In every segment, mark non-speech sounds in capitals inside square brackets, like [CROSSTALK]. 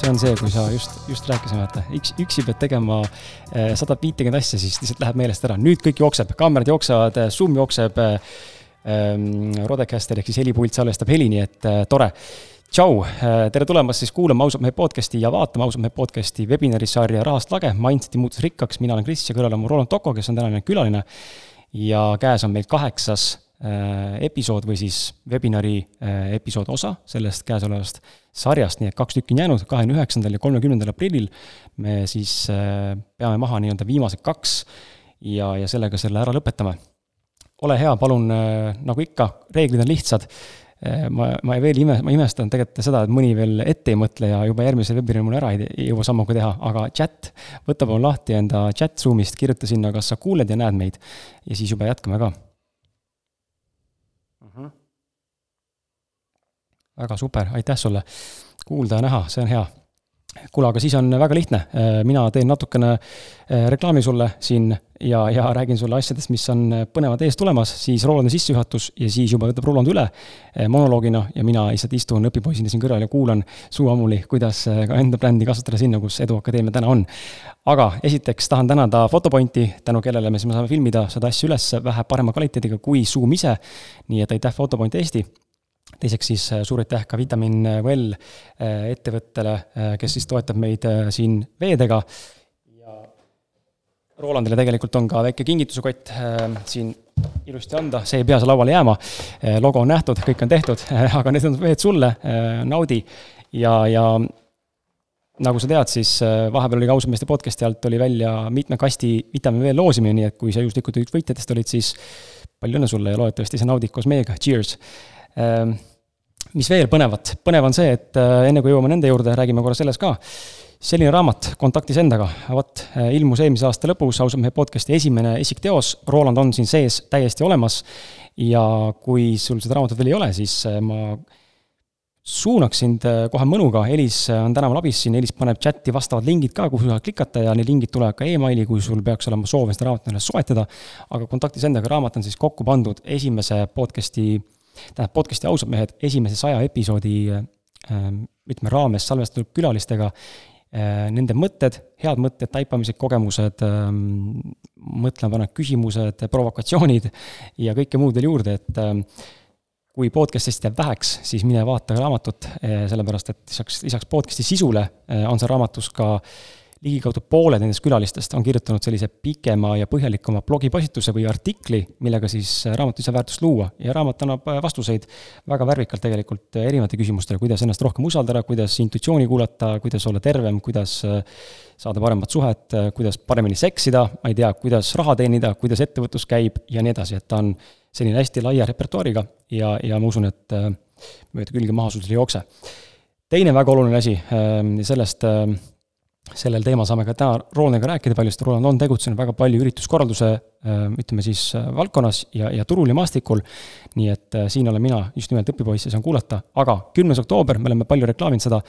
see on see, kui sa just, just rääkisime, vaata, üks, üksi pead tegema sada viitekümmet asja, siis lihtsalt läheb meelest ära. nüüd kõik jookseb, kaamerad jooksevad, Zoom jookseb ähm,. Rodecaster ehk siis helipult salvestab heli, nii et äh, tore. tšau, tere tulemast siis kuulama ausalt mehe podcast'i ja vaatama ausalt mehe podcast'i webinari sarja Rahast lage, mindset'i muutus rikkaks, mina olen Kris ja kõrval on mul Roland Toko, kes on tänane külaline. ja käes on meil kaheksas episood või siis webinari äh, episood osa sellest käesolevast sarjast, nii et kaks tükki on jäänud, kahekümne üheksandal ja kolmekümnendal aprillil me siis äh, peame maha nii-öelda viimased kaks ja, ja sellega selle ära lõpetame. ole hea, palun, nagu ikka, reeglid on lihtsad. ma, ma veel ime, ma imestan tegelikult seda, et mõni veel ette ei mõtle ja juba järgmisel webinaril mul ära ei, ei jõua sammuga teha, aga chat, võta palun lahti enda chat Zoom'ist, kirjuta sinna, kas sa kuuled ja näed meid ja siis juba jätkame ka väga super, aitäh sulle. kuulda ja näha, see on hea. kuule, aga siis on väga lihtne, mina teen natukene eh, reklaami sulle siin ja, ja räägin sulle asjadest, mis on põnevad ees tulemas, siis Rolandi sissejuhatus ja siis juba võtab Roland üle monoloogina ja mina lihtsalt istun õpipoisina siin kõrval ja kuulan suu ammuli, kuidas ka enda brändi kasvatada sinna, kus Eduakadeemia täna on. aga esiteks tahan tänada Fotopointi, tänu kellele me siis saame filmida seda asja üles vähe parema kvaliteediga kui Zoom ise. nii et aitäh Fotopoint Eesti teiseks siis äh, suur aitäh ka Vitamin Well äh, ettevõttele, äh, kes siis toetab meid siin veedega. ja Rolandile tegelikult on ka väike kingitusekott siin ilusti anda, see ei pea seal lauale jääma. logo on nähtud, kõik on tehtud, [LAUGHS] aga need on veed sulle, naudi. ja, ja nagu sa tead, siis vahepeal oli ka ausameeste podcast'i alt oli välja mitme kasti Vitamin V loosimine, nii et kui sa juhuslikult üks võitjatest olid, siis palju õnne sulle ja loodetavasti sa naudid koos meiega, cheers mis veel põnevat, põnev on see, et äh, enne kui jõuame nende juurde, räägime korra sellest ka. selline raamat Kontaktis endaga, vot, äh, ilmus eelmise aasta lõpus, ausalt mehe podcast'i esimene isikteos, Roland on siin sees täiesti olemas. ja kui sul seda raamatut veel ei ole, siis äh, ma suunaks sind kohe mõnuga, Elis on tänaval abis siin, Elis paneb chati vastavad lingid ka, kuhu saad klikata ja need lingid tulevad ka emaili, kui sul peaks olema soov seda raamatut endale soetada. aga Kontaktis endaga raamat on siis kokku pandud esimese podcast'i tähendab, podcast'i ausad mehed esimese saja episoodi ütleme, raames salvestatud külalistega, äh, nende mõtted, head mõtted, taipamised, kogemused, mõtlema panevad küsimused, provokatsioonid ja kõike muud veel juurde, et kui podcast'ist jääb väheks, siis mine vaata raamatut, äh, sellepärast et lisaks, lisaks podcast'i sisule äh, on seal raamatus ka äh, ligikaudu pooled nendest külalistest on kirjutanud sellise pikema ja põhjalikuma blogipostituse või artikli, millega siis raamatu ise väärtust luua. Ja raamat annab äh, vastuseid väga värvikalt tegelikult äh, erinevate küsimustele, kuidas ennast rohkem usaldada, kuidas intuitsiooni kuulata, kuidas olla tervem, kuidas äh, saada paremat suhet, kuidas paremini seksida, ma ei tea, kuidas raha teenida, kuidas ettevõtlus käib ja nii edasi, et ta on selline hästi laia repertuaariga ja, ja ma usun, et mööda külge maha sul ei jookse. teine väga oluline asi, sellest sellel teemal saame ka täna Rolandega rääkida palju, sest Roland on tegutsenud väga palju ürituskorralduse äh, ütleme siis äh, valdkonnas ja, ja turul ja maastikul. nii et äh, siin olen mina just nimelt õpipoiss ja saan kuulata, aga kümnes oktoober, me oleme palju reklaaminud seda,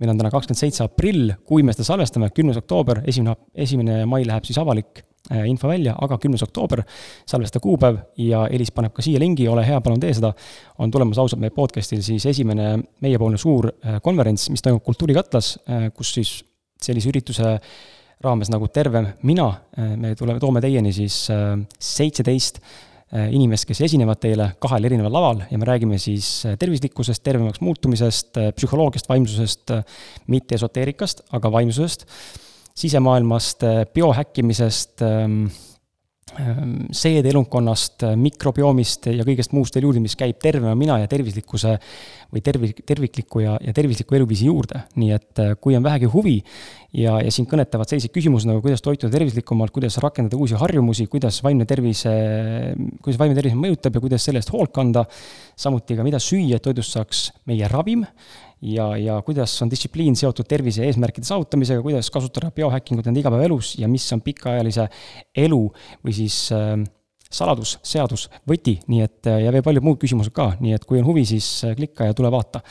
meil on täna kakskümmend seitse aprill, kui me seda salvestame, kümnes oktoober, esimene, esimene mai läheb siis avalik info välja, aga kümnes oktoober, salvesta kuupäev ja Elis paneb ka siia lingi, ole hea, palun tee seda. on tulemas ausalt meie podcast'il siis esimene meiepoolne suur konverents, mis toimub Kultuurikatlas, kus siis sellise ürituse raames nagu Tervem mina, äh, me tuleme, toome teieni siis äh, seitseteist äh, inimest, kes esinevad teile kahel erineval laval ja me räägime siis tervislikkusest, tervemaks muutumisest, psühholoogiast, vaimsusest, mitte esoteerikast, aga vaimsusest, sisemaailmast, biohäkkimisest Ehm, seedeelundkonnast, mikrobioomist ja kõigest muust veel juurde, mis käib tervema mina ja tervislikkuse või tervi-, tervikliku ja, ja tervisliku eluviisi juurde. nii et äh, kui on vähegi huvi ja, ja sind kõnetavad sellised küsimused nagu kuidas toituda tervislikumalt, kuidas rakendada uusi harjumusi, kuidas vaimne tervis, kuidas vaimne tervis mõjutab ja kuidas selle eest hoolt kanda, samuti ka mida süüa, et toidust saaks meie ravim ja, ja kuidas on distsipliin seotud tervise eesmärkide saavutamisega, kuidas kasutada biohäkkingut enda igapäevaelus ja mis on pikaajalise elu või siis äh, saladus, seadus, võti, nii et ja veel paljud muud küsimused ka, nii et kui on huvi, siis äh, klikka ja tule vaata.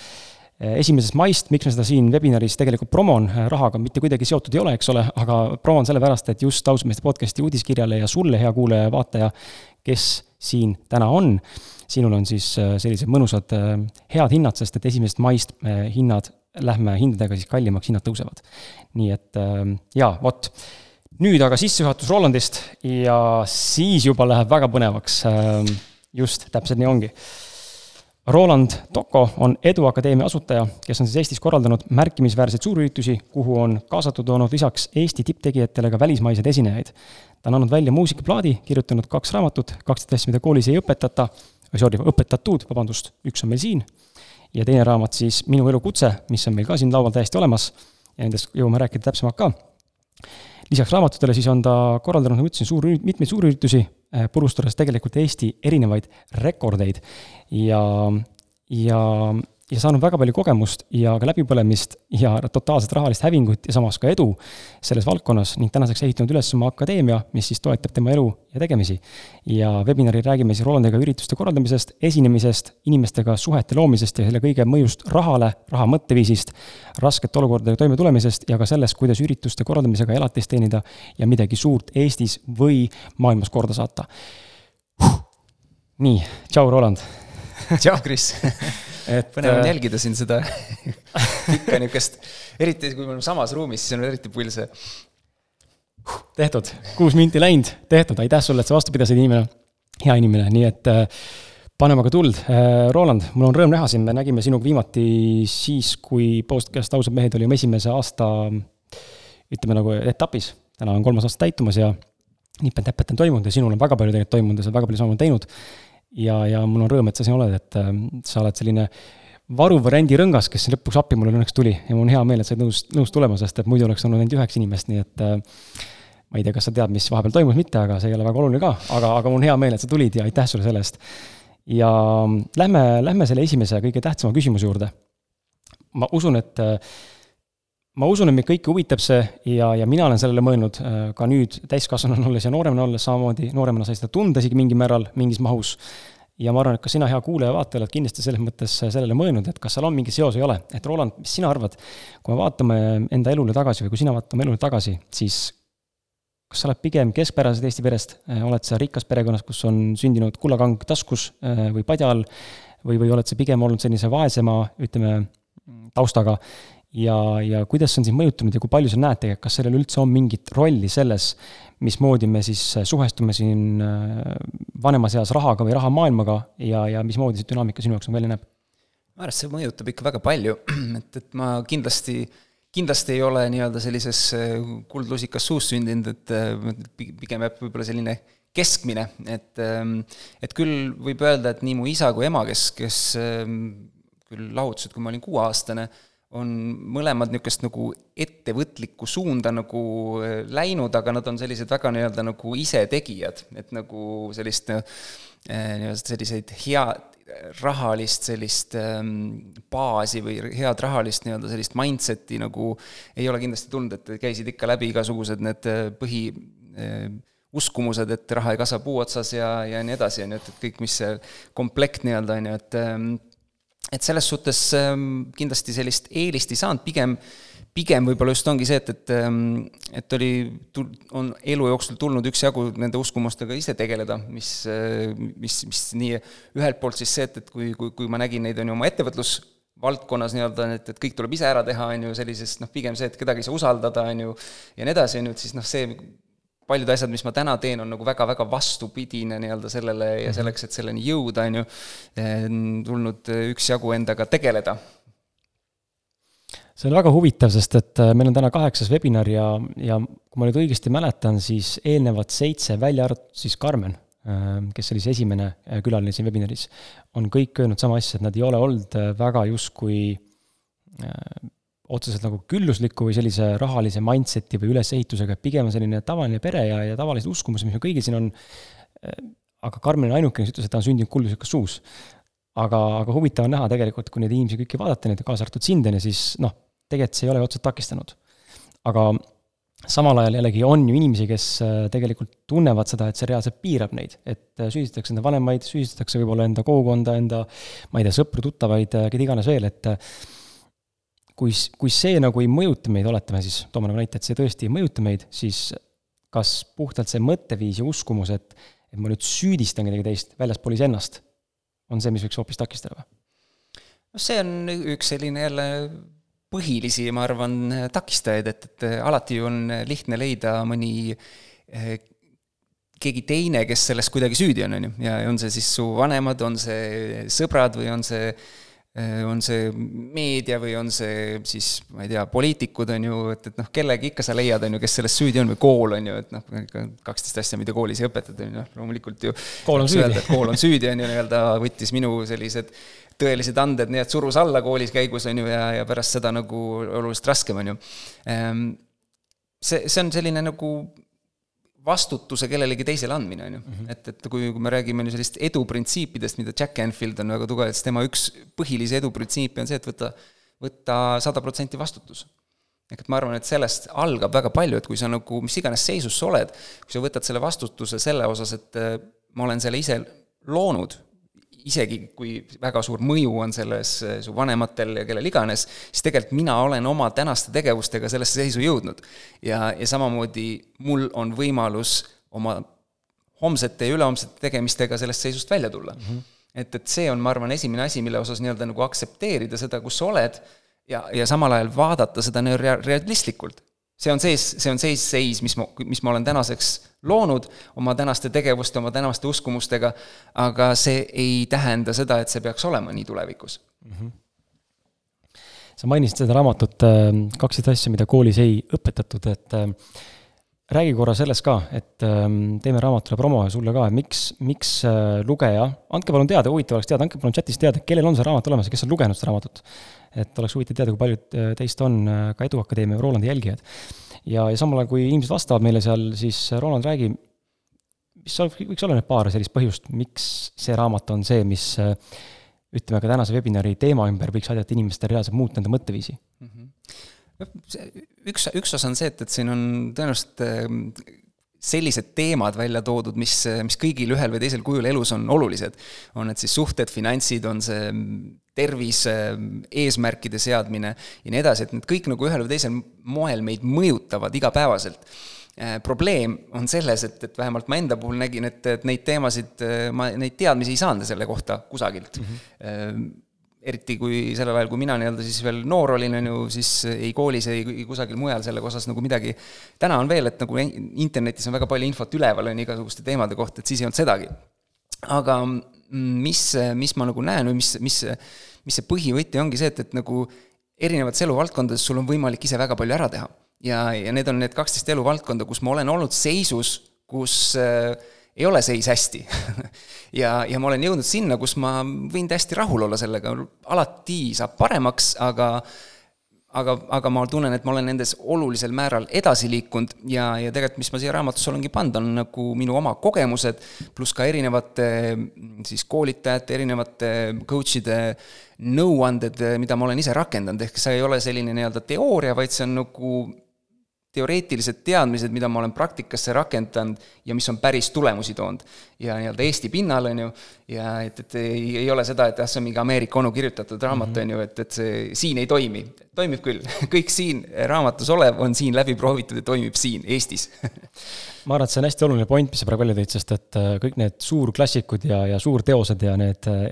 Äh, esimesest maist, miks me seda siin webinaris tegelikult promon, äh, rahaga mitte kuidagi seotud ei ole, eks ole, aga promon sellepärast, et just ausmeeste podcast'i uudiskirjale ja sulle, hea kuulaja ja vaataja, kes siin täna on sinul on siis äh, sellised mõnusad äh, head hinnad, sest et esimesest maist äh, hinnad lähme hindadega siis kallimaks, hinnad tõusevad. nii et jaa, vot. nüüd aga sissejuhatus Rolandist ja siis juba läheb väga põnevaks. Ähm, just, täpselt nii ongi Roland Toko on Eduakadeemia asutaja, kes on siis Eestis korraldanud märkimisväärseid suurüritusi, kuhu on kaasatud olnud lisaks Eesti tipptegijatele ka välismaiseid esinejaid. ta on andnud välja muusikaplaadi, kirjutanud kaks raamatut, kaksteist asja, mida koolis ei õpetata, sorry, õpetatud, vabandust, üks on meil siin, ja teine raamat siis Minu elukutse, mis on meil ka siin laual täiesti olemas. Ja nendest jõuame rääkida täpsemalt ka. lisaks raamatutele siis on ta korraldanud, nagu ütlesin, suur, mitmeid suurüritusi, eh, purustades tegelikult Eesti erinevaid rekordeid. Ja, ja ja saanud väga palju kogemust ja ka läbipõlemist ja totaalset rahalist hävingut ja samas ka edu selles valdkonnas ning tänaseks ehitanud üles oma akadeemia, mis siis toetab tema elu ja tegemisi. ja webinaril räägime siis Rolandiga ürituste korraldamisest, esinemisest, inimestega suhete loomisest ja selle kõige mõjust rahale, raha mõtteviisist, raskete olukordadega toimetulemisest ja ka sellest, kuidas ürituste korraldamisega elatist teenida ja midagi suurt Eestis või maailmas korda saata. Huh.. nii, tšau, Roland. Tšau, Kris [LAUGHS] et põnev on äh, jälgida siin seda [LAUGHS] pikka niisugust, eriti kui me oleme samas ruumis, siis on eriti pull see. tehtud, kuus minti läinud, tehtud, aitäh sulle, et sa vastu pidasid, inimene, hea inimene, nii et äh, paneme aga tuld. Äh, Roland, mul on rõõm näha sind, me nägime sinuga viimati siis, kui podcast Ausad mehed oli oma esimese aasta ütleme nagu etapis, täna on kolmas aasta täitumas ja nipet-näpet on toimunud ja sinul on väga palju tegelikult toimunud ja sa oled väga palju samu teinud ja, ja mul on rõõm, et sa siin oled, et äh, sa oled selline varuv rendirõngas, kes lõpuks appi mulle õnneks tuli ja mul on hea meel, et sa oled nõus, nõus tulema, sest et muidu oleks olnud ainult üheksa inimest, nii et äh, ma ei tea, kas sa tead, mis vahepeal toimus, mitte, aga see ei ole väga oluline ka, aga, aga mul on hea meel, et sa tulid ja aitäh sulle selle eest. ja lähme, lähme selle esimese kõige tähtsama küsimuse juurde. ma usun, et äh, ma usun, et meid kõiki huvitab see ja, ja mina olen sellele mõelnud äh, ka nüüd täiskasvanuna olles ja nooremana olles samamoodi, nooremana sai seda tunda isegi mingil määral, mingis mahus. ja ma arvan, et ka sina, hea kuulaja-vaataja, oled kindlasti selles mõttes sellele mõelnud, et kas seal on mingi seos või ei ole. et Roland, mis sina arvad, kui me vaatame enda elule tagasi või kui sina vaatad oma elule tagasi, siis kas sa oled pigem keskpärasest Eesti perest, äh, oled sa rikas perekonnas, kus on sündinud kullakang taskus äh, või padja all, või, või oled sa pigem olnud sellise vaesema, ütleme, taustaga ja, ja kuidas see on sind mõjutanud ja kui palju sa näed tegelikult, kas sellel üldse on mingit rolli selles, mismoodi me siis suhestume siin äh, vanemas eas rahaga või rahamaailmaga ja, ja mismoodi see dünaamika sinu jaoks välja näeb? ma arvan, et see mõjutab ikka väga palju, [CLEARS THROAT] et, et ma kindlasti, kindlasti ei ole nii-öelda sellises äh, kuldlusikas suus sündinud, et äh, pigem jääb võib-olla selline keskmine, et, ähm, et küll võib öelda, et nii mu isa kui ema, kes, kes ähm, küll lahutasid, kui ma olin kuueaastane, on mõlemad niisugust nagu ettevõtlikku suunda nagu äh, läinud, aga nad on sellised väga nii-öelda nagu isetegijad, et nagu sellist äh, nii-öelda selliseid hea, rahalist sellist ähm, baasi või head rahalist nii-öelda sellist mindset'i nagu ei ole kindlasti tulnud, et käisid ikka läbi igasugused need äh, põhi uskumused, et raha ei kasva puu otsas ja, ja nii edasi, on ju, et, et kõik, mis see komplekt nii-öelda, on ju, et ähm, et selles suhtes ähm, kindlasti sellist eelist ei saanud, pigem, pigem võib-olla just ongi see, et, et, ähm, et oli, on elu jooksul tulnud üksjagu nende uskumustega ise tegeleda, mis, äh, mis, mis nii, ühelt poolt siis see, et, et kui, kui, kui ma nägin neid, on ju, oma ettevõtlus, valdkonnas nii-öelda, et, et kõik tuleb ise ära teha, on ju, sellises noh, pigem see, et kedagi ei saa usaldada, on ju, ja nii edasi, on ju, et siis noh, see paljud asjad, mis ma täna teen, on nagu väga-väga vastupidine nii-öelda sellele ja mhm. selleks, et selleni jõuda, on ju, tulnud üksjagu endaga tegeleda. see on väga huvitav, sest et äh, meil on täna kaheksas webinar ja, ja kui ma nüüd õigesti mäletan, siis eelnevad seitse, välja arvatud siis Karmen, kes oli see esimene külaline siin webinaris, on kõik öelnud sama asja, et nad ei ole olnud väga justkui otseselt nagu küllusliku või sellise rahalise mindset'i või ülesehitusega, et pigem on selline tavaline pere ja, ja tavalised uskumused, mis meil kõigil siin on, äh, aga Karmen on ainukene, kes ütles, et ta on sündinud kulduslikus suus. aga, aga huvitav on näha tegelikult, kui neid inimesi kõiki vaadata, neid kaasa arvatud sind, on ju, siis noh, tegelikult see ei ole otseselt takistanud. aga samal ajal jällegi on ju inimesi, kes äh, tegelikult tunnevad seda, et see reaalselt piirab neid, et äh, süüdistatakse enda vanemaid, süüdistatakse võib-olla enda kogukonda, enda ma ei tea, sõpru, tuttavaid, keda iganes veel, et kui, kui see nagu ei mõjuta meid, oletame siis, toome nagu näite, et see tõesti ei mõjuta meid, siis kas puhtalt see mõtteviis ja uskumus, et, et ma nüüd süüdistan kedagi teist väljaspool iseennast, on see, mis võiks hoopis takistada või? noh, see on üks selline jälle põhilisi, ma arvan, takistajaid, et, et alati on lihtne leida mõni keegi teine, kes selles kuidagi süüdi on, on ju, ja on see siis su vanemad, on see sõbrad või on see on see meedia või on see siis, ma ei tea, poliitikud, on ju, et, et noh, kellegi ikka sa leiad, on ju, kes selles süüdi on või kool, on ju, et noh, kaksteist asja, mida koolis ei õpetata, on ju, noh, loomulikult ju kool on süüdi. kool on süüdi, on ju, nii-öelda võttis minu sellised tõelised anded, nii et surus alla koolis käigus, on ju, ja, ja pärast seda nagu oluliselt raskem, on ju. Ehm, see, see on selline nagu vastutuse kellelegi teisele andmine, on ju. Mhm. et, et kui, kui me räägime nüüd sellist eduprintsiipidest, mida Jack Canfield on väga tugev, siis tema üks põhilisi eduprintsiipe on see, et võtta, võtta sada protsenti vastutus. ehk et ma arvan, et sellest algab väga palju, et kui sa nagu mis iganes seisus sa oled, kui sa võtad selle vastutuse selle osas, et ma olen selle ise loonud isegi kui väga suur mõju on selles eh, su vanematel ja kellel iganes, siis tegelikult mina olen oma tänaste tegevustega sellesse seisu jõudnud. ja, ja samamoodi mul on võimalus oma homsete ja ülehomsete tegemistega sellest seisust välja tulla mm. -hmm. et, et see on, ma arvan, esimene asi, mille osas nii-öelda nagu aktsepteerida seda, kus sa oled, ja, ja samal ajal vaadata seda realistlikult see on sees, see on seis, seis, mis ma, mis ma olen tänaseks loonud oma tänaste tegevuste, oma tänaste uskumustega, aga see ei tähenda seda, et see peaks olema nii tulevikus mm. -hmm. sa mainisid seda raamatut äh, Kaksteist asja, mida koolis ei õpetatud, et äh, räägi korra sellest ka, et ähm, teeme raamatule promo ja sulle ka, et miks, miks äh, lugeja, andke palun teada, huvitav oleks teada, andke palun chatis teada, kellel on see raamat olemas ja kes on lugenud seda raamatut et oleks huvitav teada, kui paljud äh, teist on äh, ka Eduakadeemia Rolandi jälgijad. ja, ja samal ajal, kui inimesed vastavad meile seal, siis Roland, räägi, mis võiks olla need paar sellist põhjust, miks see raamat on see, mis ütleme ka tänase webinari teema ümber võiks aidata inimestel reaalselt muuta enda mõtteviisi mm? -hmm. Üks, üks osa on see, et, et siin on tõenäoliselt sellised teemad välja toodud, mis, mis kõigil ühel või teisel kujul elus on olulised. on need siis suhted, finantsid, on see tervis, eesmärkide seadmine ja nii edasi, et need kõik nagu ühel või teisel moel meid mõjutavad igapäevaselt probleem on selles, et, et vähemalt ma enda puhul nägin, et, et neid teemasid, ma neid teadmisi ei saanud selle kohta kusagilt mm. -hmm eriti kui sellel ajal, kui mina nii-öelda siis veel noor olin, on ju, siis ei koolis, ei kusagil mujal selle osas nagu midagi, täna on veel, et nagu internetis on väga palju infot üleval, on ju, igasuguste teemade kohta, et siis ei olnud sedagi. aga mis, mis ma nagu näen või mis, mis, mis see põhivõti ongi see, et, et nagu erinevates eluvaldkondades sul on võimalik ise väga palju ära teha. ja, ja need on need kaksteist eluvaldkonda, kus ma olen olnud seisus, kus äh, ei ole seis hästi. [LAUGHS] Ja, ja ma olen jõudnud sinna, kus ma võin täiesti rahul olla sellega, alati saab paremaks, aga aga, aga ma tunnen, et ma olen nendes olulisel määral edasi liikunud ja, ja tegelikult, mis ma siia raamatusse olengi pannud, on nagu minu oma kogemused, pluss ka erinevate siis koolitajate, erinevate coach'ide nõuanded, mida ma olen ise rakendanud, ehk see ei ole selline nii-öelda teooria, vaid see on nagu teoreetilised teadmised, mida ma olen praktikasse rakendanud ja mis on päris tulemusi toonud. ja nii-öelda Eesti pinnal, on ju, ja et, et ei, ei ole seda, et jah, see on mingi Ameerika onu kirjutatud raamat, mhm. on ju, et, et see siin ei toimi. toimib küll, [LAUGHS] kõik siin raamatus olev on siin läbi proovitud ja toimib siin, Eestis [LAUGHS] ma arvan, et see on hästi oluline point, mis sa praegu välja tõid, sest et äh, kõik need suurklassikud ja, ja suurteosed ja need äh,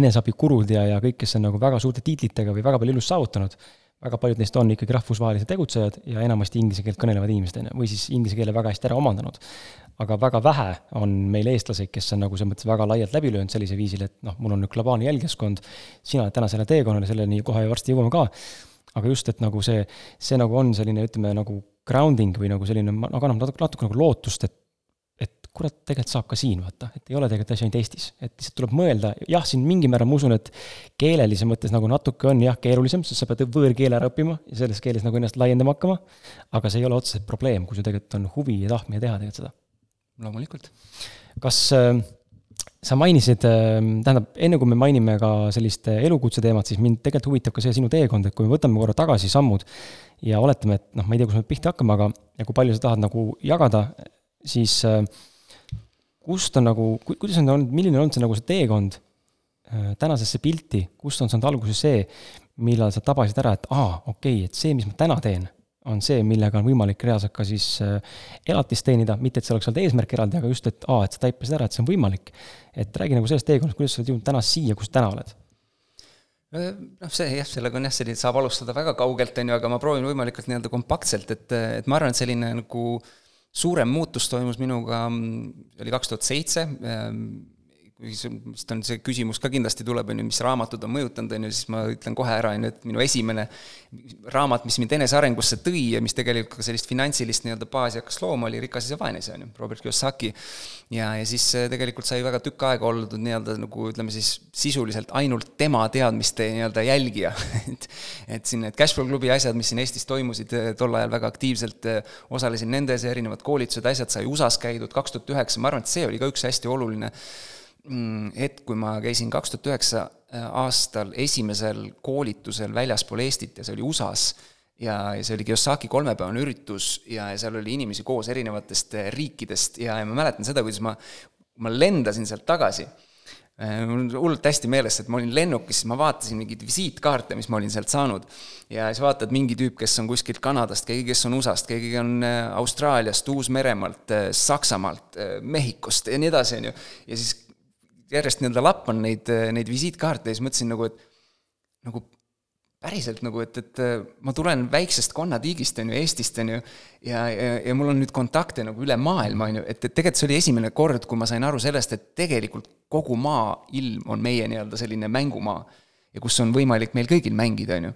eneseabikurud ja, ja kõik, kes on nagu väga suurte tiitlitega või väga palju ilust saavutanud väga paljud neist on ikkagi rahvusvahelised tegutsejad ja enamasti inglise keelt kõnelevad inimesed, on ju, või siis inglise keele väga hästi ära omandanud. aga väga vähe on meil eestlaseid, kes on nagu selles mõttes väga laialt läbi löönud sellisel viisil, et noh, mul on nüüd globaalne jälgijaskond, sina oled täna selle teekonnal ja selleni kohe varsti jõuame ka, aga just, et nagu see, see nagu on selline, ütleme, nagu grounding või nagu selline, nagu annab natuke, natuke nagu lootust, et kurat, tegelikult saab ka siin, vaata, et ei ole tegelikult asi ainult Eestis, et lihtsalt tuleb mõelda, jah, siin mingil määral ma usun, et keelelise mõttes nagu natuke on jah, keerulisem, sest sa pead võõrkeele ära õppima ja selles keeles nagu ennast laiendama hakkama, aga see ei ole otseselt probleem, kui sul tegelikult on huvi ja tahtmine teha tegelikult seda. loomulikult. kas äh, sa mainisid äh,, tähendab, enne kui me mainime ka sellist äh, elukutse teemat, siis mind tegelikult huvitab ka see sinu teekond, et kui me võtame korra tagasi sammud ja oletame, et noh, ma ei tea, kus me pihta hakkame, aga ja kui palju sa tahad nagu jagada, siis äh, kust on nagu, kuidas on olnud, milline on olnud see nagu see teekond äh, tänasesse pilti, kust on saanud alguse see, millal sa tabasid ära, et aa, okei okay,, et see, mis ma täna teen, on see, millega on võimalik reaalselt ka siis äh, elatist teenida, mitte et see oleks olnud eesmärk eraldi, aga just, et aa, et sa taipasid ära, et see on võimalik. et räägi nagu sellest teekonnast, kuidas sa oled jõudnud täna siia, kus täna oled noh, see jah, sellega on jah, selline, saab alustada väga kaugelt, on ju, aga ma proovin võimalikult nii-öelda kompaktselt, et, et ma arvan, et selline nagu suurem muutus toimus minuga, oli kaks tuhat seitse, vist on see küsimus ka kindlasti tuleb, on ju, mis raamatud on mõjutanud, on ju, siis ma ütlen kohe ära, on ju, et minu esimene raamat, mis mind enesearengusse tõi ja mis tegelikult ka sellist finantsilist nii-öelda baasi hakkas looma, oli Rikas ja vaene, on ju, Robert Kiyosaki. ja, ja siis äh, tegelikult sai väga tükk aega olnud nii-öelda nagu ütleme siis sisuliselt ainult tema teadmiste nii-öelda jälgija [LAUGHS] et et siin need Cashflow klubi asjad, mis siin Eestis toimusid äh, tol ajal väga aktiivselt, äh, osalesin nendes, erinevad koolitused, asjad, sai USA-s käidud, kaks tuhat üheksa, ma arvan, et see oli ka üks hästi oluline hetk, kui ma käisin kaks tuhat üheksa äh, aastal esimesel koolitusel väljaspool Eestit ja see oli USA-s, ja, ja see oli Kiyosaki kolmepäevane üritus ja, ja seal oli inimesi koos erinevatest äh, riikidest ja, ja ma mäletan seda, kuidas ma, ma lendasin sealt tagasi, äh, mul on hullult hästi meeles, et ma olin lennukis, siis ma vaatasin mingeid visiitkaarte, mis ma olin sealt saanud. ja siis vaatad mingi tüüp, kes on kuskilt Kanadast, keegi, kes on USA-st, keegi on Austraaliast, Uus-Meremaalt, Saksamaalt, Mehhikost ja nii edasi, on ju. ja siis järjest nii-öelda lappan neid, neid visiitkaarte ja siis mõtlesin nagu, et nagu päriselt nagu, et, et ma tulen väiksest konnatiigist, on ju, Eestist, on ju, ja, ja, ja mul on nüüd kontakte nagu üle maailma, on ju, et, et tegelikult see oli esimene kord, kui ma sain aru sellest, et tegelikult kogu maailm on meie nii-öelda selline mängumaa ja kus on võimalik meil kõigil mängida, on ju.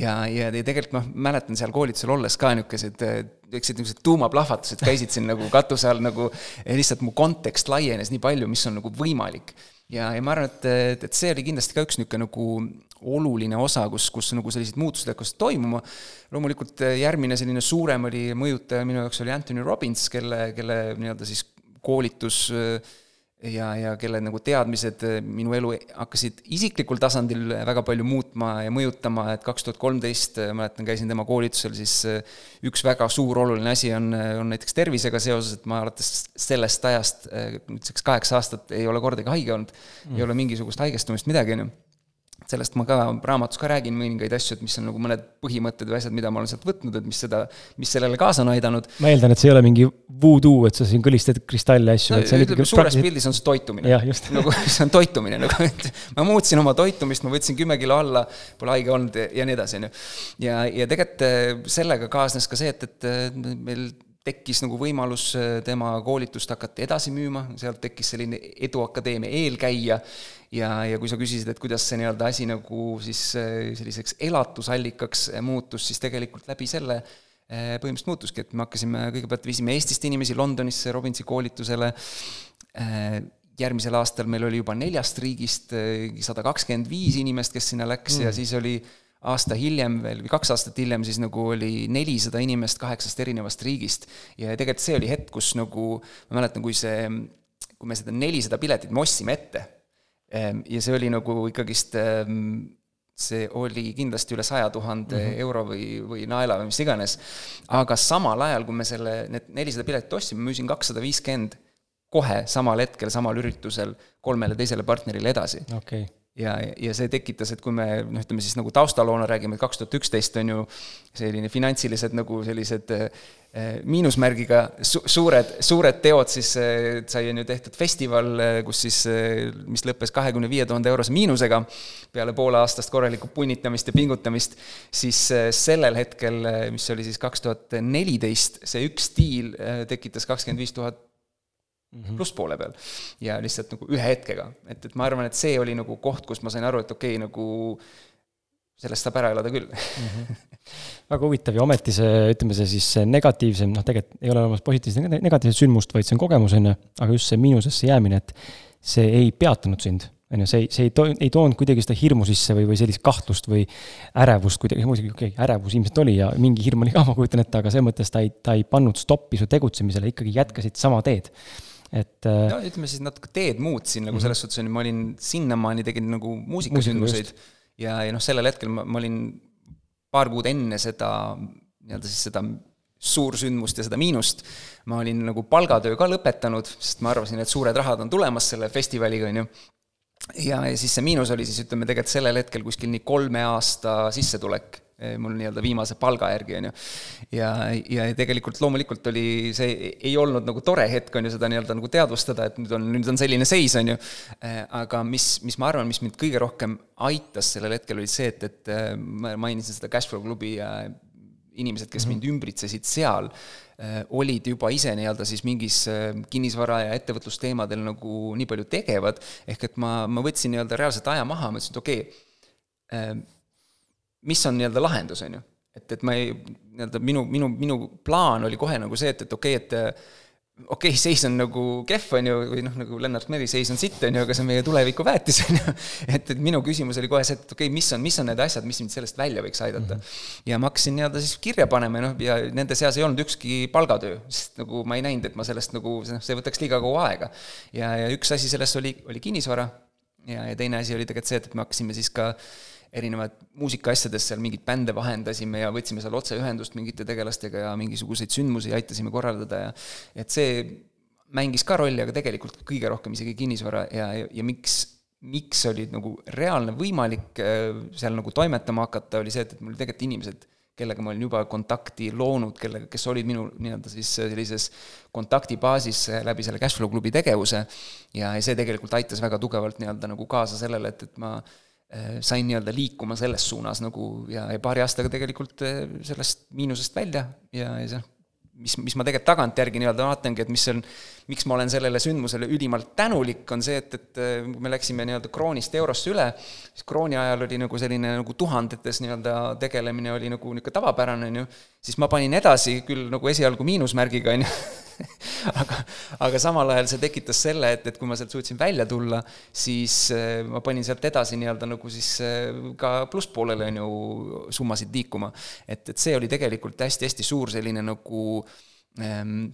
ja, ja, ja tegelikult noh, mäletan seal koolitusel olles ka niisugused, niisugused niisugused tuumaplahvatused käisid siin nagu katuse all nagu, lihtsalt mu kontekst laienes nii palju, mis on nagu võimalik. ja, ja ma arvan, et, et, et see oli kindlasti ka üks niisugune nagu oluline osa, kus, kus nagu sellised muutused hakkasid toimuma. loomulikult järgmine selline suurem oli mõjutaja minu jaoks oli Anthony Robbins, kelle, kelle nii-öelda siis koolitus äh, ja, ja kelle nagu teadmised eh, minu elu hakkasid isiklikul tasandil väga palju muutma ja mõjutama, et kaks tuhat kolmteist, eh, mäletan, käisin tema koolitusel, siis eh, üks väga suur oluline asi on, on näiteks tervisega seoses, et ma alates sellest ajast, nüüdseks kaheksa aastat, ei ole kordagi haige olnud. Mm., ei ole mingisugust haigestumist, midagi, on ju sellest ma ka raamatus ka räägin mõningaid asju, et mis on nagu mõned põhimõtted või asjad, mida ma olen sealt võtnud, et mis seda, mis sellele kaasa on aidanud. ma eeldan, et see ei ole mingi voodoo, et sa siin kõlistad kristalle asju no,, et see on ikkagi suures praktiliselt... pildis on see toitumine. nagu [LAUGHS] see on toitumine nagu, et ma muutsin oma toitumist, ma võtsin kümme kilo alla, pole haige olnud ja, nii edasi, on ju. ja, ja tegelikult eh, sellega kaasnes ka see, et, et eh, meil tekkis nagu võimalus äh, tema koolitust hakata edasi müüma, sealt tekkis selline Eduakadeemia eelkäija ja, ja kui sa küsisid, et kuidas see nii-öelda asi nagu siis äh, selliseks elatusallikaks äh, muutus, siis tegelikult läbi selle põhimõtteliselt muutuski, et me hakkasime, kõigepealt viisime Eestist inimesi Londonisse Robinsi koolitusele, järgmisel aastal meil oli juba neljast riigist sada kakskümmend viis inimest, kes sinna läks mm. ja siis oli aasta hiljem veel või kaks aastat hiljem siis nagu oli nelisada inimest kaheksast erinevast riigist. ja tegelikult see oli hetk, kus nagu, ma mäletan, kui see, kui me seda nelisada piletit me ostsime ette ja see oli nagu ikkagist see oli kindlasti üle saja tuhande mhm. euro või, või naela või mis iganes. aga samal ajal, kui me selle, need nelisada piletit ostsime, müüsin kakssada viiskümmend kohe samal hetkel, samal üritusel kolmele teisele partnerile edasi okay ja, ja see tekitas, et kui me noh, ütleme siis nagu taustaloona räägime, et kaks tuhat üksteist on ju selline finantsilised nagu sellised eh, miinusmärgiga su-, suured, suured teod, siis eh, sai on ju tehtud festival, eh, kus siis, mis lõppes kahekümne viie tuhande eurose miinusega, peale pooleaastast korralikku punnitamist ja pingutamist, siis sellel hetkel, mis oli siis kaks tuhat neliteist, see üks diil tekitas kakskümmend viis tuhat -hmm. plusspoole peal. ja lihtsalt nagu ühe hetkega, et, et ma arvan, et see oli nagu koht, kus ma sain aru, et okei okay,, nagu sellest saab ära elada küll mm. -hmm. väga huvitav ja ometi see, ütleme see siis negatiivsem, noh, tegelikult ei ole olemas positiivset negatiivset sündmust, vaid see on kogemus, on ju, aga just see miinusesse jäämine, et see ei peatanud sind on ju, see ei, see ei to-, ei toonud kuidagi seda hirmu sisse või, või sellist kahtlust või ärevust kuidagi, muidugi okei okay,, ärevus ilmselt oli ja mingi hirm oli ka, ma kujutan ette, aga selles mõttes ta ei, ta ei pannud stoppi su tegutsemisele, ikkagi jätkasid sama teed et äh, no ütleme siis natuke teed muutsin nagu mhm. selles suhtes, ma olin sinnamaani tegin nagu muusikasündmuseid ja, ja noh, sellel hetkel ma, ma olin paar kuud enne seda nii-öelda siis seda suursündmust ja seda miinust, ma olin nagu palgatöö ka lõpetanud, sest ma arvasin, et suured rahad on tulemas selle festivaliga, on ju. ja, ja siis see miinus oli siis ütleme tegelikult sellel hetkel kuskil nii kolme aasta sissetulek mul nii-öelda viimase palga järgi, on ju. ja, ja tegelikult loomulikult oli, see ei olnud nagu tore hetk, on ju, seda nii-öelda nagu teadvustada, et nüüd on, nüüd on selline seis, on ju. aga mis, mis ma arvan, mis mind kõige rohkem aitas sellel hetkel, oli see, et, et ma mainisin seda Cashflow klubi ja inimesed, kes mm -hmm. mind ümbritsesid seal, olid juba ise nii-öelda siis mingis kinnisvara ja ettevõtlusteemadel nagu nii palju tegevad, ehk et ma, ma võtsin nii-öelda reaalselt aja maha, mõtlesin, et okei okay,, mis on nii-öelda lahendus, on ju. et, et ma ei, nii-öelda minu, minu, minu plaan oli kohe nagu see, et, et okei okay,, et okei okay,, seis on nagu kehv, on ju, või noh, nagu Lennart Meri seis on sitt, on ju, aga see on meie tuleviku väetis, on ju. [LAUGHS] et, et minu küsimus oli kohe see, et okei okay,, mis on, mis on need asjad, mis mind sellest välja võiks aidata mm. -hmm. ja ma hakkasin nii-öelda siis kirja panema ja noh, ja nende seas ei olnud ükski palgatöö, sest nagu ma ei näinud, et ma sellest nagu, noh, see võtaks liiga kaua aega. ja, ja üks asi sellest oli, oli kinnisvara ja, ja teine asi oli tegelikult see, et me hakkasime siis ka äh, erinevad muusikaasjades seal mingeid bände vahendasime ja võtsime seal otseühendust mingite tegelastega ja mingisuguseid sündmusi aitasime korraldada ja et see mängis ka rolli, aga tegelikult kõige rohkem isegi kinnisvara ja, ja, ja miks, miks oli nagu reaalne võimalik äh, seal nagu toimetama hakata, oli see, et, et mul tegelikult inimesed, kellega ma olin juba kontakti loonud, kellega, kes olid minu nii-öelda siis sellises kontaktibaasis läbi selle Cashflow klubi tegevuse ja, ja see tegelikult aitas väga tugevalt nii-öelda nagu kaasa sellele, et, et ma äh, Äh, sain nii-öelda liikuma selles suunas nagu ja, ja paari aastaga tegelikult äh, sellest miinusest välja ja, ja see, mis, mis ma tegelikult tagantjärgi nii-öelda vaatangi, et mis on, miks ma olen sellele sündmusele ülimalt tänulik, on see, et, et äh, me läksime nii-öelda kroonist eurosse üle, siis krooni ajal oli nagu selline nagu tuhandetes nii-öelda tegelemine oli nagu niisugune tavapärane, on ju, siis ma panin edasi küll nagu esialgu miinusmärgiga, on ju [LAUGHS] [LAUGHS] aga, aga samal ajal see tekitas selle, et, et kui ma sealt suutsin välja tulla, siis äh, ma panin sealt edasi nii-öelda nagu siis äh, ka plusspoolele, on ju, summasid liikuma. et, et see oli tegelikult hästi-hästi suur selline nagu ähm,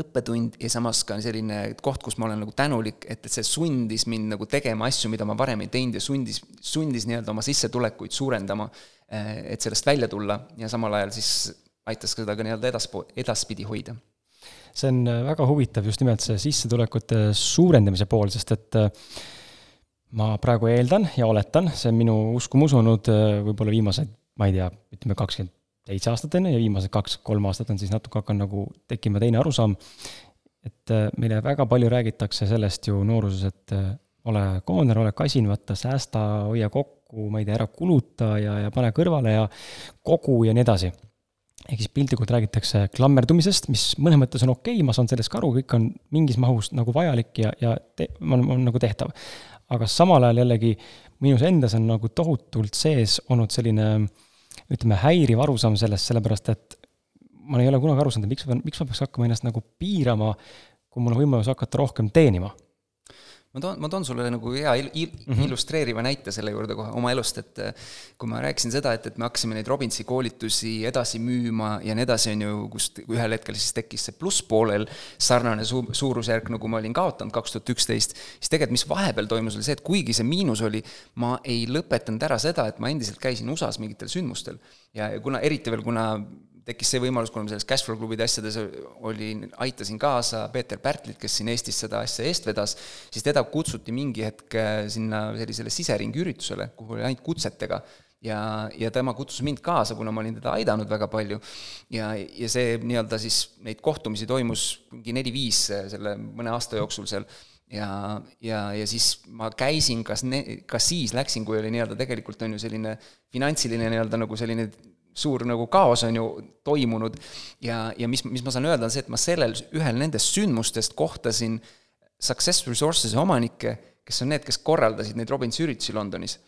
õppetund ja samas ka selline koht, kus ma olen nagu tänulik, et, et see sundis mind nagu tegema asju, mida ma varem ei teinud ja sundis, sundis nii-öelda oma sissetulekuid suurendama, äh, et sellest välja tulla ja samal ajal siis aitas seda ka nii-öelda edaspo-, edaspidi hoida see on äh, väga huvitav, just nimelt see sissetulekute suurendamise pool, sest et äh, ma praegu eeldan ja oletan, see on minu uskumus olnud äh, võib-olla viimased, ma ei tea, ütleme kakskümmend seitse aastat enne ja viimased kaks-kolm aastat on siis natuke hakanud nagu tekkima teine arusaam, et meile väga palju räägitakse sellest ju nooruses, et ole koonel, ole kasin, vaata, säästa, hoia kokku, ma ei tea, ära kuluta ja, ja pane kõrvale ja kogu ja nii edasi ehk siis piltlikult räägitakse klammerdumisest, mis mõnes mõttes on okei okay,, ma saan sellest ka aru, kõik on mingis mahus nagu vajalik ja, ja te, on, on nagu tehtav. aga samal ajal jällegi minus endas on nagu tohutult sees olnud selline ütleme, häiriv arusaam sellest, sellepärast et ma ei ole kunagi aru saanud, miks ma pean, miks ma peaks hakkama ennast nagu piirama, kui mul on võimalus hakata rohkem teenima ma toon, ma toon sulle nagu hea il, il, mm -hmm. illustreeriva näite selle juurde kohe oma elust, et äh, kui ma rääkisin seda, et, et me hakkasime neid Robinsi koolitusi edasi müüma ja nii edasi, on ju, kust ühel hetkel siis tekkis see plusspoolel sarnane su-, suurusjärk, nagu ma olin kaotanud kaks tuhat üksteist, siis tegelikult mis vahepeal toimus, oli see, et kuigi see miinus oli, ma ei lõpetanud ära seda, et ma endiselt käisin USA-s mingitel sündmustel. ja, ja kuna, eriti veel, kuna tekkis see võimalus, kuna selles Cashflow klubide asjades olin, aitasin kaasa Peeter Pärtlit, kes siin Eestis seda asja eest vedas, siis teda kutsuti mingi hetk äh, sinna sellisele siseringi üritusele, kuhu oli ainult kutsetega. ja, ja tema kutsus mind kaasa, kuna ma olin teda aidanud väga palju. ja, ja see nii-öelda siis, neid kohtumisi toimus mingi neli-viis äh, selle mõne aasta jooksul seal ja, ja, ja siis ma käisin, kas ne-, ka siis läksin, kui oli nii-öelda tegelikult on ju selline finantsiline nii-öelda nagu selline suur nagu kaos on ju toimunud. Ja, ja mis, mis ma saan öelda, on see, et ma sellel, ühel nendest sündmustest kohtasin Success Resources'e omanikke, kes on need, kes korraldasid neid Robinsi üritusi Londonis.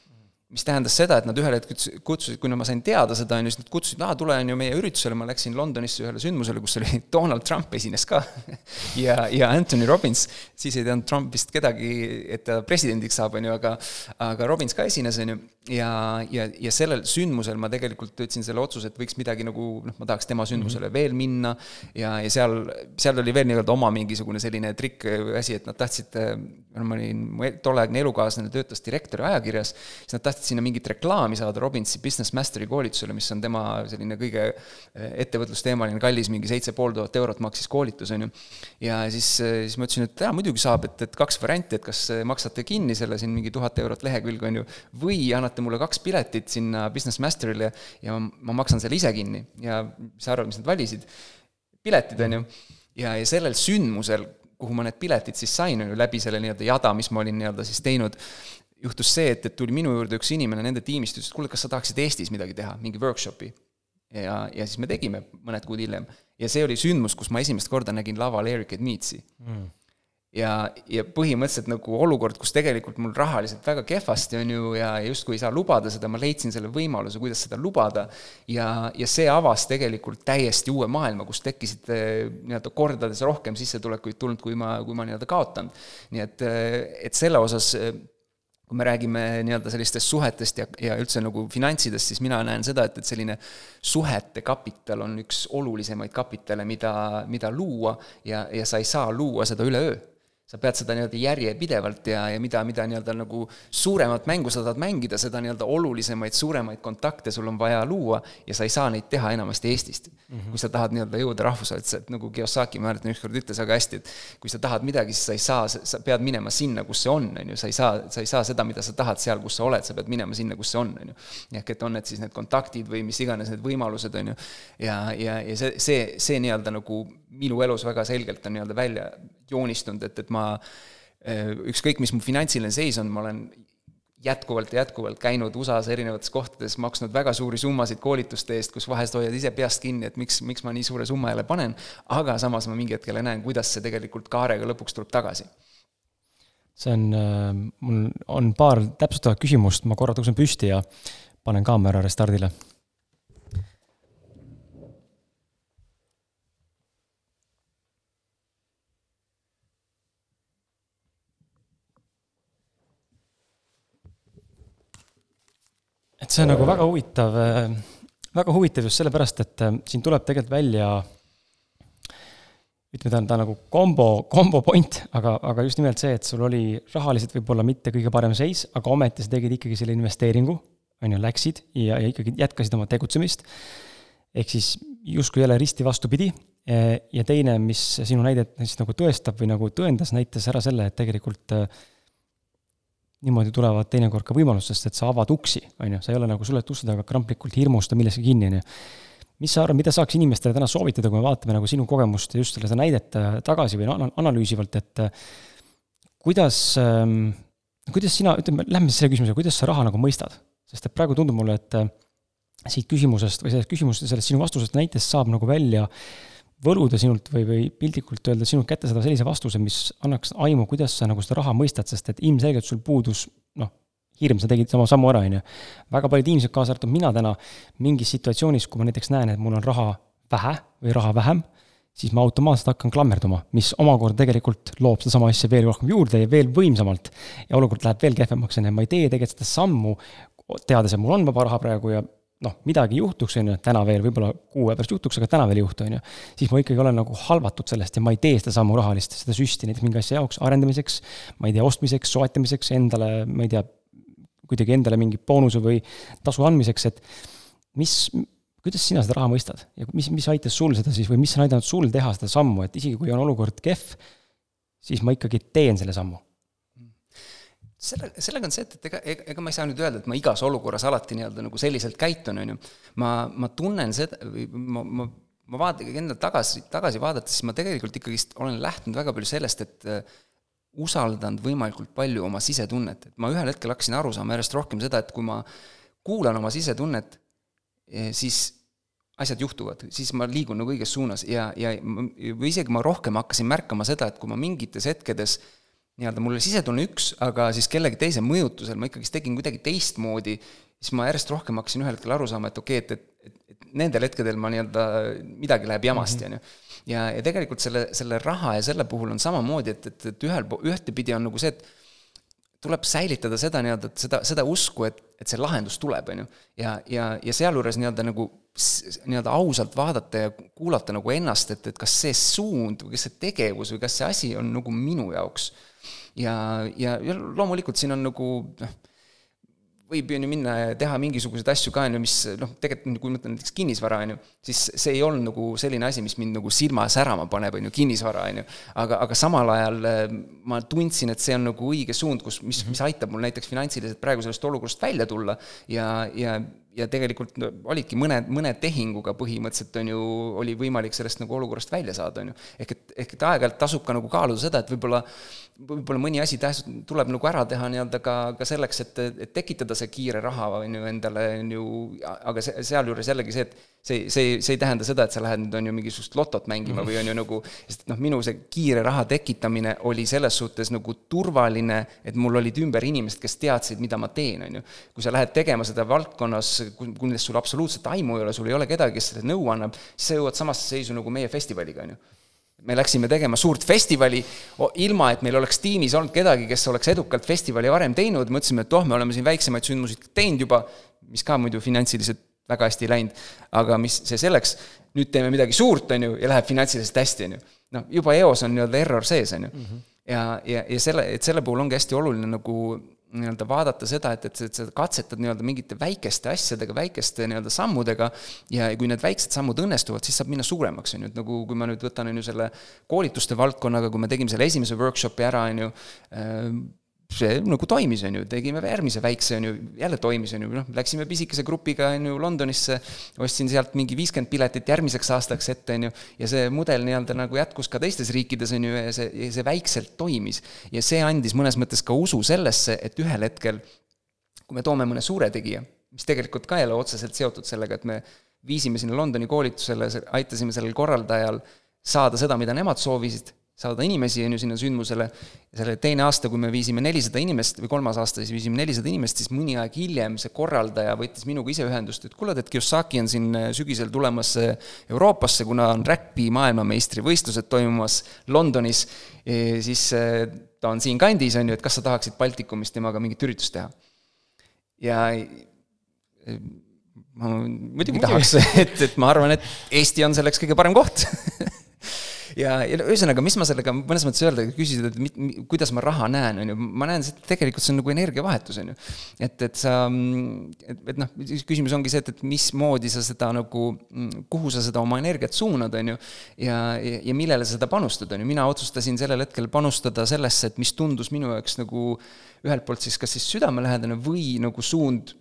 Mis tähendas seda, et nad ühel hetkel kutsusid, kuna ma sain teada seda, on ju, siis nad kutsusid, aa, tule on ju meie üritusele, ma läksin Londonisse ühele sündmusele, kus oli [LAUGHS] Donald Trump esines ka [LAUGHS] ja, ja Anthony Robbins, siis ei teadnud Trumpist kedagi, et ta presidendiks saab, on ju, aga aga Robbins ka esines, on ju, ja, ja, ja sellel sündmusel ma tegelikult ütlesin selle otsuse, et võiks midagi nagu noh, ma tahaks tema sündmusele mm -hmm. veel minna ja, ja seal, seal oli veel nii-öelda oma mingisugune selline trikk või asi, et nad tahtsid, no ma olin, mu e-, tolleaegne elukaaslane töötas direktori ajakirjas, siis nad tahtsid sinna mingit reklaami saada Robinsi Business Mastery koolitusele, mis on tema selline kõige eh, ettevõtlusteemaline kallis, mingi seitse pool tuhat eurot maksis koolitus, on ju. ja siis, eh, siis ma ütlesin, et jaa, muidugi saab, et, et kaks varianti, et kas maksate kinni selle siin mingi tuhat eurot lehekülg, on ju, või annate annate mulle kaks piletit sinna Business Masterile ja ma maksan selle ise kinni ja mis sa arvad, mis nad valisid? piletid, on ju. ja, ja sellel sündmusel, kuhu ma need piletid siis sain, on ju, läbi selle nii-öelda jada, mis ma olin nii-öelda siis teinud, juhtus see, et, et tuli minu juurde üks inimene nende tiimist, ütles, et kuule, kas sa tahaksid Eestis midagi teha, mingi workshopi ja, ja siis me tegime mõned kuud hiljem. ja see oli sündmus, kus ma esimest korda nägin laval Eric Edmitsi mm. Ja, ja põhimõtteliselt nagu olukord, kus tegelikult mul rahaliselt väga kehvasti on ju ja justkui ei saa lubada seda, ma leidsin selle võimaluse, kuidas seda lubada. ja, ja see avas tegelikult täiesti uue maailma, kus tekkisid eh, nii-öelda kordades rohkem sissetulekuid tulnud, kui ma, kui ma nii-öelda kaotanud. nii et, eh, et selle osas eh, kui me räägime nii-öelda sellistest suhetest ja, ja üldse nagu finantsidest, siis mina näen seda, et, et selline suhete kapital on üks olulisemaid kapitale, mida, mida luua ja, ja sa ei saa luua seda üleöö sa pead seda nii-öelda järjepidevalt ja, ja mida, mida nii-öelda nagu suuremat mängu sa tahad mängida, seda nii-öelda olulisemaid, suuremaid kontakte sul on vaja luua ja sa ei saa neid teha enamasti Eestist mm. -hmm. kui sa tahad nii-öelda jõuda rahvusvaheliselt, nagu Kiyosaki, ma mäletan, ükskord ütles väga hästi, et kui sa tahad midagi, siis sa ei saa, sa pead minema sinna, kus see on, on ju, sa ei saa, sa ei saa seda, mida sa tahad seal, kus sa oled, sa pead minema sinna, kus see on, on ju. ehk et on need siis need kontaktid või mis iganes need võimalused, on ju, ja, ja, ja see, see, see nii-öelda nagu minu elus väga selgelt on nii-öelda välja joonistunud, et, et ma ükskõik, mis mu finantsiline seis on, ma olen jätkuvalt ja jätkuvalt käinud USA-s erinevates kohtades, maksnud väga suuri summasid koolituste eest, kus vahest hoiad ise peast kinni, et miks, miks ma nii suure summa jälle panen, aga samas ma mingi hetkel näen, kuidas see tegelikult kaarega lõpuks tuleb tagasi. see on, äh, mul on paar täpsustavat küsimust, ma korra tõusen püsti ja panen kaamera restardile et see on nagu väga huvitav, äh, väga huvitav just sellepärast, et äh, siin tuleb tegelikult välja ütleme, ta on, ta on nagu kombo, kombo point, aga, aga just nimelt see, et sul oli rahaliselt võib-olla mitte kõige parem seis, aga ometi sa tegid ikkagi selle investeeringu, on ju, läksid ja, ja ikkagi jätkasid oma tegutsemist. ehk siis justkui jälle risti vastupidi. ja teine, mis sinu näidet siis nagu tõestab või nagu tõendas, näitas ära selle, et tegelikult äh, niimoodi tulevad teinekord ka võimalused, sest et sa avad uksi, on ju, sa ei ole nagu suletud uste taga kramplikult hirmusta milleski kinni, on ju. mis sa arvad, mida saaks inimestele täna soovitada, kui me vaatame nagu sinu kogemust ja just selle näidet äh, tagasi või analüüsivalt, et äh, kuidas, ähm, kuidas sina, ütleme, lähme siis selle küsimusega, kuidas sa raha nagu mõistad? sest et praegu tundub mulle, et äh, siit küsimusest või sellest küsimusest, sellest sinu vastusest näitest saab nagu välja äh, võluda sinult või, või piltlikult öelda sinult kätte saada sellise vastuse, mis annaks aimu, kuidas sa nagu seda raha mõistad, sest et ilmselgelt sul puudus noh, hirm, sa tegid sama sammu ära, on ju. väga paljud inimesed, kaasa arvatud mina täna, mingis situatsioonis, kui ma näiteks näen, et mul on raha vähe või raha vähem, siis ma automaatselt hakkan klammerduma, mis omakorda tegelikult loob sedasama asja veel rohkem juurde ja veel võimsamalt. ja olukord läheb veel kehvemaks, on ju, ma ei tee tegelikult seda sammu, teades, et mul on vaba raha praegu ja noh, midagi juhtuks, on ju, täna veel, võib-olla kuu aja pärast juhtuks, aga täna veel ei juhtu, on ju. siis ma ikkagi olen nagu halvatud sellest ja ma ei tee seda sammu rahalist, seda süsti näiteks mingi asja jaoks, arendamiseks, ma ei tea, ostmiseks, soetamiseks, endale, ma ei tea, kuidagi endale mingi boonuse või tasu andmiseks, et mis, kuidas sina seda raha mõistad ja mis, mis aitas sul seda siis või mis on aidanud sul teha seda sammu, et isegi kui on olukord kehv, siis ma ikkagi teen selle sammu selle, sellega on see, et, et ega, ega ma ei saa nüüd öelda, et ma igas olukorras alati nii-öelda nagu selliselt käitun, on ju. ma, ma tunnen seda või ma, ma, ma vaatan endale tagasi, tagasi vaadates, siis ma tegelikult ikkagist olen lähtunud väga palju sellest, et uh, usaldanud võimalikult palju oma sisetunnet, et ma ühel hetkel hakkasin aru saama järjest rohkem seda, et kui ma kuulan oma sisetunnet, eh, siis asjad juhtuvad, siis ma liigun nagu õiges suunas ja, ja või isegi ma rohkem hakkasin märkama seda, et kui ma mingites hetkedes äh, nii-öelda mul oli sisetunne üks, aga siis kellegi teise mõjutusel ma ikkagist tegin kuidagi teistmoodi, siis ma järjest rohkem hakkasin ühel hetkel aru saama, et okei okay,, et, et, et, et nendel hetkedel ma nii-öelda, midagi läheb jamasti, mhm. on ju. ja, ja tegelikult selle, selle raha ja selle puhul on samamoodi, et, et, et ühel ühtepidi on nagu see, et tuleb säilitada seda nii-öelda, et seda, seda usku, et, et see lahendus tuleb, on ju. ja, ja, ja sealjuures nii-öelda nagu nii-öelda ausalt vaadata ja kuulata nagu ennast, et, et kas see suund või kas see tegevus või kas see asi on nagu minu jaoks ja, ja, ja loomulikult siin on nagu noh, võib ju minna ja teha mingisuguseid asju ka, on ju, mis noh, tegelikult kui ma mõtlen näiteks kinnisvara, on ju, siis see ei olnud nagu selline asi, mis mind nagu silma särama paneb, on ju, kinnisvara, on ju. aga, aga samal ajal äh, ma tundsin, et see on nagu õige suund, kus, mis, mis aitab mul näiteks finantsiliselt praegu sellest olukorrast välja tulla ja, ja ja tegelikult no, olidki mõne, mõne tehinguga põhimõtteliselt on ju, oli võimalik sellest nagu olukorrast välja saada, on ju. ehk et, ehk et aeg-ajalt tasub ka nagu kaaluda seda, et võib-olla võib-olla mõni asi täht-, tuleb nagu ära teha nii-öelda ka, ka selleks, et, et tekitada see kiire raha, on ju, endale, on ju, aga see, sealjuures jällegi see, et see, see, see ei tähenda seda, et sa lähed nüüd, on ju, mingisugust lotot mängima või on ju nagu, sest noh, minu see kiire raha tekitamine oli selles suhtes nagu turvaline, et mul olid ümber inimesed, kes teadsid, mida ma teen, on ju. kui sa lähed tegema seda valdkonnas, millest sul absoluutselt aimu ei ole, sul ei ole kedagi, kes seda nõu annab, siis sa jõuad samasse seisu nagu meie festivaliga, on ju me läksime tegema suurt festivali, ilma et meil oleks tiimis olnud kedagi, kes oleks edukalt festivali varem teinud, mõtlesime, et oh, me oleme siin väiksemaid sündmusi teinud juba, mis ka muidu finantsiliselt väga hästi ei läinud, aga mis see selleks, nüüd teeme midagi suurt, on ju, ja läheb finantsiliselt hästi, on ju. noh, juba eos on nii-öelda error sees, on ju. Mhm. ja, ja, ja selle, et selle puhul ongi hästi oluline nagu nii-öelda vaadata seda, et, et, et sa katsetad nii-öelda mingite väikeste asjadega, väikeste nii-öelda sammudega ja kui need väiksed sammud õnnestuvad, siis saab minna suuremaks, on ju, et nagu kui ma nüüd võtan, on ju, selle koolituste valdkonnaga, kui me tegime selle esimese workshopi ära, on ju, see nagu toimis, on ju, tegime järgmise väikse, on ju, jälle toimis, on ju, noh, läksime pisikese grupiga, on ju, Londonisse, ostsin sealt mingi viiskümmend piletit järgmiseks aastaks ette, on ju, ja see mudel nii-öelda nagu jätkus ka teistes riikides, on ju, ja see, ja see väikselt toimis. ja see andis mõnes mõttes ka usu sellesse, et ühel hetkel, kui me toome mõne suure tegija, mis tegelikult ka ei ole otseselt seotud sellega, et me viisime sinna Londoni koolitusele, aitasime sellel korraldajal saada seda, mida nemad soovisid saada inimesi, on ju, sinna sündmusele, ja selle teine aasta, kui me viisime nelisada inimest või kolmas aasta, siis viisime nelisada inimest, siis mõni aeg hiljem see korraldaja võttis minuga ise ühendust, et kuule, et Kiyosaki on siin äh, sügisel tulemas äh, Euroopasse, kuna on räkpi maailmameistrivõistlused toimumas Londonis, siis äh, ta on siinkandis, on ju, et kas sa tahaksid Baltikumis temaga mingit üritust teha. ja ma muidugi. tahaks, [LAUGHS] et, et ma arvan, et Eesti on selleks kõige parem koht [LAUGHS] ja, ja ühesõnaga, mis ma sellega mõnes mõttes öelda, küsisid, et mit, mit, kuidas ma raha näen, on ju, ma näen, et tegelikult see on nagu energiavahetus, on ju. et, et sa, et, et noh, küsimus ongi see, et, et mismoodi sa seda nagu, kuhu sa seda oma energiat suunad, on ju, ja, ja, ja millele sa seda panustad, on ju, mina otsustasin sellel hetkel panustada sellesse, et mis tundus minu jaoks nagu ühelt poolt siis kas siis südamelähedane või nagu suund,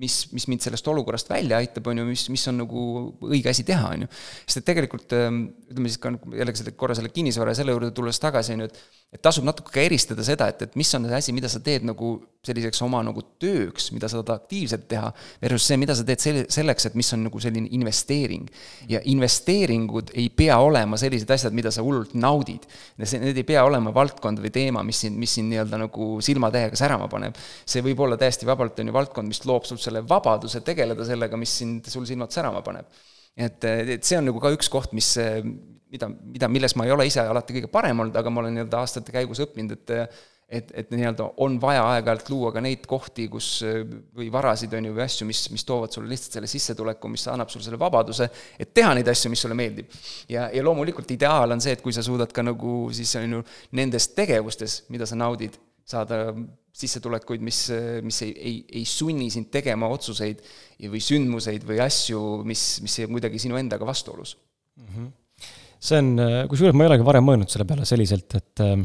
mis, mis mind sellest olukorrast välja aitab, on ju, mis, mis on nagu õige asi teha, on ju. sest et tegelikult ähm, ütleme siis ka jällegi selle korra selle kinnisvara ja selle juurde tulles tagasi, on ju, et et tasub natuke ka eristada seda, et, et mis on see asi, mida sa teed nagu selliseks oma nagu tööks, mida sa tahad aktiivselt teha, versus see, mida sa teed selle, selleks, et mis on nagu selline investeering. ja investeeringud ei pea olema sellised asjad, mida sa hullult naudid. Need ei pea olema valdkond või teema, mis sind, mis sind nii-öelda nagu silmatäiega särama paneb. see võib olla täiesti vabalt, on ju, valdkond, mis loob sul selle vabaduse tegeleda sellega, mis sind, sul silmad särama paneb et, et see on nagu ka üks koht, mis, mida, mida, milles ma ei ole ise alati kõige parem olnud, aga ma olen nii-öelda aastate käigus õppinud, et et, et nii-öelda on vaja aeg-ajalt luua ka neid kohti, kus või varasid, on ju, või asju, mis, mis toovad sulle lihtsalt selle sissetuleku, mis annab sulle selle vabaduse, et teha neid asju, mis sulle meeldib. ja, ja loomulikult ideaal on see, et kui sa suudad ka nagu siis on ju nendes tegevustes, mida sa naudid, saada sissetulekuid, mis, mis ei, ei, ei sunni sind tegema otsuseid või sündmuseid või asju, mis, mis on kuidagi sinu endaga vastuolus mm. -hmm see on, kusjuures ma ei olegi varem mõelnud selle peale selliselt, et ähm,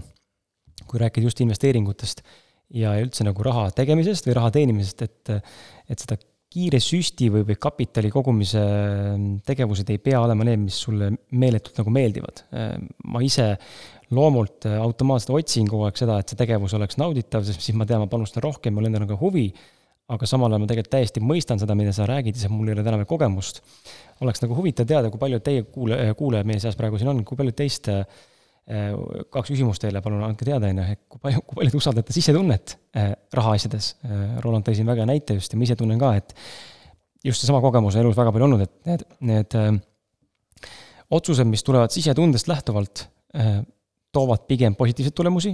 kui rääkida just investeeringutest ja üldse nagu raha tegemisest või raha teenimisest, et, et seda kiire süsti või, või kapitali kogumise ähm, tegevused ei pea olema need, mis sulle meeletult nagu meeldivad. Ähm, ma ise loomult äh, automaatselt otsin kogu aeg seda, et see tegevus oleks nauditav, sest siis ma tean, ma panustan rohkem, mul endal on ka huvi aga samal ajal ma tegelikult täiesti mõistan seda, mida sa räägid, sest mul ei ole täna veel kogemust. oleks nagu huvitav teada, kui paljud teie kuule, kuulajad meie seas praegu siin on, kui paljud teist äh, kaks küsimust teile, palun andke teada, on ju, et kui palju, kui palju te usaldate sisetunnet äh, rahaasjades. Äh, Roland tõi siin väga näite just ja ma ise tunnen ka, et just seesama kogemus on elus väga palju olnud, et need, need otsused, mis tulevad sisetundest lähtuvalt, toovad pigem positiivseid tulemusi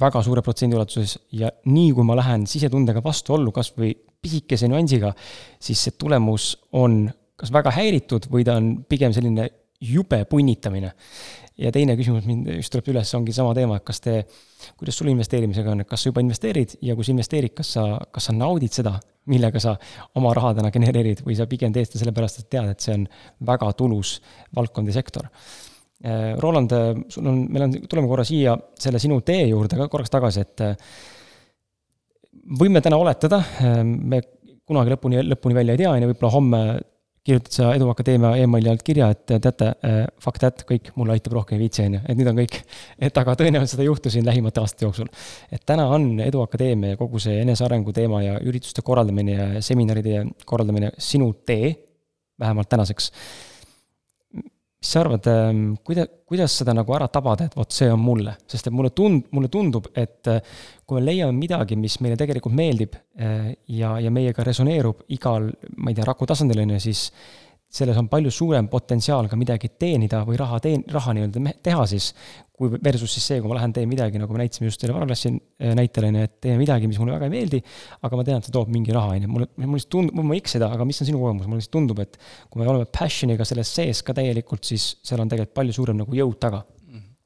väga suure protsendi ulatuses ja nii, kui ma lähen sisetundega vastuollu kas või pisikese nüansiga, siis see tulemus on kas väga häiritud või ta on pigem selline jube punnitamine. ja teine küsimus mind just tuleb üles, ongi sama teema, et kas te, kuidas sul investeerimisega on, et kas sa juba investeerid ja kui sa investeerid, kas sa, kas sa naudid seda, millega sa oma raha täna genereerid või sa pigem teed seda sellepärast, et tead, et see on väga tulus valdkond ja sektor Roland, sul on, meil on, tuleme korra siia selle sinu tee juurde ka korraks tagasi, et äh, võime täna oletada, me kunagi lõpuni, lõpuni välja ei tea, on ju, võib-olla homme kirjutad sa Edu Akadeemia emaili alt kirja, et teate, fuck that, kõik, mulle aitab rohkem ei viitsi, on ju, et nüüd on kõik. et aga tõenäoliselt seda ei juhtu siin lähimate aastate jooksul. et täna on Edu Akadeemia ja kogu see enesearengu teema ja ürituste korraldamine ja seminaride korraldamine sinu tee, vähemalt tänaseks mis sa arvad, kuida-, kuidas seda nagu ära tabada, et vot see on mulle, sest et mulle tund-, mulle tundub, et äh, kui me leiame midagi, mis meile tegelikult meeldib äh, ja, ja meiega resoneerub igal, ma ei tea, raku tasandil, on ju, siis selles on palju suurem potentsiaal ka midagi teenida või raha teen-, raha nii-öelda teha siis, kui versus siis see, kui ma lähen teen midagi, nagu me näitasime just teile varaklassi äh, näitel, on ju, et teen midagi, mis mulle väga ei meeldi, aga ma tean, et see toob mingi raha, on ju, mulle, mulle lihtsalt tundub, ma ei eksida, aga mis on sinu kogemus, mulle lihtsalt tundub, et kui me oleme passion'iga selles sees ka täielikult, siis seal on tegelikult palju suurem nagu jõud taga.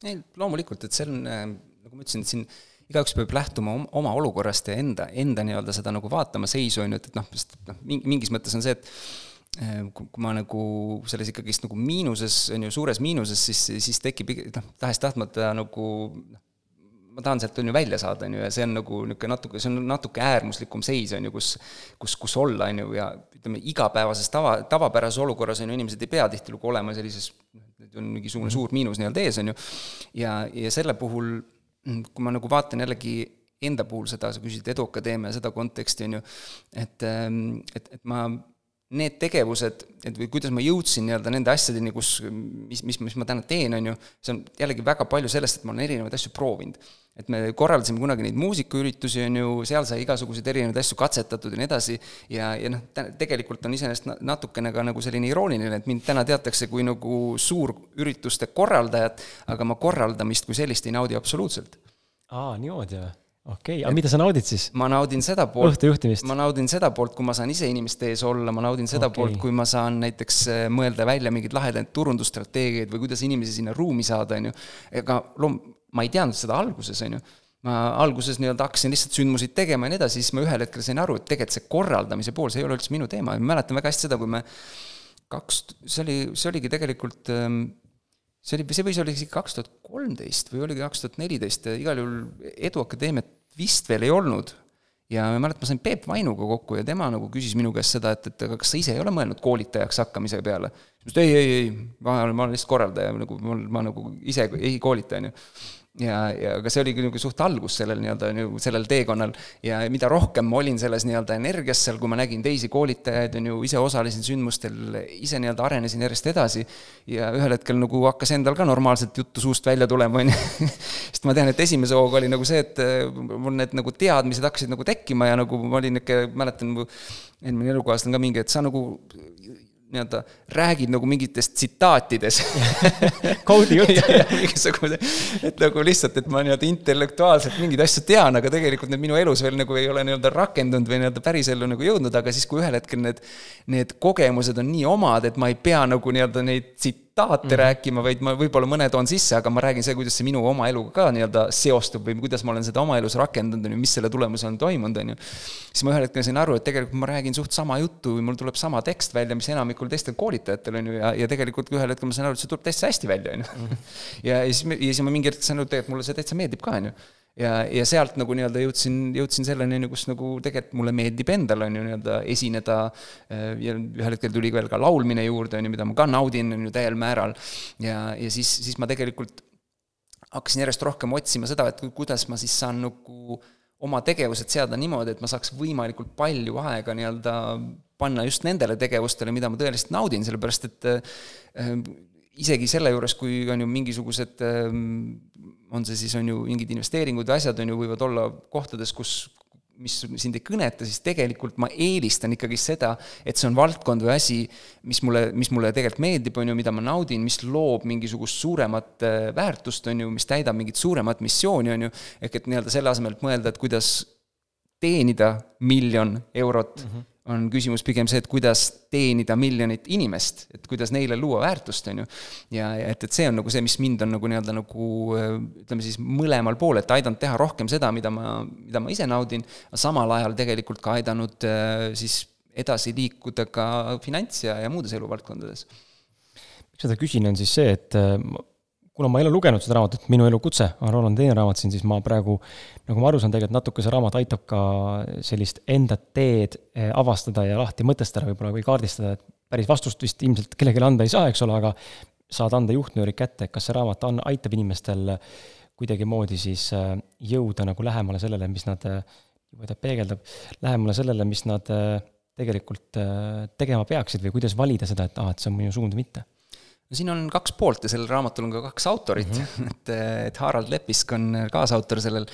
Ei, loomulikult, et see on, äh, nagu ma ütlesin, et siin igaüks peab lähtuma oma olukorrast ja enda, enda nii-öelda seda nagu vaatama seisu, on ju, et, et noh, sest noh, mingis mõttes on see, et kui ma nagu selles ikkagist nagu miinuses, on ju, suures miinuses, siis, siis tekib noh, tahes-tahtmata nagu noh, ma tahan sealt, on ju, välja saada, on ju, ja see on nagu niisugune natuke, see on natuke äärmuslikum seis, on ju, kus kus, kus olla, on ju, ja ütleme, igapäevases tava, tavapärases olukorras, on ju, inimesed ei pea tihtilugu olema sellises, on mingisugune suur miinus nii-öelda ees, on ju, ja, ja selle puhul, kui ma nagu vaatan jällegi enda puhul seda, sa küsisid Eduakadeemia seda konteksti, on ju, et, et, et ma need tegevused, et või kuidas ma jõudsin nii-öelda nende asjadeni, kus, mis, mis, mis ma täna teen, on ju, see on jällegi väga palju sellest, et ma olen erinevaid asju proovinud. et me korraldasime kunagi neid muusikaüritusi, on ju, seal sai igasuguseid erinevaid asju katsetatud ja nii edasi, ja, ja noh, tegelikult on iseenesest natukene ka nagu selline irooniline, et mind täna teatakse kui nagu suurürituste korraldajat, aga ma korraldamist kui sellist ei naudi absoluutselt. aa, niimoodi või? Okei okay., aga mida sa naudid siis? ma naudin seda poolt, õhtujuhtimist? ma naudin seda poolt, kui ma saan ise inimeste ees olla, ma naudin seda okay. poolt, kui ma saan näiteks äh, mõelda välja mingeid lahedaid turundusstrateegiaid või kuidas inimesi sinna ruumi saada, on ju. ega loom-, ma ei teadnud seda alguses, on ju. ma alguses nii-öelda hakkasin lihtsalt sündmuseid tegema ja nii edasi, siis ma ühel hetkel sain aru, et tegelikult see korraldamise pool, see ei ole üldse minu teema ja ma mäletan väga hästi seda, kui me kaks, see oli, see oligi tegelikult ähm, see oli, see võis olla isegi kaks tuhat kolmteist või oligi kaks tuhat neliteist, igal juhul Eduakadeemiat vist veel ei olnud. ja ma mäletan, ma sain Peep Vainuga kokku ja tema nagu küsis minu käest seda, et, et aga kas sa ise ei ole mõelnud koolitajaks hakkamise peale? ma ütlesin, ei, ei, ei, ma olen, ma olen lihtsalt korraldaja, nagu ma, ma nagu ise ei koolita, on ju ja, ja aga see oligi nagu suht algus sellel nii-öelda nagu sellel teekonnal ja mida rohkem ma olin selles nii-öelda energias seal, kui ma nägin teisi koolitajaid, on ju, ise osalesin sündmustel, ise nii-öelda arenesin järjest edasi ja ühel hetkel nagu hakkas endal ka normaalselt juttu suust välja tulema, on ju. [LAUGHS] sest ma tean, et esimese hooga oli nagu see, et mul need nagu teadmised hakkasid nagu tekkima ja nagu ma olin niisugune, mäletan mu eelmine elukaaslane ka mingi, et sa nagu nii-öelda räägid nagu mingites tsitaatides. [LAUGHS] Koodi jutt. [LAUGHS] Mingisugune, et nagu lihtsalt, et ma nii-öelda intellektuaalselt mingeid asju tean, aga tegelikult need minu elus veel nagu ei ole nii-öelda rakendunud või nii-öelda pärisellu nagu jõudnud, aga siis, kui ühel hetkel need, need kogemused on nii omad, et ma ei pea nagu nii-öelda neid tsit-, tahate mm -hmm. rääkima, vaid ma võib-olla mõne toon sisse, aga ma räägin see, kuidas see minu oma eluga ka nii-öelda seostub või kuidas ma olen seda oma elus rakendanud, on ju, mis selle tulemusel on toimunud, on ju. siis ma ühel hetkel sain aru, et tegelikult ma räägin suht sama juttu mul tuleb sama tekst välja, mis enamikul teistel koolitajatel, on ju, ja, ja tegelikult ühel hetkel ma sain aru, et see tuleb täitsa hästi välja, on ju. Mhm. ja, ja siis, ja siis ma mingi hetk sain aru, et tegelikult mulle see täitsa meeldib ka, on ju ja, ja sealt nagu nii-öelda jõudsin, jõudsin selleni, on ju, kus nagu tegelikult mulle meeldib endale, on ju, nii-öelda esineda äh, ja ühel hetkel tuli veel ka laulmine juurde, on ju, mida ma ka naudin, on ju, täiel määral. ja, ja siis, siis ma tegelikult hakkasin järjest rohkem otsima seda, et kuidas ma siis saan nagu oma tegevused seada niimoodi, et ma saaks võimalikult palju aega nii-öelda panna just nendele tegevustele, mida ma tõeliselt naudin, sellepärast et äh, isegi selle juures, kui on ju mingisugused ähm, on see siis, on ju, mingid investeeringud asjad, on ju, võivad olla kohtades, kus mis sind ei kõneta, siis tegelikult ma eelistan ikkagi seda, et see on valdkond või asi, mis mulle, mis mulle tegelikult meeldib, on ju, mida ma naudin, mis loob mingisugust suuremat äh, väärtust, on ju, mis täidab mingit suuremat missiooni, on ju, ehk et nii-öelda selle asemel, et mõelda, et kuidas teenida miljon eurot mm, -hmm on küsimus pigem see, et kuidas teenida miljonit inimest, et kuidas neile luua väärtust, on ju. ja, ja et, et see on nagu see, mis mind on nagu nii-öelda nagu ütleme siis mõlemal pool, et aidanud teha rohkem seda, mida ma, mida ma ise naudin, samal ajal tegelikult ka aidanud siis edasi liikuda ka finants- ja, ja muudes eluvaldkondades. miks seda küsin, on siis see, et kuna ma ei ole lugenud seda raamatut, Minu elukutse on Roland teine raamat siin, siis ma praegu, nagu ma aru saan, tegelikult natuke see raamat aitab ka sellist enda teed eh, avastada ja lahti mõtestada võib-olla või kaardistada, et päris vastust vist ilmselt kellelegi anda ei saa, eks ole, aga saad anda juhtnööri kätte, kas see raamat on, aitab inimestel kuidagimoodi siis eh, jõuda nagu lähemale sellele, mis nad, või ta peegeldab, lähemale sellele, mis nad eh, tegelikult tegema peaksid või kuidas valida seda, et aa, et see on minu suund või mitte no siin on kaks poolt ja sellel raamatul on ka kaks autorit mm, -hmm. [LAUGHS] et, et Harald Lepisk on kaasautor sellel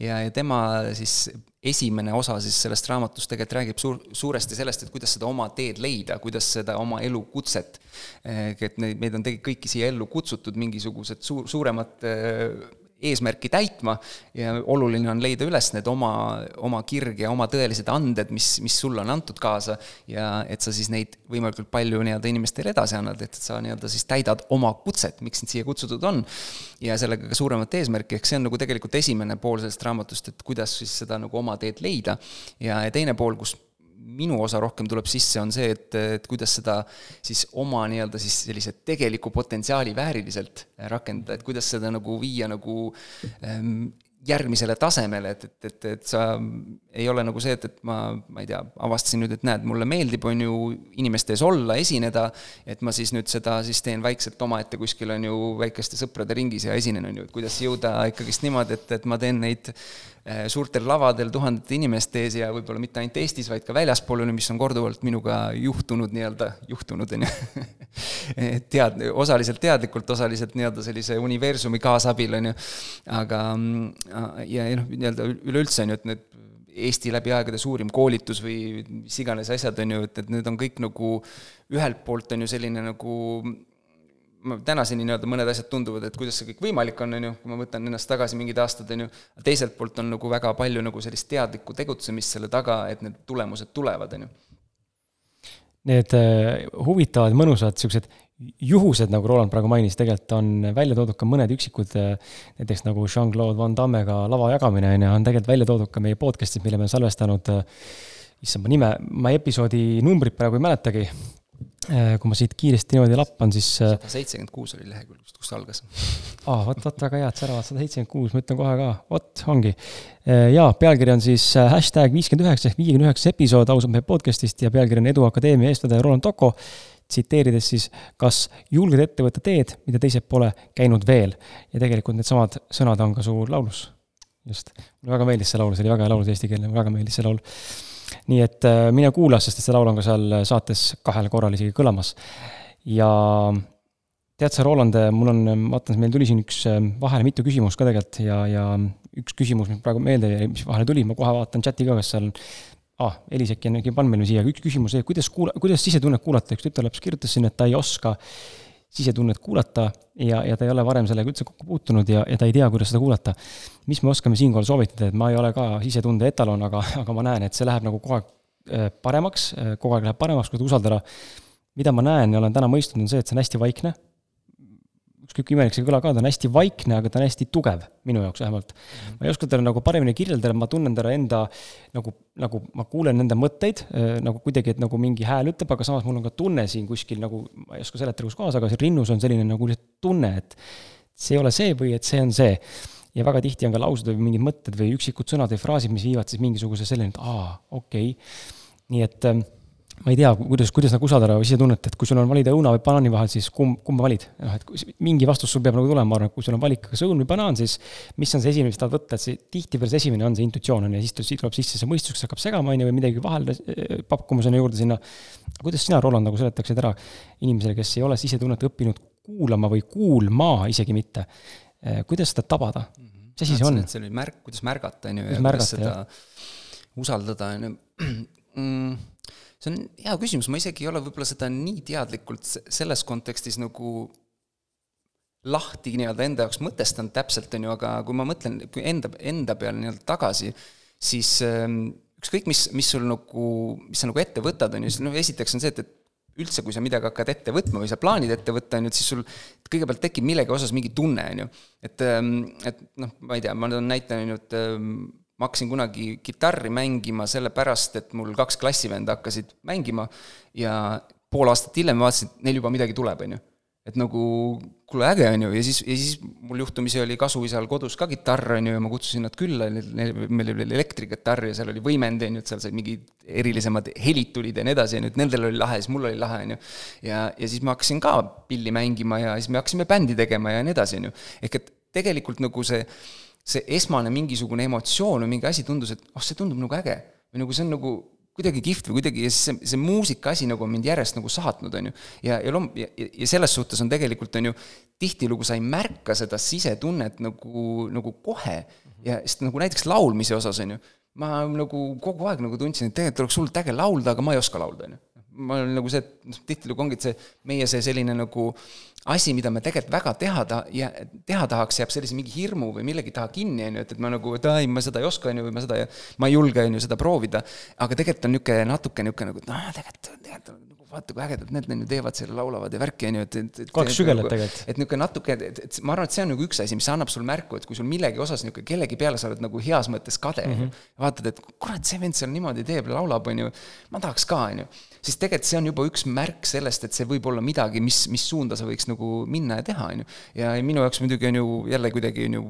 ja, ja tema siis esimene osa siis sellest raamatust tegelikult räägib suur, suuresti sellest, et kuidas seda oma teed leida, kuidas seda oma elukutset, et neid, meid on tegelikult kõiki siia ellu kutsutud mingisugused suur, suuremad eesmärki täitma ja oluline on leida üles need oma, oma kirg ja oma tõelised anded, mis, mis sulle on antud kaasa ja et sa siis neid võimalikult palju nii-öelda inimestele edasi annad, et sa nii-öelda siis täidad oma kutset, miks sind siia kutsutud on, ja sellega ka suuremat eesmärki, ehk see on nagu tegelikult esimene pool sellest raamatust, et kuidas siis seda nagu oma teed leida, ja, teine pool, kus minu osa rohkem tuleb sisse, on see, et, et kuidas seda siis oma nii-öelda siis sellise tegeliku potentsiaali vääriliselt rakendada, et kuidas seda nagu viia nagu ähm, järgmisele tasemele, et, et, et, et sa ei ole nagu see, et, et ma, ma ei tea, avastasin nüüd, et näed, mulle meeldib, on ju, inimeste ees olla, esineda, et ma siis nüüd seda siis teen vaikselt omaette kuskil, on ju, väikeste sõprade ringis ja esinen, on ju, et kuidas jõuda ikkagist niimoodi, et, et ma teen neid Eh, suurtel lavadel tuhandete inimeste ees ja võib-olla mitte ainult Eestis, vaid ka väljaspool, mis on korduvalt minuga juhtunud nii-öelda, juhtunud, on ju. [LAUGHS] tead-, osaliselt teadlikult, osaliselt nii-öelda sellise universumi kaasabil, on ju. aga ja, ja noh, nii-öelda üleüldse on ju, et need Eesti läbi aegade suurim koolitus või mis iganes asjad, on ju, et, et need on kõik nagu ühelt poolt on ju selline nagu ma tänaseni nii-öelda mõned asjad tunduvad, et kuidas see kõik võimalik on, on ju, kui ma võtan ennast tagasi mingid aastad, on ju, teiselt poolt on nagu väga palju nagu sellist teadlikku tegutsemist selle taga, et need tulemused tulevad, on ju. Need äh, huvitavad, mõnusad niisugused juhused, nagu Roland praegu mainis, tegelikult on välja toodud ka mõned üksikud, äh, näiteks nagu Jean-Claude Van Dammega lava jagamine, on ju, on tegelikult välja toodud ka meie podcast'id, mille me salvestanud äh, issand, ma nime, ma episoodi numbrit praegu ei mäletagi, kui ma siit kiiresti niimoodi lappan, siis. Äh, sada seitsekümmend kuus oli lehekülg, kust algas. aa, vot, vot väga hea, et sa arvad, sada seitsekümmend kuus, ma ütlen kohe ka, vot, ongi. Äh, jaa, pealkiri on siis hashtag viiskümmend üheksa ehk viiekümne üheksas episood ausalt mehe podcast'ist ja pealkiri on Edu Akadeemia eestvedaja Roland Toko. tsiteerides siis, kas julged ette võtta teed, mida teised pole käinud veel. ja tegelikult needsamad sõnad on ka su laulus. just, mulle väga meeldis see laul, see oli väga hea laul, eestikeelne, mulle väga meeldis see laul nii et äh, mine kuula, sest et see laul on ka seal saates kahel korral isegi kõlamas. ja tead sa, Roland, mul on, vaatan, meil tuli siin üks äh, vahele mitu küsimust ka tegelikult ja, ja üks küsimus, mis praegu meelde jäi, mis vahele tuli, ma kohe vaatan chati ka, kas seal ah, Elis äkki on äkki pannud meile siia, üks küsimus, kuidas kuula-, kuidas sisetunnet kuulata, üks tütarlaps kirjutas siin, et ta ei oska sisetunnet kuulata ja, ja ta ei ole varem sellega üldse kokku puutunud ja, ja ta ei tea, kuidas seda kuulata. mis me oskame siinkohal soovitada, et ma ei ole ka sisetunde etalon, aga, aga ma näen, et see läheb nagu kogu aeg äh, paremaks, äh, kogu aeg läheb paremaks, kui usaldada. mida ma näen ja olen täna mõistnud, on see, et see on hästi vaikne kui imelik see kõla ka, ta on hästi vaikne, aga ta on hästi tugev, minu jaoks vähemalt. ma ei oska teda nagu paremini kirjeldada, ma tunnen teda enda nagu, nagu ma kuulen nende mõtteid äh, nagu kuidagi, et nagu mingi hääl ütleb, aga samas mul on ka tunne siin kuskil nagu, ma ei oska seletada, kus kohas, aga siin rinnus on selline nagu tunne, et see ei ole see või et see on see. ja väga tihti on ka laused või mingid mõtted või üksikud sõnad või fraasid, mis viivad siis mingisuguse selleni, et aa, okei okay.. nii et ähm, ma ei tea, kuidas, kuidas nagu usaldada sisetunnet, et kui sul on valida õuna või banaani vahel, siis kumb, kumba valid? noh, et mingi vastus sul peab nagu tulema, ma arvan, et kui sul on valik kas õun või banaan, siis mis on see esimene, mis tahad võtta, et see tihtipeale see esimene on see intuitsioon, on ju, ja siis tuleb sisse see mõistus, kes hakkab segama, on ju, või midagi vahele eh, pakkuma sinna juurde sinna. kuidas sina, Roland, nagu seletaksid ära inimesele, kes ei ole sisetunnet õppinud kuulama või kuulma isegi mitte, eh, kuidas seda tabada? mis asi see on? see oli märk, kuidas märgata, on ju, ja kuidas seda usaldada, on ju [CLEARS THROAT] mm, see on hea küsimus, ma isegi ei ole võib-olla seda nii teadlikult selles kontekstis nagu lahti nii-öelda enda jaoks mõtestanud täpselt, on ju, aga kui ma mõtlen, kui enda, enda peale nii-öelda tagasi, siis ähm, ükskõik, mis, mis sul nagu, mis sa nagu ette võtad, on ju, siis no esiteks on see, et, et üldse, kui sa midagi hakkad ette võtma või sa plaanid ette võtta, on ju, et siis sul kõigepealt tekib millegi osas mingi tunne, on ju. et, ähm, et noh, ma ei tea, ma toon näite, on ju, et ähm, ma hakkasin kunagi kitarri mängima sellepärast, et mul kaks klassivenda hakkasid mängima ja pool aastat hiljem vaatasin, et neil juba midagi tuleb, on ju et nagu kuule, äge on ju, ja siis, ja siis mul juhtumisi oli kasuisal kodus ka kitarr, on ju, ja ma kutsusin nad külla, meil oli elektrikitarr ja seal oli võimend, on ju, et seal sai mingid erilisemad helid tulid ja nii edasi, on ju, et nendel oli lahe, siis mul oli lahe, on ju. ja, ja siis ma hakkasin ka pilli mängima ja siis me hakkasime bändi tegema ja nii edasi, on ju. ehk et tegelikult nagu see, see esmane mingisugune emotsioon või mingi asi tundus, et oh, see tundub nagu äge. või nagu see on nagu kuidagi kihvt või kuidagi ja siis see, see muusika asi nagu on mind järjest nagu saatnud, on ju. ja, ja loom-, ja, ja selles suhtes on tegelikult, on ju, tihtilugu sa ei märka seda sisetunnet nagu, nagu kohe ja sest nagu näiteks laulmise osas, on ju, ma nagu kogu aeg nagu tundsin, et tegelikult oleks hullult äge laulda, aga ma ei oska laulda, on ju. ma olen nagu see, noh, tihtilugu ongi, et see meie see selline nagu asi, mida me tegelikult väga teha ta-, ja teha tahaks, jääb sellise mingi hirmu või millegi taha kinni, on ju, et, et ma nagu, et ai, ma seda ei oska, on ju, või ma seda ei, ma ei julge, on ju, seda proovida. aga tegelikult on niisugune natuke niisugune nagu, et noh, tegelikult, tegelikult vaata kui ägedad need on ju, teevad selle, laulavad ja värki, on ju, et, et, et kaks sügelat nagu, tegelikult. et niisugune natuke, et, et ma arvan, et see on nagu üks asi, mis annab sulle märku, et kui sul millegi osas niisugune kellegi peale sa oled nagu heas mõttes kade mm, -hmm. vaatad, et kurat, see vend seal niimoodi teeb, laulab, on ju, ma tahaks ka, on ju siis tegelikult see on juba üks märk sellest, et see võib olla midagi, mis, mis suunda sa võiks nagu minna ja teha, on ju. ja minu jaoks muidugi on ju jälle kuidagi on ju,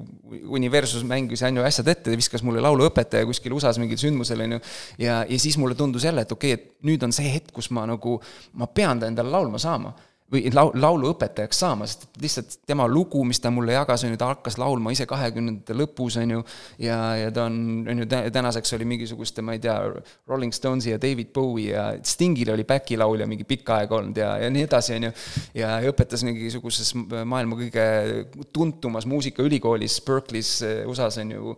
Universus mängis on ju asjad ette, viskas mulle lauluõpetaja kuskil USA-s mingil sündmusel, on ju, ja, ja siis mulle tundus jälle, et okei okay,, et nüüd on see hetk, kus ma nagu, ma pean ta endale laulma saama või lau-, lauluõpetajaks saama, sest lihtsalt tema lugu, mis ta mulle jagas, on ju, ta hakkas laulma ise kahekümnendate lõpus, on ju, ja, ja ta on, on ju, tänaseks oli mingisuguste, ma ei tea, Rolling Stonesi ja David Bowie ja Stingil oli back'i laulja mingi pikka aega olnud ja, ja nii edasi, on ju, ja õpetas mingisuguses maailma kõige tuntumas muusikaülikoolis Berkeley's USA-s, on ju,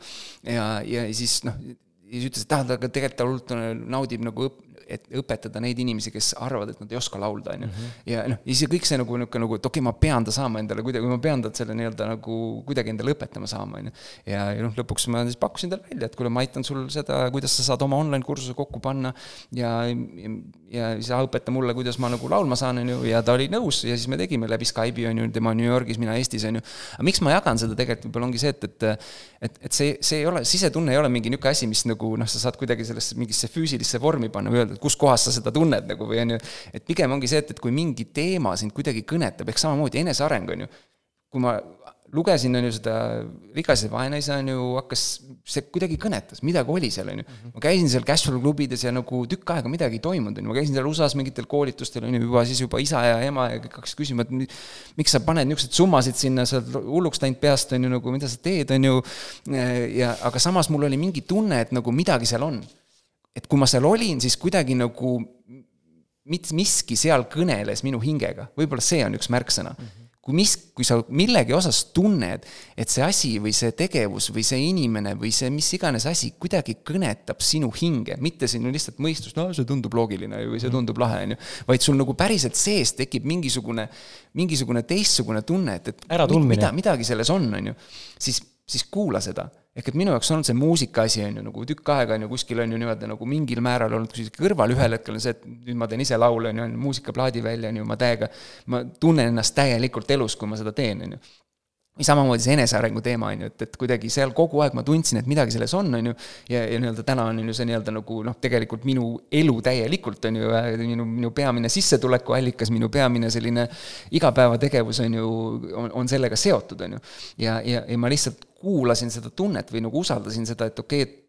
ja, ja siis noh, siis ütles, et ah, ta tegelikult ta hullult naudib nagu õp-, et õpetada neid inimesi, kes arvavad, et nad ei oska laulda, on ju. Mhm. ja noh, ja siis kõik see nagu niisugune nagu, et okei okay,, ma pean ta saama endale kuidagi, ma pean talt selle nii-öelda nagu kuidagi endale õpetama saama, on ju. ja, ja noh, lõpuks ma siis pakkusin talle välja, et kuule, ma aitan sul seda, kuidas sa saad oma online-kursuse kokku panna ja, ja, ja sa õpeta mulle, kuidas ma nagu laulma saan, on ju, ja ta oli nõus ja siis me tegime läbi Skype'i, on ju, tema New Yorgis, mina Eestis, on ju. aga miks ma jagan seda tegelikult, võib-olla ongi see, et, et et, et see, see ei ole, sisetunne ei ole mingi niisugune asi, mis nagu noh, sa saad kuidagi sellesse mingisse füüsilisse vormi panna või öelda, et kus kohas sa seda tunned nagu või on ju, et pigem ongi see, et, et kui mingi teema sind kuidagi kõnetab, ehk samamoodi eneseareng, on ju, kui ma lugesin, on ju, seda Rikas ja vaene isa, on ju, hakkas, see kuidagi kõnetas, midagi oli seal, on ju. ma käisin seal cashflow klubides ja nagu tükk aega midagi ei toimunud, on ju, ma käisin seal USA-s mingitel koolitustel, on ju, juba siis juba isa ja ema ja kõik hakkasid küsima, et miks sa paned niisuguseid summasid sinna, sa oled hulluks läinud peast, on ju, nagu mida sa teed, on ju, ja aga samas mul oli mingi tunne, et nagu midagi seal on. Et kui ma seal olin, siis kuidagi nagu mit-, miski seal kõneles minu hingega, võib-olla see on üks märksõna. Mm. -hmm kui mis, kui sa millegi osas tunned, et see asi või see tegevus või see inimene või see mis iganes asi kuidagi kõnetab sinu hinge, mitte sinu lihtsalt mõistust, no see tundub loogiline või see mhm. tundub lahe, on ju, vaid sul nagu päriselt sees tekib mingisugune, mingisugune teistsugune tunne, et, et mida, midagi selles on, on ju, siis, siis kuula seda ehk et minu jaoks on see muusika asi, on ju, nagu tükk aega on ju kuskil on ju niimoodi nagu mingil määral olnud kõrval, ühel hetkel on see, et nüüd ma teen ise laule, on ju, muusikaplaadi välja, on ju, ma täiega, ma tunnen ennast täielikult elus, kui ma seda teen, on ju või samamoodi see enesearengu teema, on ju, et, et kuidagi seal kogu aeg ma tundsin, et midagi selles on, on ju, ja, ja nii-öelda täna on ju see nii-öelda nagu noh, tegelikult minu elu täielikult, on ju, minu, minu peamine sissetulekuallikas, minu peamine selline igapäevategevus, on ju, on, on sellega seotud, on ju. ja, ja, ja ma lihtsalt kuulasin seda tunnet või nagu usaldasin seda, et okei okay,, et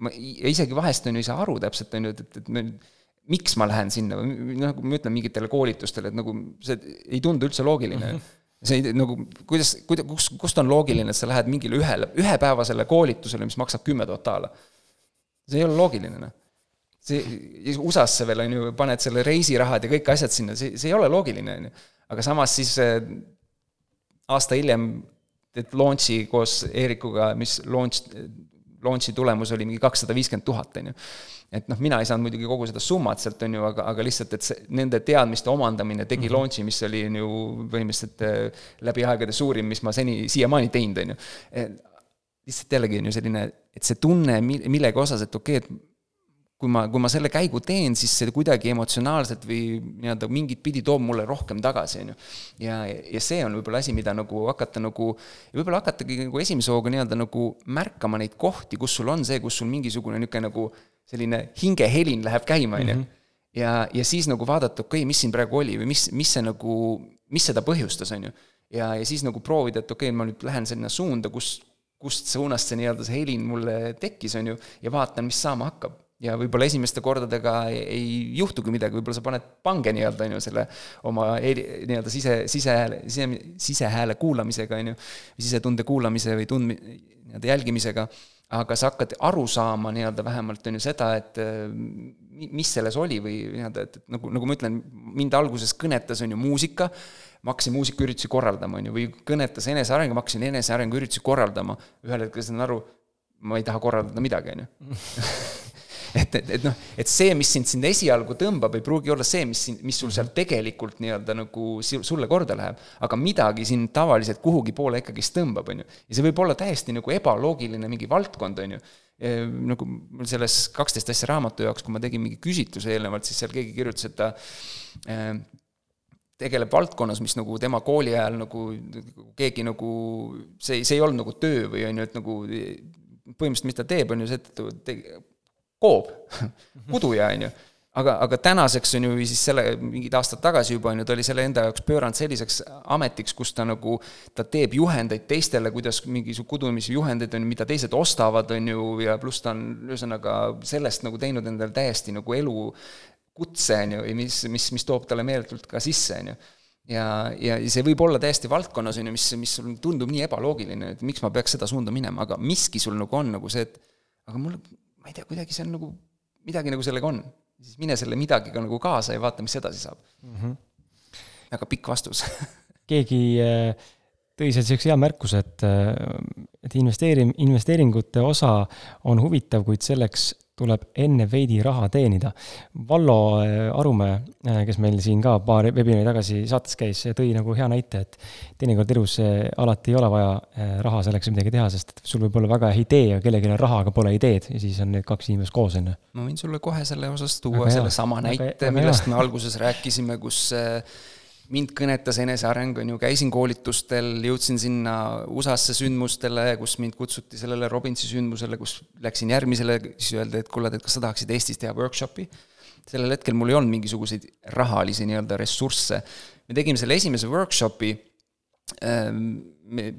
ma isegi vahest on ju ei saa aru täpselt, on ju, et, et, et me miks ma lähen sinna või kui ma ütlen mingitele koolitustele, et nagu see ei tundu üldse loogiline mm. -hmm see ei, nagu kuidas, kuida-, kus, kust on loogiline, et sa lähed mingile ühele, ühepäevasele koolitusele, mis maksab kümme tuhat daala? see ei ole loogiline, noh. see, USA-sse veel, on ju, paned selle reisirahad ja kõik asjad sinna, see, see ei ole loogiline, on ju. aga samas siis äh, aasta hiljem teed launch'i koos Eerikuga, mis launch, launch'i tulemus oli mingi kakssada viiskümmend tuhat, on ju. et noh, mina ei saanud muidugi kogu seda summat sealt, on ju, aga, aga lihtsalt, et see, nende teadmiste omandamine tegi mm -hmm. launch'i, mis oli on ju põhimõtteliselt äh, läbi aegade suurim, mis ma seni, siiamaani teinud, on ju. lihtsalt jällegi on ju selline, et see tunne millegi osas, et okei okay,, et kui ma, kui ma selle käigu teen, siis see kuidagi emotsionaalselt või nii-öelda mingit pidi toob mulle rohkem tagasi, on ju. ja, ja see on võib-olla asi, mida nagu hakata nagu, võib-olla hakatagi nagu esimese hooga nii-öelda nagu märkama neid kohti, kus sul on see, kus sul mingisugune niisugune nagu selline hingehelin läheb käima, on ju. Mhm. ja, ja siis nagu vaadata, okei okay,, mis siin praegu oli või mis, mis see nagu, mis seda põhjustas, on ju. ja, ja siis nagu proovida, et okei okay,, ma nüüd lähen sinna suunda, kus, kust suunast see nii-öelda see helin mulle tekkis, on ju, ja vaatan, mis saama hakkab ja võib-olla esimeste kordadega ei, ei juhtugi midagi, võib-olla sa paned pange nii-öelda, on ju, selle oma nii-öelda sise, sisehääle, sise, sisehääle kuulamisega, on ju, sisetunde kuulamise või tund-, nii-öelda jälgimisega, aga sa hakkad aru saama nii-öelda vähemalt, on ju, seda, et mis selles oli või nii-öelda, et, nagu, nagu ma ütlen, mind alguses kõnetas, on ju, muusika, ma hakkasin muusikaüritusi korraldama, on ju, või kõnetas eneseareng, ma hakkasin enesearenguüritusi korraldama, ühel hetkel sain aru, ma ei taha korraldada midagi, on ju [LAUGHS] et, et, et noh, et see, mis sind sinna esialgu tõmbab, ei pruugi olla see, mis mis sul seal tegelikult nii-öelda nagu sulle korda läheb. aga midagi sind tavaliselt kuhugi poole ikkagist tõmbab, on ju. ja see võib olla täiesti nagu ebaloogiline mingi valdkond, on ju nagu mul selles kaksteist asja raamatu jaoks, kui ma tegin mingi küsitluse eelnevalt, siis seal keegi kirjutas, et ta äh, tegeleb valdkonnas, mis nagu tema kooli ajal nagu keegi nagu, see, see ei olnud nagu töö või on ju, et nagu põhimõtteliselt, mis ta teeb, on ju see, et ta koob, kuduja, on ju. aga, aga tänaseks on ju siis selle, mingid aastad tagasi juba, on ju, ta oli selle enda jaoks pööranud selliseks ametiks, kus ta nagu, ta teeb juhendeid teistele, kuidas mingisugune kudumise juhendeid on ju, mida teised ostavad, on ju, ja pluss ta on ühesõnaga sellest nagu teinud endale täiesti nagu elu kutse, on ju, mis, mis, mis toob talle meeletult ka sisse, on ju ja, ja see võib olla täiesti valdkonnas, on ju, mis, mis sul tundub nii ebaloogiline, et miks ma peaks seda suunda minema, aga miski sul nagu on nagu see, et aga mulle ma ei tea, kuidagi see on nagu, midagi nagu sellega on. siis mine selle midagiga nagu kaasa ja vaata, mis edasi saab mm. -hmm. väga pikk vastus [LAUGHS] keegi äh, tõi seal niisuguse hea märkuse, et, äh, et investeeri-, investeeringute osa on huvitav, kuid selleks tuleb enne veidi raha teenida. Vallo äh, Arumäe, äh, kes meil siin ka paar webinari tagasi saates käis, tõi nagu hea näite, et teinekord elus äh, alati ei ole vaja raha selleks, midagi teha, sest sul võib olla väga hea idee ja kellelgi on raha, aga pole ideed ja siis on need kaks inimest koos, on ju. ma võin sulle kohe selle osas tuua sellesama näite, millest me alguses rääkisime, kus mind kõnetas eneseareng, on ju, käisin koolitustel, jõudsin sinna USA-sse sündmustele, kus mind kutsuti sellele Robinsi sündmusele, kus läksin järgmisele, siis öeldi, et kuule, et kas sa tahaksid Eestis teha workshopi. sellel hetkel mul ei olnud mingisuguseid rahalisi nii-öelda ressursse. me tegime selle esimese workshopi, ähm, me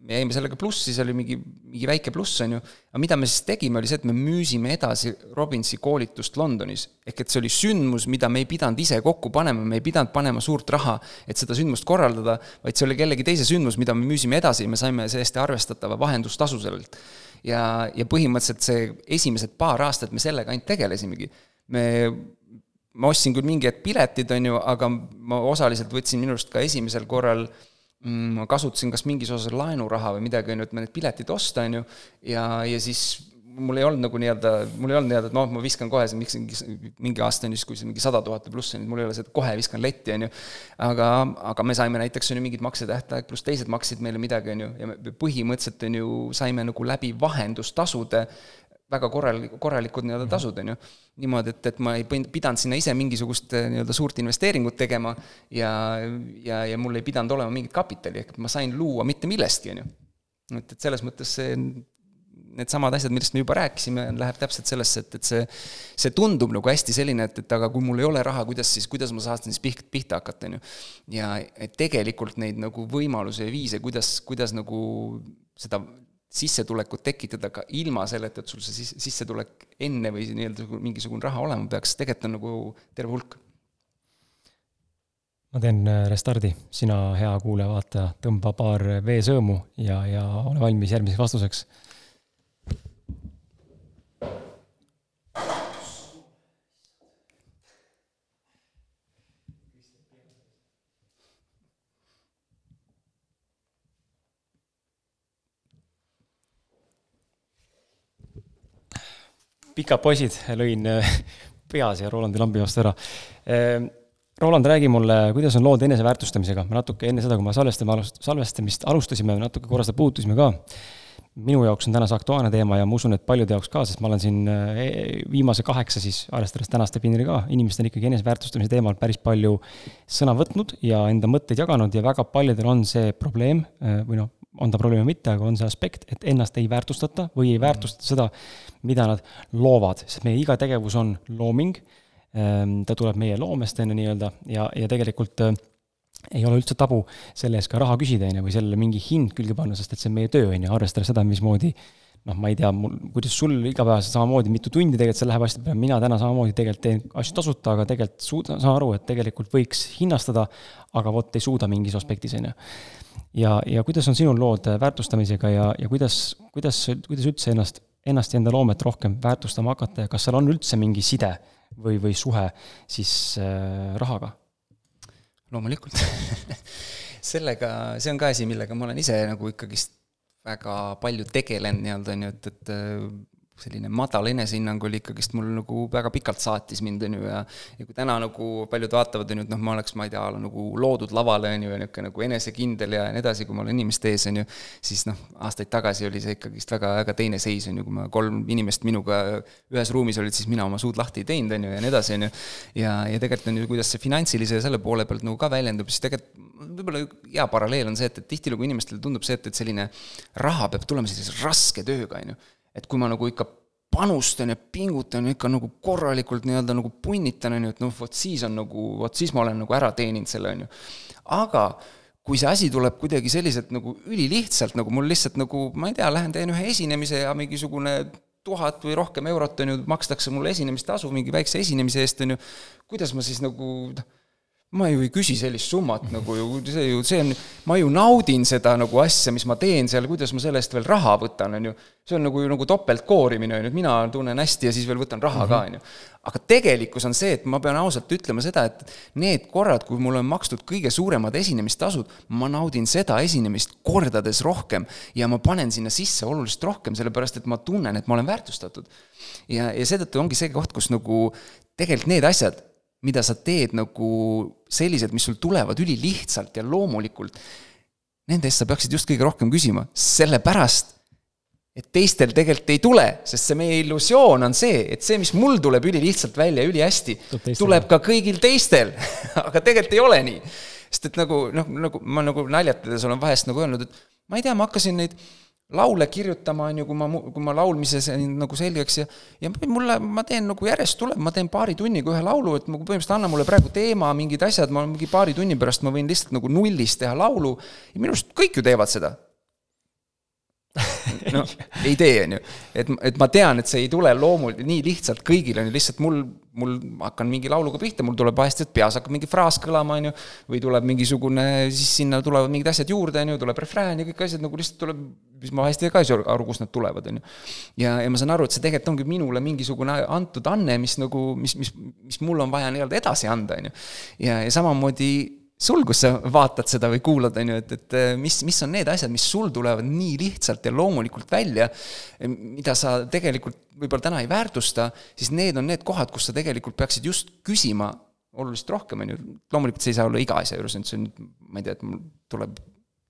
me jäime sellega plussi, see oli mingi, mingi väike pluss, on ju, aga mida me siis tegime, oli see, et me müüsime edasi Robinsi koolitust Londonis. ehk et see oli sündmus, mida me ei pidanud ise kokku panema, me ei pidanud panema suurt raha, et seda sündmust korraldada, vaid see oli kellegi teise sündmus, mida me müüsime edasi ja me saime täiesti arvestatava vahendustasu sellelt. ja, ja põhimõtteliselt see esimesed paar aastat me sellega ainult tegelesimegi. me ma ostsin küll mingi hetk piletid, on ju, aga ma osaliselt võtsin minu arust ka esimesel korral äh, ma kasutasin kas mingis osas laenuraha või midagi, on ju, et ma need piletid osta, on ju, ja, ja siis mul ei olnud nagu nii-öelda, mul ei olnud nii-öelda, et noh, ma viskan kohe, miks mingi aasta on siis, kui see mingi sada tuhat või pluss on, mul ei ole et kohe viskan letti, on ju. aga, aga me saime näiteks, on ju, mingid maksetähtaeg pluss teised maksid meile midagi, on ju, ja me põhimõtteliselt on ju, saime nagu läbi vahendustasude väga korralik, korralikud nii-öelda mhm. tasud, on ju. niimoodi, et, et ma ei pidanud sinna ise mingisugust eh, nii-öelda suurt investeeringut tegema ja, ja, ja mul ei pidanud olema mingit kapitali, ehk ma sain luua mitte millestki, on ju. et, et selles mõttes see, needsamad asjad, millest me juba rääkisime, läheb täpselt sellesse, et, et see, see tundub nagu hästi selline, et, et aga kui mul ei ole raha, kuidas siis, kuidas ma saan siis piht, pihta hakata, on ju. ja tegelikult neid nagu võimalusi ja viise, kuidas, kuidas nagu seda sissetulekut tekitada ka ilma selleta, et sul see sissetulek enne või nii-öelda mingisugune raha olema peaks, tegelikult on nagu terve hulk. ma teen äh, restardi, sina, hea kuulaja-vaataja, tõmba paar veesõõmu ja, ja ole valmis järgmiseks vastuseks pikad poisid, lõin äh, pea siia Rolandi lambi vastu ära. Äh, Roland, räägi mulle, kuidas on lood eneseväärtustamisega, me natuke enne seda, kui me salvestame, salvestamist alustasime, natuke korra seda puutusime ka. minu jaoks on täna see aktuaalne teema ja ma usun, et paljude jaoks ka, sest ma olen siin e, viimase kaheksa siis, arvestades tänast webinari ka, inimestel ikkagi eneseväärtustamise teemal päris palju sõna võtnud ja enda mõtteid jaganud ja väga paljudel on see probleem või noh, on ta probleem või mitte, aga on see aspekt, et ennast ei väärtustata või ei väärtustata seda, mida nad loovad, sest meie iga tegevus on looming. Ehm, ta tuleb meie loomest, on ju, nii-öelda, ja, ja tegelikult äh, ei ole üldse tabu selle eest ka raha küsida, on ju, või sellele mingi hind külge panna, sest et see on meie töö, on ju, arvestades seda, mismoodi noh, ma ei tea, mul, kuidas sul igapäevaselt samamoodi, mitu tundi tegelikult see läheb asjade peale, mina täna samamoodi tegelikult teen asju tasuta, aga tegelikult suudan, saan aru, et tegelikult võiks hinnastada, aga vot ei suuda mingis aspektis, on ju. Ja, ja kuidas on sinul lood väärtustamisega ja, ja kuidas, kuidas, kuidas üldse ennast, ennast ja enda loomet rohkem väärtustama hakata ja kas seal on üldse mingi side või, või suhe siis äh, rahaga? loomulikult. [LAUGHS] Sellega, see on ka asi, millega ma olen ise nagu ikkagist väga palju tegelenud nii-öelda, on ju, et, et selline madal enesehinnang oli ikkagist mul nagu väga pikalt saatis mind, on ju, ja ja kui täna nagu paljud vaatavad, on ju, et noh, ma oleks, ma ei tea, nagu loodud lavale, on ju, ja niisugune nagu enesekindel ja nii edasi, kui ma olen inimeste ees, on ju, siis noh, aastaid tagasi oli see ikkagist väga, väga teine seis, on ju, kui ma kolm inimest minuga ühes ruumis olid, siis mina oma suud lahti ei teinud, on ju, ja nii edasi, on ju. ja, ja tegelikult on ju, kuidas see finantsilise ja selle poole pealt nagu ka väljendub, siis tegelikult võib-olla hea paralleel on see, et, et tihtilugu inimestele tundub see, et, et selline raha peab tulema sellise raske tööga, on ju et kui ma nagu ikka panustan ja pingutan ja ikka nagu korralikult nii-öelda nagu punnitan, on ju, et noh, vot siis on nagu, vot siis ma olen nagu ära teeninud selle, on ju. aga kui see asi tuleb kuidagi selliselt nagu ülilihtsalt, nagu mul lihtsalt nagu, ma ei tea, lähen teen ühe esinemise ja mingisugune tuhat või rohkem eurot, on ju, makstakse mulle esinemistasu mingi väikse esinemise eest, on ju, kuidas ma siis nagu noh, ma ju ei küsi sellist summat nagu ju, see ju, see on, ma ju naudin seda nagu asja, mis ma teen seal, kuidas ma selle eest veel raha võtan, on ju. see on nagu, nagu topeltkoorimine, on ju, et mina tunnen hästi ja siis veel võtan raha ka, on ju. aga tegelikkus on see, et ma pean ausalt ütlema seda, et need korrad, kui mulle on makstud kõige suuremad esinemistasud, ma naudin seda esinemist kordades rohkem ja ma panen sinna sisse oluliselt rohkem, sellepärast et ma tunnen, et ma olen väärtustatud. ja, ja seetõttu ongi see koht, kus nagu tegelikult need asjad mida sa teed nagu sellised, mis sul tulevad ülilihtsalt ja loomulikult, nende eest sa peaksid just kõige rohkem küsima, sellepärast et teistel tegelikult ei tule, sest see meie illusioon on see, et see, mis mul tuleb ülilihtsalt välja, ülihästi, tuleb ka kõigil teistel. [LAUGHS] Aga tegelikult ei ole nii. sest et nagu noh, nagu ma nagu naljatades olen vahest nagu öelnud, et ma ei tea, ma hakkasin neid laule kirjutama, on ju, kui ma, kui ma laulmise sain nagu selgeks ja ja mulle, ma teen nagu järjest tuleb, ma teen paari tunniga ühe laulu, et nagu põhimõtteliselt anna mulle praegu teema, mingid asjad, ma mingi paari tunni pärast ma võin lihtsalt nagu nullist teha laulu. Ja minu arust kõik ju teevad seda [LAUGHS] no [LAUGHS] ei tee, on ju. et, et ma tean, et see ei tule loomult nii lihtsalt kõigile, on ju, lihtsalt mul, mul, hakkan mingi lauluga pihta, mul tuleb vahest, et peas hakkab mingi fraas kõlama, on ju, või tuleb mingisugune, siis sinna tulevad mingid asjad juurde, on ju, tuleb refrään ja kõik asjad nagu lihtsalt tuleb, mis ma vahest ei ka ei saa aru, kust nad tulevad, on ju. ja, ja ma saan aru, et see tegelikult ongi minule mingisugune antud anne, mis nagu, mis, mis, mis mul on vaja nii-öelda edasi anda, on ju. ja, ja samamoodi sul, kus sa vaatad seda või kuulad, on ju, et, et eh, mis, mis on need asjad, mis sul tulevad nii lihtsalt ja loomulikult välja, mida sa tegelikult võib-olla täna ei väärtusta, siis need on need kohad, kus sa tegelikult peaksid just küsima oluliselt rohkem, on ju, loomulikult see ei saa olla iga asja juures, et see on, ma ei tea, et mul tuleb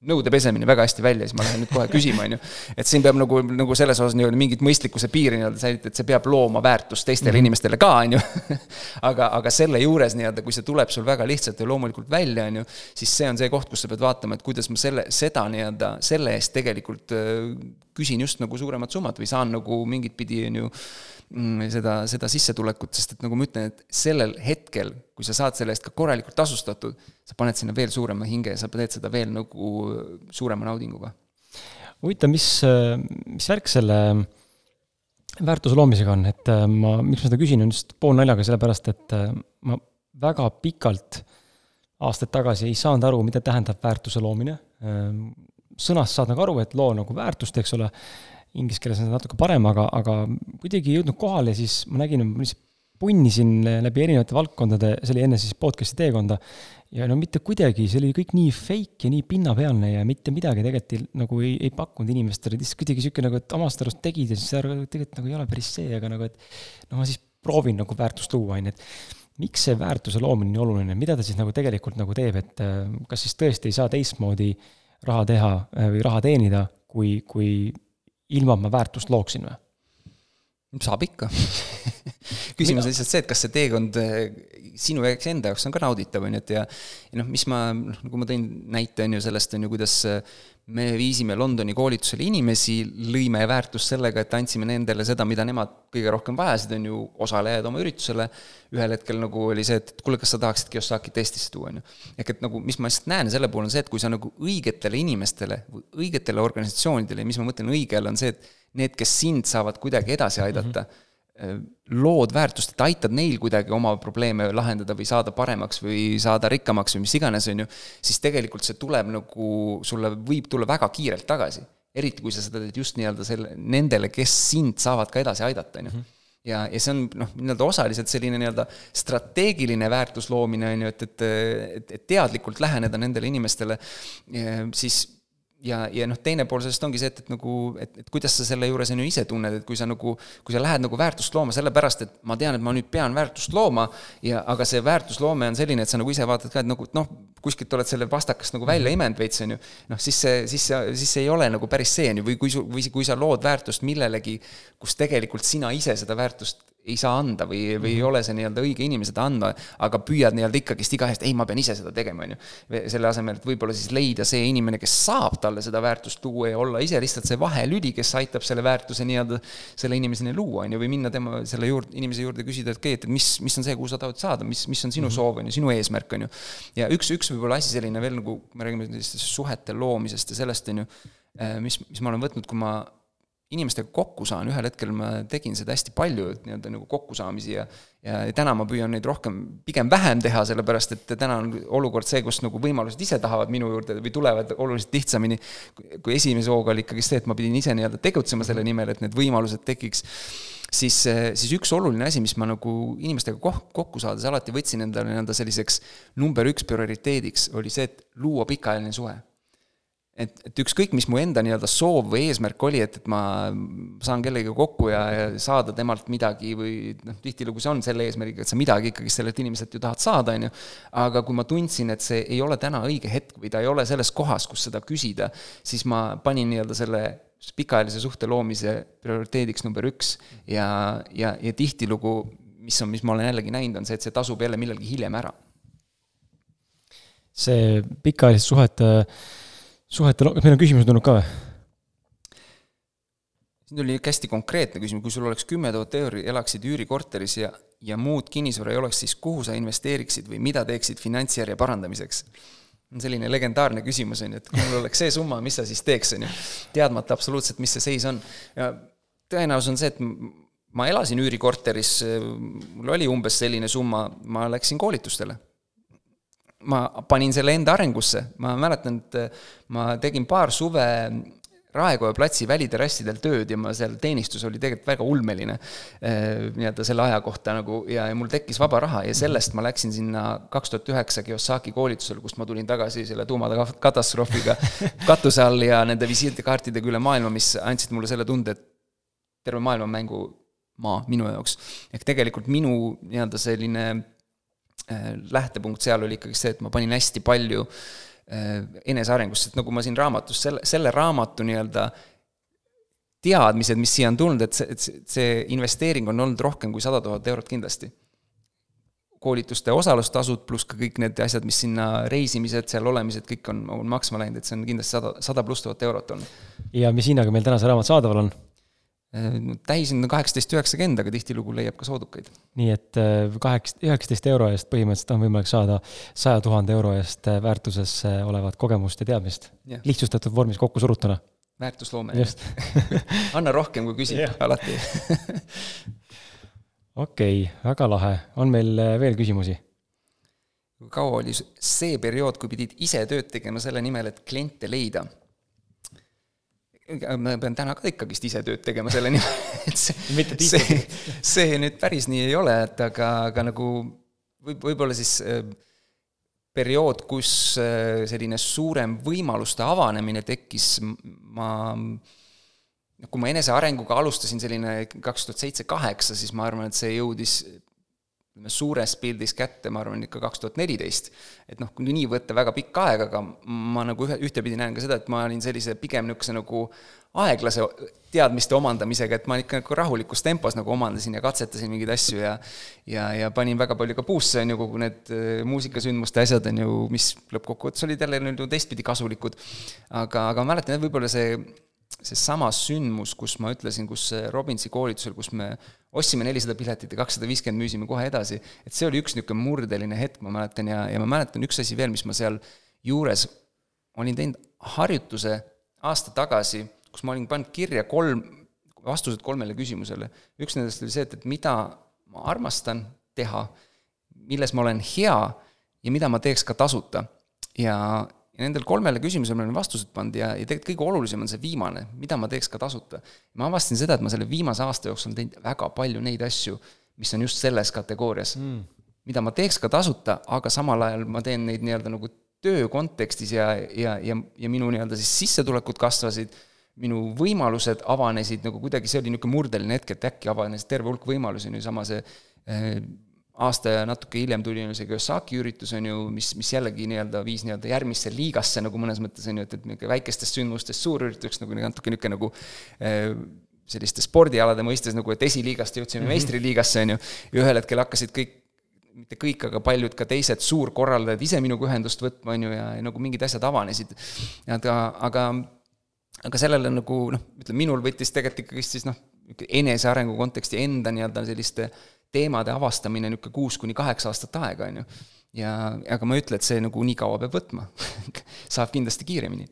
nõude pesemine väga hästi välja, siis ma lähen nüüd kohe küsima, on ju. et siin peab nagu, nagu selles osas nii-öelda mingit mõistlikkuse piiri nii-öelda säilitada, et see peab looma väärtust teistele mm -hmm. inimestele ka, on ju. [LAUGHS] aga, aga selle juures nii-öelda, kui see tuleb sul väga lihtsalt ja loomulikult välja, on ju, siis see on see koht, kus sa pead vaatama, et kuidas ma selle, seda nii-öelda, selle eest tegelikult äh, küsin just nagu suuremat summat või saan nagu mingit pidi, on ju seda, seda sissetulekut, sest et nagu ma ütlen, et sellel hetkel, kui sa saad selle eest ka korralikult tasustatud, sa paned sinna veel suurema hinge ja sa teed seda veel nagu suurema naudinguga. huvitav, mis, mis värk selle väärtuse loomisega on, et äh, ma, miks ma seda küsin, on just poolnaljaga, sellepärast et äh, ma väga pikalt aastaid tagasi ei saanud aru, mida tähendab väärtuse loomine. Äh, sõnast saad nagu aru, et loo nagu väärtust, eks ole inglise keeles on see natuke parem, aga, aga kuidagi ei jõudnud kohale, siis ma nägin, ma lihtsalt punnisin läbi erinevate valdkondade, see oli enne siis podcast'i teekonda, ja no mitte kuidagi, see oli kõik nii fake ja nii pinnapealne ja mitte midagi tegelikult nagu ei, ei pakkunud inimestele, lihtsalt kuidagi niisugune nagu, et omast arust tegid ja siis tegelikult nagu ei ole päris see, aga nagu, et no ma siis proovin nagu väärtust luua, on ju, et miks see väärtuse loomine nii oluline, mida ta siis nagu tegelikult nagu teeb, et äh, kas siis tõesti ei saa teistmoodi raha teha äh, või raha teenida, kui, kui ilma et ma väärtust looksin või? Saab ikka. [LAUGHS] Küsimus on lihtsalt see, et kas see teekond sinu jaoks enda jaoks on ka nauditav, on ju, et ja ja noh, mis ma, noh, nagu ma tõin näite, on ju, sellest, on ju, kuidas me viisime Londoni koolitusele inimesi, lõime väärtust sellega, et andsime nendele seda, mida nemad kõige rohkem vajasid, on ju, osalejad oma üritusele, ühel hetkel nagu oli see, et kuule, kas sa tahaksid Kiyosakit Eestisse tuua, on ju. ehk et nagu, mis ma lihtsalt näen selle puhul, on see, et kui sa nagu õigetele inimestele, õigetele organisatsioonidele, mis ma mõtlen õigele, on see, et need, kes sind saavad kuidagi edasi aidata mm, -hmm lood väärtust, et aitad neil kuidagi oma probleeme lahendada või saada paremaks või saada rikkamaks või mis iganes, on ju, siis tegelikult see tuleb nagu, sulle võib tulla väga kiirelt tagasi. eriti, kui sa seda teed just nii-öelda selle, nendele, kes sind saavad ka edasi aidata, on ju. Mhm. ja, ja see on noh, nii-öelda osaliselt selline nii-öelda strateegiline väärtus loomine, on ju, et, et, et, et teadlikult läheneda nendele inimestele, siis ja, ja noh, teine pool sellest ongi see, et, et nagu, et, et kuidas sa selle juures on ju ise tunned, et kui sa nagu, kui sa lähed nagu väärtust looma sellepärast, et ma tean, et ma nüüd pean väärtust looma ja aga see väärtusloome on selline, et sa nagu ise vaatad ka, et nagu noh, kuskilt oled selle pastakast nagu välja imenud veits, on ju, noh, siis see, siis see, siis see ei ole nagu päris see, on ju, või kui su, või kui sa lood väärtust millelegi, kus tegelikult sina ise seda väärtust ei saa anda või, või ei mhm. ole see nii-öelda õige inimene seda andma, aga püüad nii-öelda ikkagist iga eest, ei, ma pean ise seda tegema, on ju. selle asemel, et võib-olla siis leida see inimene, kes saab talle seda väärtust tuua ja olla ise lihtsalt see vahelüli, kes aitab selle väärtuse nii-öelda selle inimeseni luua, on ju, või minna tema selle juurde, inimese juurde küsida, et okei et mis, mis on see, kuhu sa tahad saada, mis, mis on sinu -hmm. soov, on ju, sinu eesmärk, on ju. ja üks, üks võib-olla asi selline veel nagu, me räägime sellistest suhete loomisest ja sellest, on ju, mis, mis ma olen võtnud, kui ma inimestega kokku saan, ühel hetkel ma tegin seda hästi palju, et nii-öelda nagu kokkusaamisi ja ja täna ma püüan neid rohkem, pigem vähem teha, sellepärast et täna on olukord see, kus nagu võimalused ise tahavad minu juurde või tulevad oluliselt lihtsamini, kui esimese hooga oli ikkagi see, et ma pidin ise nii-öelda tegutsema selle nimel, et need võimalused tekiks, siis, siis üks oluline asi, mis ma nagu inimestega koh-, kokku saades alati võtsin endale nii-öelda selliseks number üks prioriteediks, oli see, et luua pikaajaline suhe et, et ükskõik, mis mu enda nii-öelda soov või eesmärk oli, et, et ma saan kellegagi kokku ja, ja saada temalt midagi või noh, tihtilugu see on selle eesmärgiga, et sa midagi ikkagi sellelt inimeselt ju tahad saada, on ju, aga kui ma tundsin, et see ei ole täna õige hetk või ta ei ole selles kohas, kus seda küsida, siis ma panin nii-öelda selle pikaajalise suhte loomise prioriteediks number üks ja, ja, ja tihtilugu, mis on, mis ma olen jällegi näinud, on see, et see tasub jälle millalgi hiljem ära. see pikaajaliste suhete äh suhete, meil on küsimus tulnud ka või? siin tuli hästi konkreetne küsimus, kui sul oleks kümme tuhat euri, elaksid üürikorteris ja, ja muud kinnisvara ei oleks, siis kuhu sa investeeriksid või mida teeksid finantsjärje parandamiseks? on selline legendaarne küsimus, on ju, et kui mul oleks see summa, mis sa siis teeks, on ju, teadmata absoluutselt, mis see seis on. ja tõenäosus on see, et ma elasin üürikorteris, mul oli umbes selline summa, ma läksin koolitustele ma panin selle enda arengusse, ma mäletan, et ma tegin paar suve Raekoja platsi väliterrassidel tööd ja ma seal teenistus oli tegelikult väga ulmeline eh, nii-öelda selle aja kohta nagu ja, ja mul tekkis vaba raha ja sellest ma läksin sinna kaks tuhat üheksa Kiyosaki koolitusele, kust ma tulin tagasi selle tuumade katastroofiga [LAUGHS] katuse all ja nende visiitkaartidega üle maailma, mis andsid mulle selle tunde, et terve maailm on mängumaa minu jaoks. ehk tegelikult minu nii-öelda selline Äh, lähtepunkt seal oli ikkagi see, et ma panin hästi palju äh, enesearengusse, et nagu ma siin raamatus, selle, selle raamatu nii-öelda teadmised, mis siia on tulnud, et see, et see, investeering on olnud rohkem kui sada tuhat eurot kindlasti. koolituste osalustasud pluss ka kõik need asjad, mis sinna reisimised, seal olemised, kõik on, on maksma läinud, et see on kindlasti sada, sada pluss tuhat eurot olnud. ja mis hinnaga meil täna see raamat saadaval on? Äh, täishind on kaheksateist üheksakümmend, aga tihtilugu leiab ka soodukaid. nii et äh, kaheksa, üheksateist euro eest põhimõtteliselt on võimalik saada saja tuhande euro eest äh, väärtuses olevat kogemust ja teadmist. lihtsustatud vormis kokku surutuna. väärtusloome. just [LAUGHS] anna rohkem, kui küsid alati [LAUGHS] okei okay,, väga lahe, on meil veel küsimusi? kaua oli see periood, kui pidid ise tööd tegema selle nimel, et kliente leida? Ma pean täna ka ikkagist ise tööd tegema selle [LAUGHS] nimel, et see, [LAUGHS] see, [LAUGHS] see nüüd päris nii ei ole, et aga, aga nagu võib, võib-olla siis äh, periood, kus äh, selline suurem võimaluste avanemine tekkis, ma kui ma enesearenguga alustasin selline kaks tuhat seitse, kaheksa, siis ma arvan, et see jõudis ütleme, suures pildis kätte, ma arvan, ikka kaks tuhat neliteist. et noh, kui nii võtta, väga pikk aeg, aga ma nagu ühe, ühtepidi näen ka seda, et ma olin sellise pigem niisuguse nagu aeglase teadmiste omandamisega, et ma ikka nagu rahulikus tempos nagu omandasin ja katsetasin mingeid asju ja ja, ja panin väga palju ka puusse, on ju, kogu need äh, muusikasündmuste asjad, on ju, mis lõppkokkuvõttes olid jälle ju teistpidi kasulikud. aga, aga ma mäletan, et võib-olla see seesama sündmus, kus ma ütlesin, kus Robinsi koolitusel, kus me ostsime nelisada piletit ja kakssada viiskümmend müüsime kohe edasi, et see oli üks niisugune murdeline hetk, ma mäletan, ja, ja ma mäletan üks asi veel, mis ma seal juures olin teinud harjutuse aasta tagasi, kus ma olin pannud kirja kolm, vastused kolmele küsimusele. üks nendest oli see, et, et mida ma armastan teha, milles ma olen hea ja mida ma teeks ka tasuta. ja, ja nendele kolmele küsimusele ma olen vastused pannud ja, ja tegelikult kõige olulisem on see viimane, mida ma teeks ka tasuta. ma avastasin seda, et ma selle viimase aasta jooksul olen teinud väga palju neid asju, mis on just selles kategoorias mm.. mida ma teeks ka tasuta, aga samal ajal ma teen neid nii-öelda nagu töö kontekstis ja, ja, ja, ja minu nii-öelda siis sissetulekud kasvasid, minu võimalused avanesid nagu kuidagi, see oli niisugune murdeline hetk, et äkki avanes terve hulk võimalusi, niisama see eh, aasta ja natuke hiljem tuli see Kiyosaki üritus, on ju, mis, mis jällegi nii-öelda viis nii-öelda järgmisse liigasse nagu mõnes mõttes, on ju, et, et niisugune väikestest sündmustest suurürituseks nagu natuke niisugune nagu äh, selliste spordialade mõistes nagu, et esiliigast jõudsime mm -hmm. meistriliigasse, on ju, ja ühel hetkel hakkasid kõik mitte kõik, aga paljud ka teised suurkorraldajad ise minuga ühendust võtma, on ju, ja, ja nagu mingid asjad avanesid. aga, aga, aga sellele nagu noh, ütleme, minul võttis tegelikult ikkagi siis noh, enesearengu konteksti enda nii-öelda selliste äh, teemade avastamine niisugune kuus kuni kaheksa aastat aega, on ju. ja, aga ma ei ütle, et see nagu nii kaua peab võtma [LAUGHS] saab kindlasti kiiremini.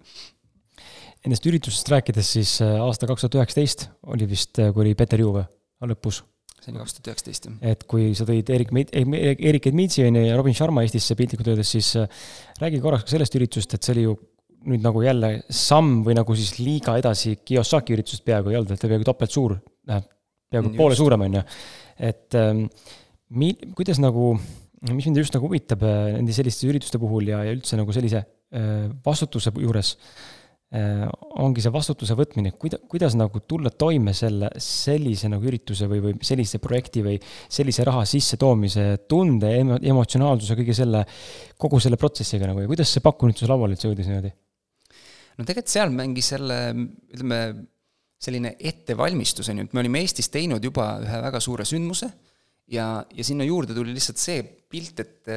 Nendest üritustest rääkides, siis äh, aasta kaks tuhat üheksateist oli vist, äh, kui oli Peter Juve lõpus. see oli kaks tuhat üheksateist, jah. et kui sa tõid Erik Erik Edmitsi, on ju, ja Robin Sharma Eestisse piltlikult öeldes, siis äh, räägi korraks ka sellest üritusest, et see oli ju nüüd nagu jälle samm või nagu siis liiga edasi Kiyosaki üritusest peaaegu ei olnud, et ta peaaegu topelt suur, peaaegu poole suurem, on ju et ähm, mi-, kuidas nagu, mis mind just nagu huvitab äh, nende selliste ürituste puhul ja, ja üldse nagu sellise äh, vastutuse juures, äh, ongi see vastutuse võtmine, kuida-, kuidas nagu tulla toime selle, sellise nagu ürituse või, või sellise projekti või sellise raha sissetoomise tunde, emotsionaalsuse, kõige selle, kogu selle protsessiga nagu ja kuidas see pakkumine üldse lauale üldse jõudis niimoodi? no tegelikult seal mängis selle, ütleme, selline ettevalmistus, on ju, et me olime Eestis teinud juba ühe väga suure sündmuse ja, ja sinna juurde tuli lihtsalt see pilt, et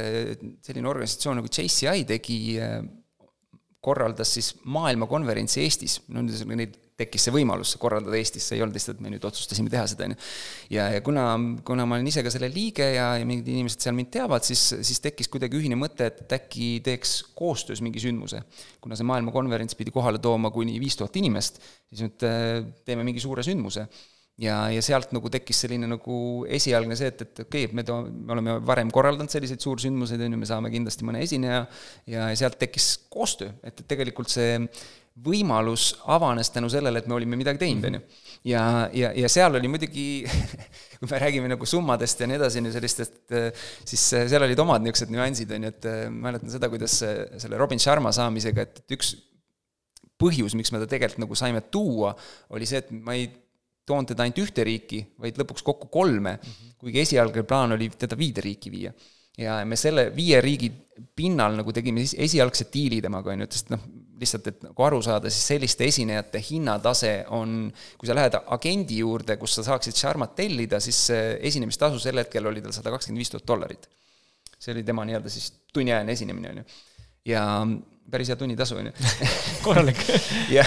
selline organisatsioon nagu JCI tegi, korraldas siis maailmakonverentsi Eestis, no neid tekkis see võimalus korraldada Eestis, see ei olnud lihtsalt, me nüüd otsustasime teha seda, on ju. ja, ja kuna, kuna ma olen ise ka selle liige ja, ja mingid inimesed seal mind teavad, siis, siis tekkis kuidagi ühine mõte, et äkki teeks koostöös mingi sündmuse. kuna see maailmakonverents pidi kohale tooma kuni viis tuhat inimest, siis nüüd äh, teeme mingi suure sündmuse ja, ja sealt nagu tekkis selline nagu esialgne see, et, et okei okay,, et me toome, me oleme varem korraldanud selliseid suursündmuseid, on ju, me saame kindlasti mõne esineja ja sealt tekkis koostöö, et, et tegelikult see võimalus avanes tänu sellele, et me olime midagi teinud, on ju. ja, ja, ja seal oli muidugi [LAUGHS] kui me räägime nagu summadest ja nii edasi, sellistest, siis seal olid omad niisugused nüansid, on ju, et mäletan seda, kuidas selle Robin Sharma saamisega, et, et üks põhjus, miks me ta tegelikult nagu saime tuua, oli see, et ma ei toonud teda ainult ühte riiki, vaid lõpuks kokku kolme mm, -hmm. kuigi esialgne plaan oli teda viide riiki viia ja me selle viie riigi pinnal nagu tegime siis esialgse diili temaga, on ju, et sest noh, lihtsalt, et nagu aru saada, siis selliste esinejate hinnatase on, kui sa lähed agendi juurde, kus sa saaksid Sharmat tellida, siis esinemistasu sel hetkel oli tal sada kakskümmend viis tuhat dollarit. see oli tema nii-öelda siis tunniajane esinemine, on ju. ja päris hea tunnitasu, on ju. [LAUGHS] korralik [LAUGHS] ja,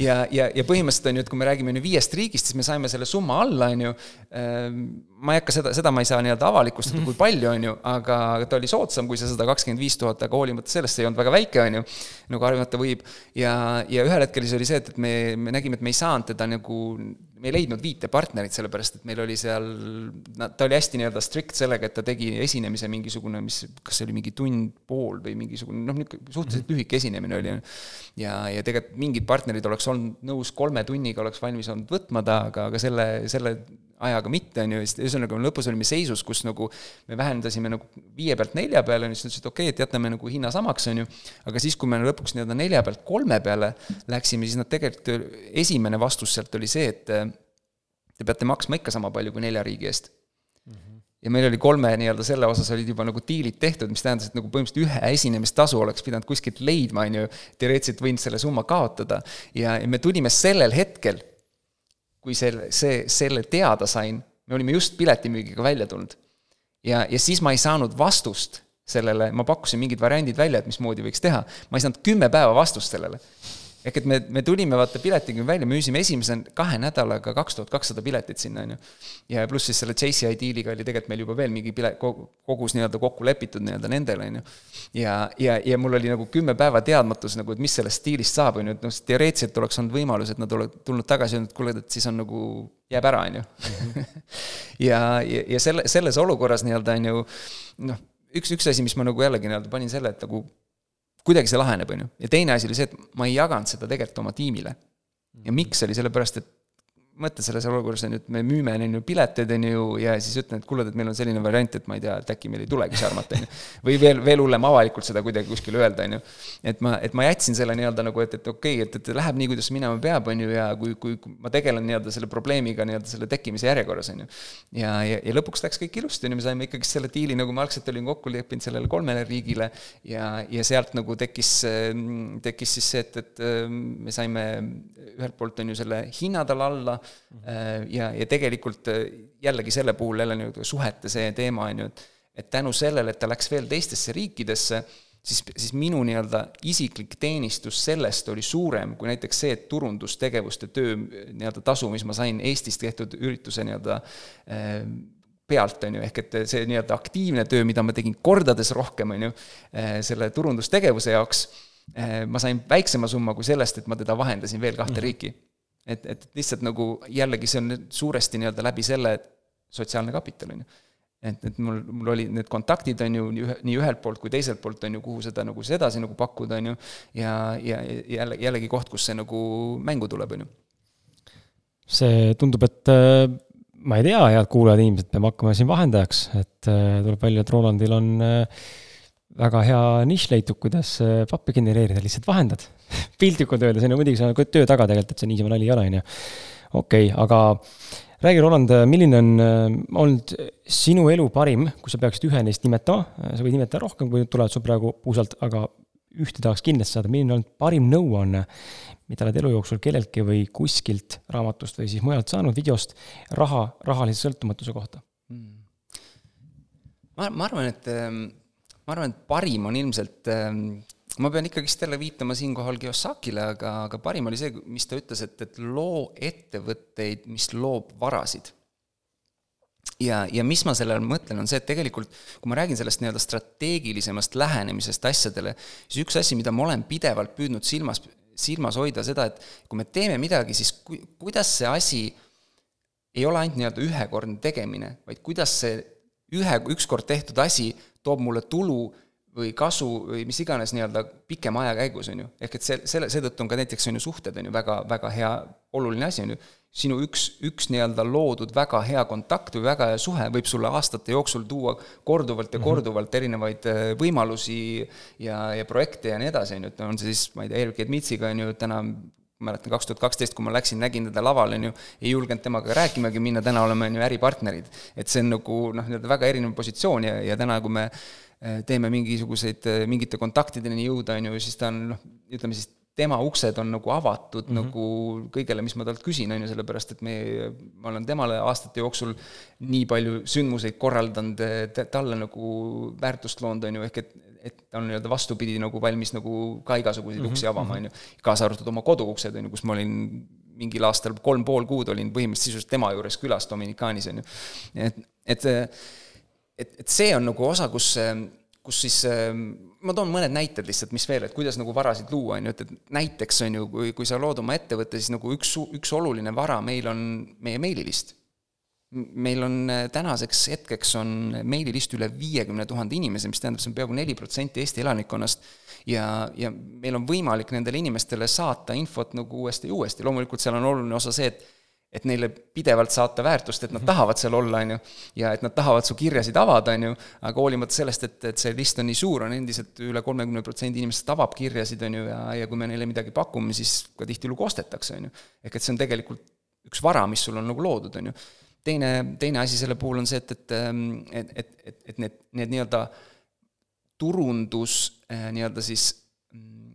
ja, ja, ja põhimõtteliselt on ju, et kui me räägime nüüd viiest riigist, siis me saime selle summa alla, on ju. Ehm, ma ei hakka seda, seda ma ei saa nii-öelda avalikustada mm, -hmm. kui palju, on ju, aga ta oli soodsam kui see sada kakskümmend viis tuhat, aga hoolimata sellest see ei olnud väga väike, on ju. nagu arvata võib ja, ja ühel hetkel siis oli see, et, et me, me nägime, et me ei saanud teda nagu me ei leidnud viite partnerit, sellepärast et meil oli seal, ta oli hästi nii-öelda strict sellega, et ta tegi esinemise mingisugune, mis, kas see oli mingi tund-pool või mingisugune noh, niisugune suhteliselt mhm. lühike esinemine oli. ja, ja tegelikult mingid partnerid oleks olnud nõus kolme tunniga, oleks valmis olnud võtma ta, aga, aga selle, selle ajaga mitte, on ju, siis ühesõnaga lõpus olime seisus, kus nagu me vähendasime nagu viie pealt nelja peale, siis ütlesid, okei okay,, et jätame nagu hinna samaks, on ju, aga siis, kui me lõpuks nii-öelda nelja pealt kolme peale läksime, siis nad tegelikult, esimene vastus sealt oli see, et te peate maksma ikka sama palju kui nelja riigi eest mm. -hmm. ja meil oli kolme nii-öelda selle osas olid juba nagu diilid tehtud, mis tähendas, et nagu põhimõtteliselt ühe esinemistasu oleks pidanud kuskilt leidma, on ju, teoreetiliselt võinud selle summa kaotada. ja, ja me tulime sellel hetkel, kui selle, see, selle teada sain, me olime just piletimüügiga välja tulnud. ja, ja siis ma ei saanud vastust sellele, ma pakkusin mingid variandid välja, et mismoodi võiks teha, ma ei saanud kümme päeva vastust sellele ehk et me, me tulime vaata piletiga välja, müüsime esimese kahe nädalaga kaks tuhat kakssada piletit sinna, on ju. ja pluss siis selle JCI diiliga oli tegelikult meil juba veel mingi pile-, kogus nii-öelda kokku lepitud nii-öelda nendele, on ju. ja, ja, ja mul oli nagu kümme päeva teadmatus nagu, et mis sellest diilist saab, on ju, et noh, teoreetiliselt oleks olnud võimalus, et nad oleks tulnud tagasi ja öelnud, et kuule, et siis on nagu, jääb ära, on ju. [LAUGHS] ja, ja, ja selle, selles olukorras nii-öelda on ju noh, üks, üks asi, mis ma nagu jällegi nii-öelda panin selle, et nagu kuidagi see laheneb, on ju. ja teine asi oli see, et ma ei jaganud seda tegelikult oma tiimile. ja miks, oli sellepärast, et mõtle selles olukorras on ju, et me müüme, on ju, pileteid, on ju, ja siis ütlen, et kuule, et meil on selline variant, et ma ei tea, et äkki meil ei tulegi Sharmat, on ju. või veel, veel hullem, avalikult seda kuidagi kuskil öelda, on ju. et ma, et ma jätsin selle nii-öelda nagu, et, et okei okay,, et, et läheb nii, kuidas minema peab, on ju, ja kui, kui ma tegelen nii-öelda selle probleemiga nii-öelda selle tekkimise järjekorras, on ju. ja, ja, ja lõpuks läks kõik ilusti, on ju, me saime ikkagi selle diili, nagu ma algselt olin kokku leppinud sellele kolmele riigile ja, ja sealt nagu tekkis, tekkis siis see, et, et me saime ühelt poolt on ju selle hinna tal alla ja, ja tegelikult äh, jällegi selle puhul jälle nii-öelda suhete see teema, on ju, et et tänu sellele, et ta läks veel teistesse riikidesse, siis, siis minu nii-öelda isiklik teenistus sellest oli suurem kui näiteks see, et turundustegevuste töö nii-öelda tasu, mis ma sain Eestis tehtud ürituse nii-öelda äh, pealt, on ju, ehk et see nii-öelda aktiivne töö, mida ma tegin kordades rohkem, on ju, selle turundustegevuse jaoks, ma sain väiksema summa kui sellest, et ma teda vahendasin veel kahte mm -hmm. riiki et, et lihtsalt nagu jällegi see on suuresti nii-öelda läbi selle sotsiaalne kapital, on ju. et, et mul, mul olid need kontaktid, on ju, nii ühe, nii ühelt poolt kui teiselt poolt, on ju, kuhu seda nagu sedasi nagu pakkuda, on ju, ja, ja jälle, jällegi koht, kus see nagu mängu tuleb, on ju. see tundub, et äh, ma ei tea, head kuulajad, inimesed, peame hakkama siin vahendajaks, et äh, tuleb välja, et Rolandil on äh, väga hea nišš leitud, kuidas pappi genereerida, lihtsalt vahendad [LAUGHS] piltlikult öeldes, on ju, muidugi see on töö taga tegelikult, et see niisama nali ei ole, on ju. okei okay,, aga räägi, Roland, milline on äh, olnud sinu elu parim, kui sa peaksid ühe neist nimetama, sa võid nimetada rohkem, kui tulevad sul praegu puusalt, aga ühte tahaks kindlasti saada, milline on olnud parim nõuanne, mida oled elu jooksul kelleltki või kuskilt raamatust või siis mujalt saanud, videost, raha, rahalise sõltumatuse kohta hmm.? ma, ma arvan, et ähm, ma arvan, et parim on ilmselt ähm, ma pean ikkagist jälle viitama siinkohal Kiyosakile, aga, aga parim oli see, mis ta ütles, et, et loo ettevõtteid, mis loob varasid. ja, ja mis ma selle all mõtlen, on see, et tegelikult kui ma räägin sellest nii-öelda strateegilisemast lähenemisest asjadele, siis üks asi, mida ma olen pidevalt püüdnud silmas, silmas hoida, seda, et kui me teeme midagi, siis ku-, kuidas see asi ei ole ainult nii-öelda ühekordne tegemine, vaid kuidas see ühe, ükskord tehtud asi toob mulle tulu või kasu või mis iganes nii-öelda pikema aja käigus, on ju. ehk et see, selle, seetõttu on ka näiteks, on ju, suhted on ju väga, väga hea, oluline asi, on ju. sinu üks, üks nii-öelda loodud väga hea kontakt või väga hea suhe võib sulle aastate jooksul tuua korduvalt ja mhm. korduvalt mm -hmm. erinevaid äh, võimalusi ja, ja projekte ja nii edasi, on ju, et on see siis, ma ei tea, Erik Edmitsiga on ju täna mäletan kaks tuhat kaksteist, kui ma läksin, nägin teda laval, on ju, ei julgenud temaga rääkimagi minna, täna oleme, on ju, äripartnerid. et see on nagu noh, nii-öelda väga erinev positsioon ja, ja täna, kui me Äh, teeme mingisuguseid, äh, mingite kontaktideni jõuda, on ju, siis ta on noh, ütleme siis tema uksed on nagu avatud mm -hmm. nagu kõigele, mis ma talt küsin, on ju, sellepärast et me, ma olen temale aastate jooksul nii palju sündmuseid korraldanud, talle nagu väärtust loonud, on ju, ehk et, et ta on nii-öelda vastupidi nagu valmis nagu ka igasuguseid mm -hmm. uksi avama, on ju. kaasa arvatud oma koduuksed, on ju, kus ma olin mingil aastal kolm pool kuud olin põhimõtteliselt sisuliselt tema juures külas Dominikaanis, on ju. et, et et, et see on nagu osa, kus, kus siis ma toon mõned näited lihtsalt, mis veel, et kuidas nagu varasid luua, on ju, et, et näiteks on ju, kui, kui sa lood oma ettevõtte, siis nagu üks, üks oluline vara meil on meie meililist. Meil on tänaseks hetkeks on meililist üle viiekümne tuhande inimese, mis tähendab, see on peaaegu neli protsenti Eesti elanikkonnast, ja, ja meil on võimalik nendele inimestele saata infot nagu uuesti ja uuesti, loomulikult seal on oluline osa see, et et neile pidevalt saata väärtust, et nad tahavad seal olla, on ju, ja et nad tahavad su kirjasid avada, on ju, aga hoolimata sellest, et, et see list on nii suur, on endiselt üle kolmekümne protsendi inimestest avab kirjasid, on ju, ja, ja kui me neile midagi pakume, siis ka tihtilugu ostetakse, on ju. ehk et see on tegelikult üks vara, mis sul on nagu loodud, on ju. Teine, teine asi selle puhul on see, et, et, et, et, et, et need, need nii-öelda turundus nii-öelda siis mm,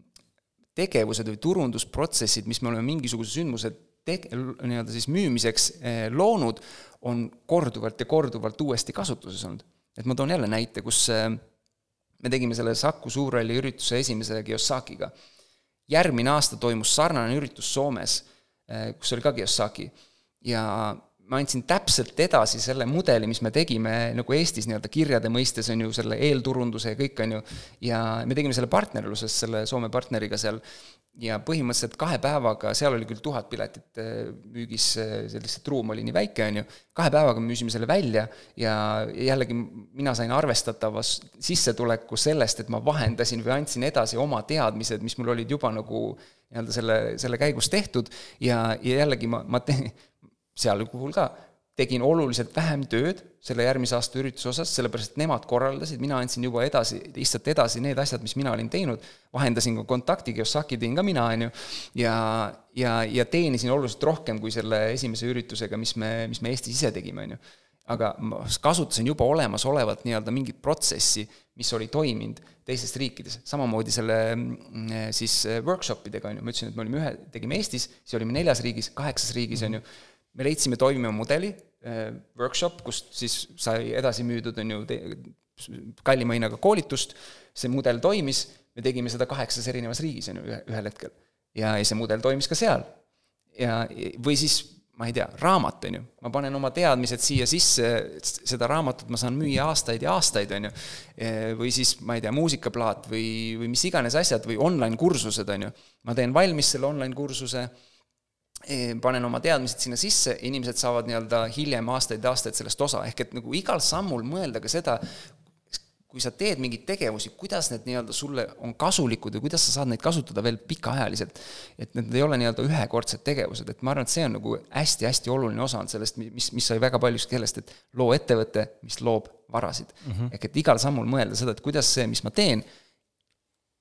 tegevused või turundusprotsessid, mis me oleme mingisuguse sündmuse teg-, nii-öelda siis müümiseks loonud, on korduvalt ja korduvalt uuesti kasutuses olnud. et ma toon jälle näite, kus me tegime selle Saku Suurhalli ürituse esimese Kiyosakiga. järgmine aasta toimus sarnane üritus Soomes, kus oli ka Kiyosaki. ja ma andsin täpselt edasi selle mudeli, mis me tegime nagu Eestis nii-öelda kirjade mõistes, on ju, selle eelturunduse ja kõik, on ju, ja me tegime selle partnerluses selle Soome partneriga seal. Ja põhimõtteliselt kahe päevaga, seal oli küll tuhat piletit äh, müügis, äh, lihtsalt ruum oli nii väike, on ju, kahe päevaga müüsime selle välja ja jällegi mina sain arvestatava sissetuleku sellest, et ma vahendasin või andsin edasi oma teadmised, mis mul olid juba nagu nii-öelda selle, selle käigus tehtud. Ja, ja jällegi ma, ma teen, seal puhul ka. Tegin oluliselt vähem tööd selle järgmise aasta ürituse osas, sellepärast et nemad korraldasid, mina andsin juba edasi, lihtsalt edasi need asjad, mis mina olin teinud, vahendasin ka kontakti, Kiyosaki tegin ka mina, on ju, ja, ja, ja teenisin oluliselt rohkem kui selle esimese üritusega, mis me, mis me Eestis ise tegime, on ju. aga ma kasutasin juba olemasolevat nii-öelda mingit protsessi, mis oli toiminud teistes riikides, samamoodi selle mm, siis workshop idega, on ju, ma ütlesin, et me olime ühe, tegime Eestis, siis olime neljas riigis, kaheksas riigis, on ju, me leidsime toimiva mudeli, Äh, workshop, kust siis sai edasi müüdud, on ju, kallima hinnaga koolitust, see mudel toimis, me tegime seda kaheksas erinevas riigis, on ju, ühel hetkel. ja, ja see mudel toimis ka seal. ja, või siis ma ei tea, raamat, on ju, ma panen oma teadmised siia sisse, seda raamatut ma saan müüa aastaid ja aastaid, on ju. või siis, ma ei tea, muusikaplaat või, või mis iganes asjad või online-kursused, on ju. ma teen valmis selle online-kursuse panen oma teadmised sinna sisse, inimesed saavad nii-öelda hiljem aastaid ja aastaid sellest osa, ehk et nagu igal sammul mõelda ka seda, kui sa teed mingeid tegevusi, kuidas need nii-öelda sulle on kasulikud ja kuidas sa saad neid kasutada veel pikaajaliselt. et need ei ole nii-öelda ühekordsed tegevused, et ma arvan, et see on nagu hästi-hästi oluline osa on sellest, mis, mis sai väga paljuski sellest, et loo ettevõte, mis loob varasid mm. -hmm. ehk et igal sammul mõelda seda, et kuidas see, mis ma teen,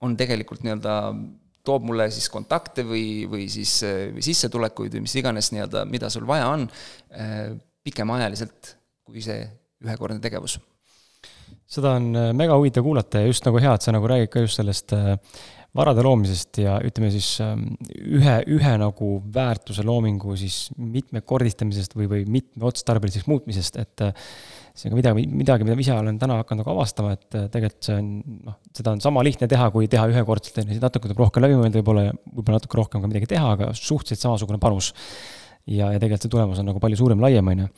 on tegelikult nii-öelda toob mulle siis kontakte või, või siis või sissetulekuid või mis iganes nii-öelda, mida sul vaja on, äh, pikemaajaliselt kui see ühekordne tegevus. seda on äh, mega huvitav kuulata ja just nagu hea, et sa nagu räägid ka just sellest äh, varade loomisest ja ütleme siis ähm, ühe, ühe nagu väärtuse loomingu siis mitmekordistamisest või, või mitmeotstarbeliseks muutmisest, et see on ka midagi, midagi, mida ma ise olen täna hakanud nagu avastama, et äh, tegelikult see on noh, seda on sama lihtne teha, kui teha ühekordselt, on ju, natuke tuleb rohkem läbi mõelda võib-olla, võib-olla natuke rohkem ka midagi teha, aga suhteliselt samasugune panus. ja, ja tegelikult see tulemus on nagu palju suurem, laiem, on ju.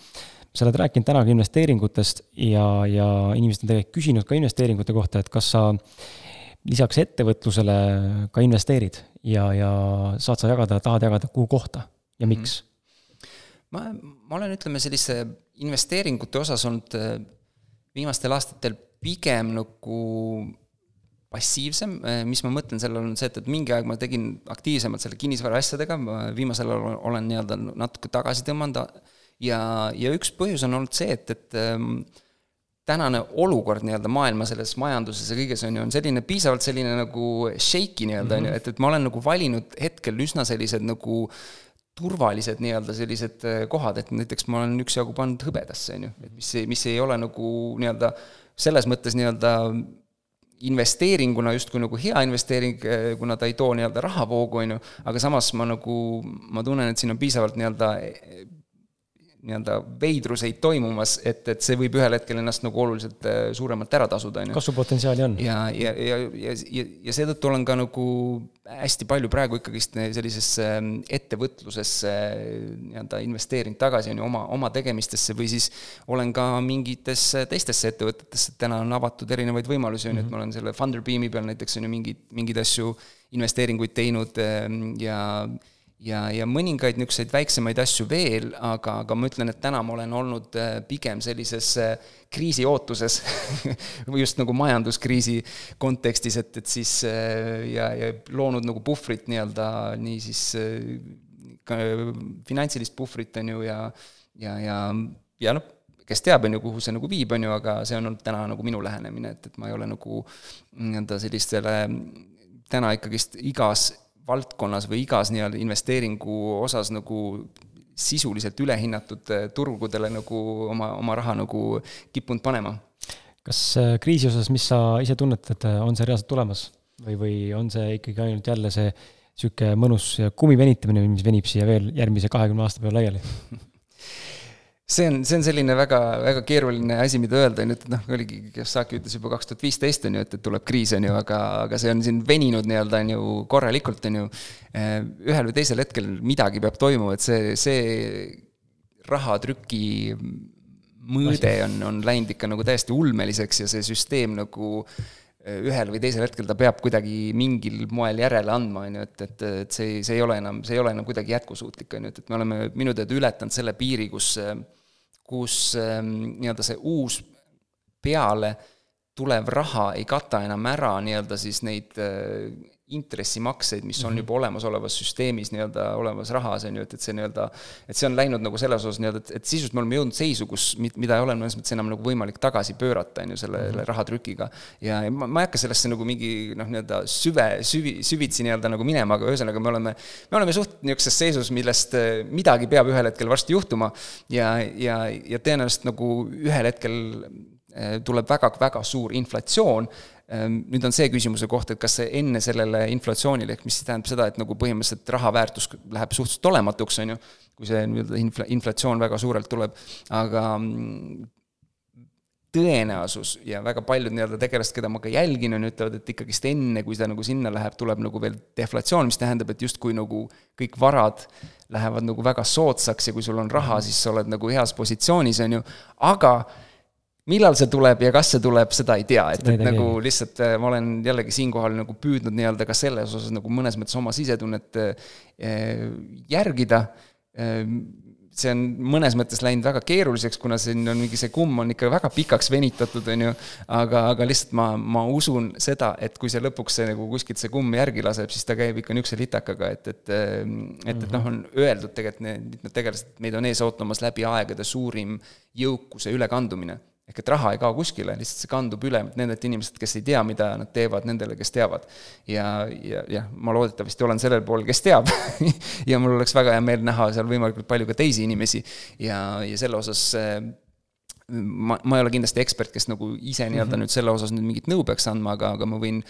sa oled rääkinud täna ka investeeringutest ja, ja inimesed on tegelikult küsinud ka investeeringute kohta, et kas sa lisaks ettevõtlusele ka investeerid ja, ja saad sa jagada, tahad jagada, kuhu kohta ja miks mm? -hmm ma, ma olen, ütleme, sellise investeeringute osas olnud äh, viimastel aastatel pigem nagu passiivsem, äh, mis ma mõtlen selle all, on see, et, et mingi aeg ma tegin aktiivsemalt selle kinnisvara asjadega, ma viimasel ajal olen nii-öelda natuke tagasi tõmmanud ja, ja üks põhjus on olnud see, et, et ähm, tänane olukord nii-öelda maailma selles majanduses ja kõiges on ju, on selline piisavalt selline nagu shaky nii-öelda, on ju, et, et ma olen nagu valinud hetkel üsna sellised nagu äh, turvalised nii-öelda sellised äh, kohad, et näiteks ma olen üksjagu pannud hõbedasse, on ju, et mis, mis ei ole nagu nii-öelda selles mõttes nii-öelda investeeringuna justkui nagu hea investeering, äh, kuna ta ei too nii-öelda rahavoogu, on ju, aga samas ma nagu, ma tunnen, et siin on piisavalt nii-öelda nii-öelda veidruseid toimumas, et, et see võib ühel hetkel ennast nagu oluliselt äh, suuremalt ära tasuda, on ju. kasvupotentsiaali on. ja, ja, ja, ja, ja, ja seetõttu olen ka nagu hästi palju praegu ikkagist sellisesse ähm, ettevõtlusesse nii-öelda investeerinud tagasi, on ju, oma, oma tegemistesse või siis olen ka mingitesse teistesse ettevõtetesse, et täna on avatud erinevaid võimalusi, on ju, et ma olen selle Funderbeami peal näiteks on ju mingeid, mingeid asju, investeeringuid teinud ähm, ja ja, ja mõningaid niisuguseid väiksemaid asju veel, aga, aga ma ütlen, et täna ma olen olnud äh, pigem sellises äh, kriisi ootuses [LAUGHS] just nagu majanduskriisi kontekstis, et, et siis äh, ja, ja loonud nagu puhvrit nii-öelda, nii siis ka finantsilist puhvrit, on ju, ja ja, ja, ja noh, kes teab, on ju, kuhu see nagu viib, on ju, aga see on olnud täna nagu minu lähenemine, et, et ma ei ole nagu nii-öelda sellistele täna ikkagist igas valdkonnas või igas nii-öelda investeeringu osas nagu sisuliselt ülehinnatud turgudele nagu oma, oma raha nagu kippunud panema. kas kriisi osas, mis sa ise tunnetad, on see reaalselt tulemas või, või on see ikkagi ainult jälle see niisugune mõnus kummi venitamine, mis venib siia veel järgmise kahekümne aasta peale laiali [LAUGHS] see on, see on selline väga, väga keeruline asi, mida öelda, on ju, et noh, oligi, Kiyosaki ütles juba kaks tuhat viisteist, on ju, et, et tuleb kriis, on ju, aga, aga see on siin veninud nii-öelda, on ju, korralikult, on ju. Eh, ühel või teisel hetkel midagi peab toimuma, et see, see rahatrüki mõõde on, on läinud ikka nagu täiesti ulmeliseks ja see süsteem nagu eh, ühel või teisel hetkel ta peab kuidagi mingil moel järele andma, on ju, et, et, et see, see ei ole enam, see ei ole enam kuidagi jätkusuutlik, on ju, et, et me oleme minu teada ületanud selle piiri, kus äh, kus ähm, nii-öelda see uus peale tulev raha ei kata enam ära nii-öelda siis neid äh, intressimakseid, mis on mhm. juba olemasolevas süsteemis nii-öelda olemas rahas, on ju, et, et see nii-öelda, et see on läinud nagu selles osas nii-öelda, et, et sisuliselt me oleme jõudnud seisu, kus, mida ei ole mõnes mõttes enam nagu võimalik tagasi pöörata, on ju, selle mm -hmm. rahatrükiga. ja, ja ma, ma ei hakka sellesse nagu mingi noh, nii-öelda süve, süvi, süvitsi nii-öelda nagu minema, aga ühesõnaga me oleme, me oleme suht niisuguses seisus, millest äh, midagi peab ühel hetkel varsti juhtuma ja, ja, ja tõenäoliselt nagu ühel hetkel äh, tuleb väga-väga suur inflatsioon nüüd on see küsimuse koht, et kas see enne sellele inflatsioonile, ehk mis tähendab seda, et nagu põhimõtteliselt raha väärtus läheb suhteliselt olematuks, on ju, kui see nii-öelda infla-, inflatsioon väga suurelt tuleb, aga mm, tõenäosus ja väga paljud nii-öelda tegelased, keda ma ka jälgin, on, ütlevad, et ikkagist enne, kui ta nagu sinna läheb, tuleb nagu veel deflatsioon, mis tähendab, et justkui nagu kõik varad lähevad nagu väga soodsaks ja kui sul on raha, siis sa oled nagu heas positsioonis, on ju, aga millal see tuleb ja kas see tuleb, seda ei tea, et, et nagu lihtsalt äh, ma olen jällegi siinkohal nagu püüdnud nii-öelda ka selles osas nagu mõnes mõttes oma sisetunnet äh, järgida. Ähm, see on mõnes mõttes läinud väga keeruliseks, kuna siin on mingi see kumm on ikka väga pikaks venitatud, on ju. aga, aga lihtsalt ma, ma usun seda, et kui see lõpuks see nagu kuskilt see kumm järgi laseb, siis ta käib ikka niisuguse litakaga, et, et. et, et noh, on öeldud tegelikult need, need tegelased, meid on ees ootamas läbi aegade suurim jõukuse ülekandumine ehk et raha ei kao kuskile, lihtsalt see kandub üle nendelt inimestelt, kes ei tea, mida nad teevad, nendele, kes teavad. ja, ja jah, ma loodetavasti olen sellel pool, kes teab [LAUGHS] ja mul oleks väga hea meel näha seal võimalikult palju ka teisi inimesi ja, ja selle osas ma, ma ei ole kindlasti ekspert, kes nagu ise nii-öelda mm -hmm. nüüd selle osas nüüd mingit nõu peaks andma, aga, aga ma võin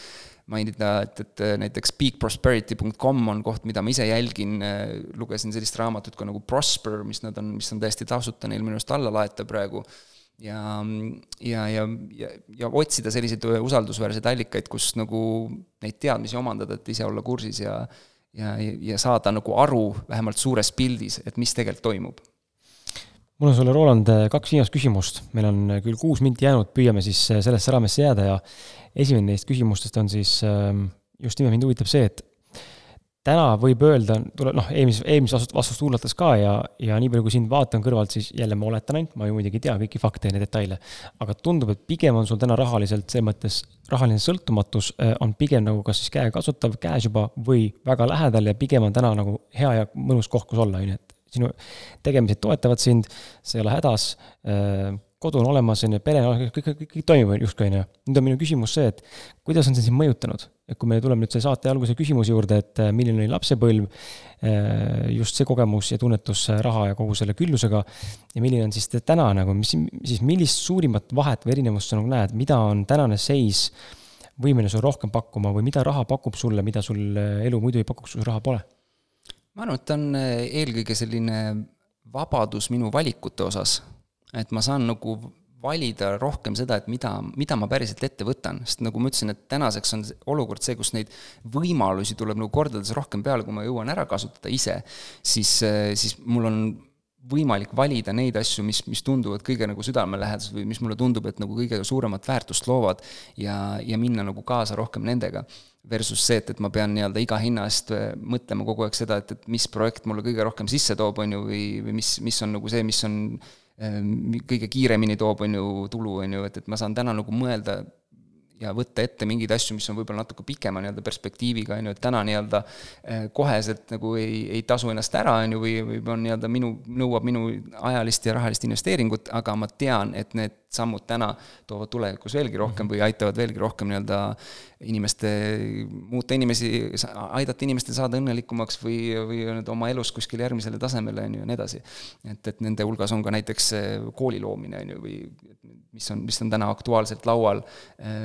mainida, et, et näiteks peakprosperity.com on koht, mida ma ise jälgin, lugesin sellist raamatut ka nagu Prosper, mis nad on, mis on täiesti tasuta neil minu arust alla laeta praegu ja, ja, ja, ja, ja otsida selliseid usaldusväärseid allikaid, kus nagu neid teadmisi omandada, et ise olla kursis ja ja, ja saada nagu aru vähemalt suures pildis, et mis tegelikult toimub. mul on sulle, Roland, kaks viimast küsimust, meil on küll kuus minti jäänud, püüame siis sellesse raamesse jääda ja esimene neist küsimustest on siis ähm, just nimelt mind huvitab see, et täna võib öelda, tuleb noh, eelmises, eelmist vastust, kuulates ka ja, ja nii palju, kui sind vaatan kõrvalt, siis jälle ma oletan ainult, ma ju muidugi ei tea kõiki fakte ja neid detaile. aga tundub, et pigem on sul täna rahaliselt selles mõttes, rahaline sõltumatus äh, on pigem nagu kas siis käekasutav, käes juba või väga lähedal ja pigem on täna nagu hea ja mõnus koht, kus olla, on ju, et sinu tegemised toetavad sind, sa ei ole hädas äh, kodu on olemas, on ju, pere on olemas, kõik, kõik, kõik toimib justkui, on ju. nüüd on minu küsimus see, et kuidas on see sind mõjutanud? Kui me tuleme nüüd selle saate alguse küsimuse juurde, et äh, milline oli lapsepõlv, äh, just see kogemus ja tunnetus äh, raha ja kogu selle küllusega, ja milline on siis täna nagu, mis, siis millist suurimat vahet või erinevust sa nagu näed, mida on tänane seis võimeline sulle rohkem pakkuma või mida raha pakub sulle, mida sul elu muidu ei pakuks, kui raha pole? ma arvan, et ta on eelkõige selline vabadus minu valikute osas et ma saan nagu valida rohkem seda, et mida, mida ma päriselt ette võtan, sest nagu ma ütlesin, et tänaseks on olukord see, kus neid võimalusi tuleb nagu kordades rohkem peale, kui ma jõuan ära kasutada ise, siis, siis mul on võimalik valida neid asju, mis, mis tunduvad kõige nagu südamelähedased või mis mulle tundub, et nagu kõige suuremat väärtust loovad ja, ja minna nagu kaasa rohkem nendega. Versus see, et, et ma pean nii-öelda iga hinna eest mõtlema kogu aeg seda, et, et mis projekt mulle kõige rohkem sisse toob, on ju, või, või mis, mis on nagu see, mis on kõige kiiremini toob, on ju, tulu, on ju, et, et ma saan täna nagu mõelda ja võtta ette mingeid asju, mis on võib-olla natuke pikema nii-öelda perspektiiviga, on ju, et täna nii-öelda eh, koheselt nagu ei, ei tasu ennast ära, on ju, või, või on nii-öelda minu, nõuab minu ajalist ja rahalist investeeringut, aga ma tean, et need sammud täna toovad tulevikus veelgi rohkem või aitavad veelgi rohkem nii-öelda inimeste, muuta inimesi, aidata inimestel saada õnnelikumaks või, või nii-öelda oma elus kuskile järgmisele tasemele, on ju, ja nii edasi. et, et nende hulgas on ka näiteks kooli loomine, on ju, või mis on, mis on täna aktuaalselt laual,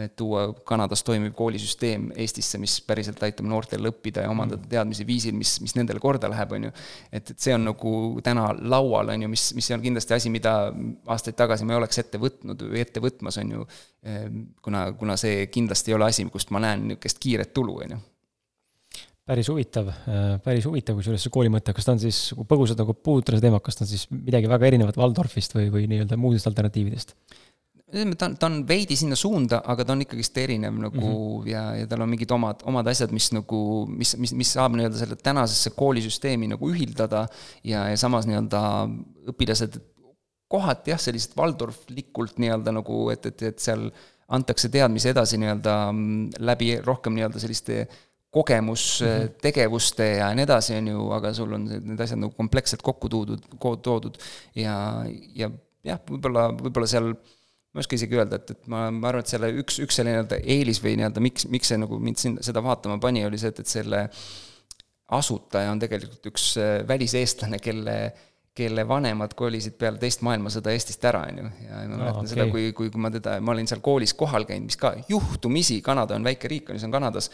et tuua Kanadas toimiv koolisüsteem Eestisse, mis päriselt aitab noortel õppida ja omandada teadmisi viisil, mis, mis nendele korda läheb, on ju. et, et see on nagu täna laual, on ju, mis, mis on kindlasti asi, mida aastaid tagasi ma ei oleks ette võtnud või ette võtmas, on ju, kuna, kuna see kindlasti ei ole asi, kus kust ma näen niisugust kiiret tulu, on ju päris huvitav, päris huvitav, kusjuures see kooli mõte, kas ta on siis, kui põgusalt nagu puudutada seda teemat, kas ta on siis midagi väga erinevat Waldorfist või, või nii-öelda muudest alternatiividest? ta on, ta on veidi sinna suunda, aga ta on ikkagist erinev nagu mm -hmm. ja, ja tal on mingid omad, omad asjad, mis nagu, mis, mis, mis saab nii-öelda selle tänasesse koolisüsteemi nagu ühildada ja, ja samas nii-öelda õpilased kohati jah, sellised Waldorflikult nii-öelda nagu, et, et, et seal antakse teadmisi edasi nii-öelda mm, läbi rohkem nii-öelda selliste kogemustegevuste mhm. ja nii edasi, on ju, aga sul on need asjad nagu kompleksselt kokku toodud, toodud ja, ja jah, võib-olla, võib-olla seal ma ei oska isegi öelda, et, et ma, ma arvan, et selle üks, üks selline nii-öelda eelis või nii-öelda miks, miks see nagu mind siin seda vaatama pani, oli see, et, et selle asutaja on tegelikult üks äh, väliseestlane, kelle kelle vanemad kolisid peale teist maailmasõda Eestist ära, on ju. ja ma mäletan okay. seda, kui, kui, kui ma teda, ma olin seal koolis kohal käinud, mis ka juhtumisi, Kanada on väike riik, on ju, see on Kanadas,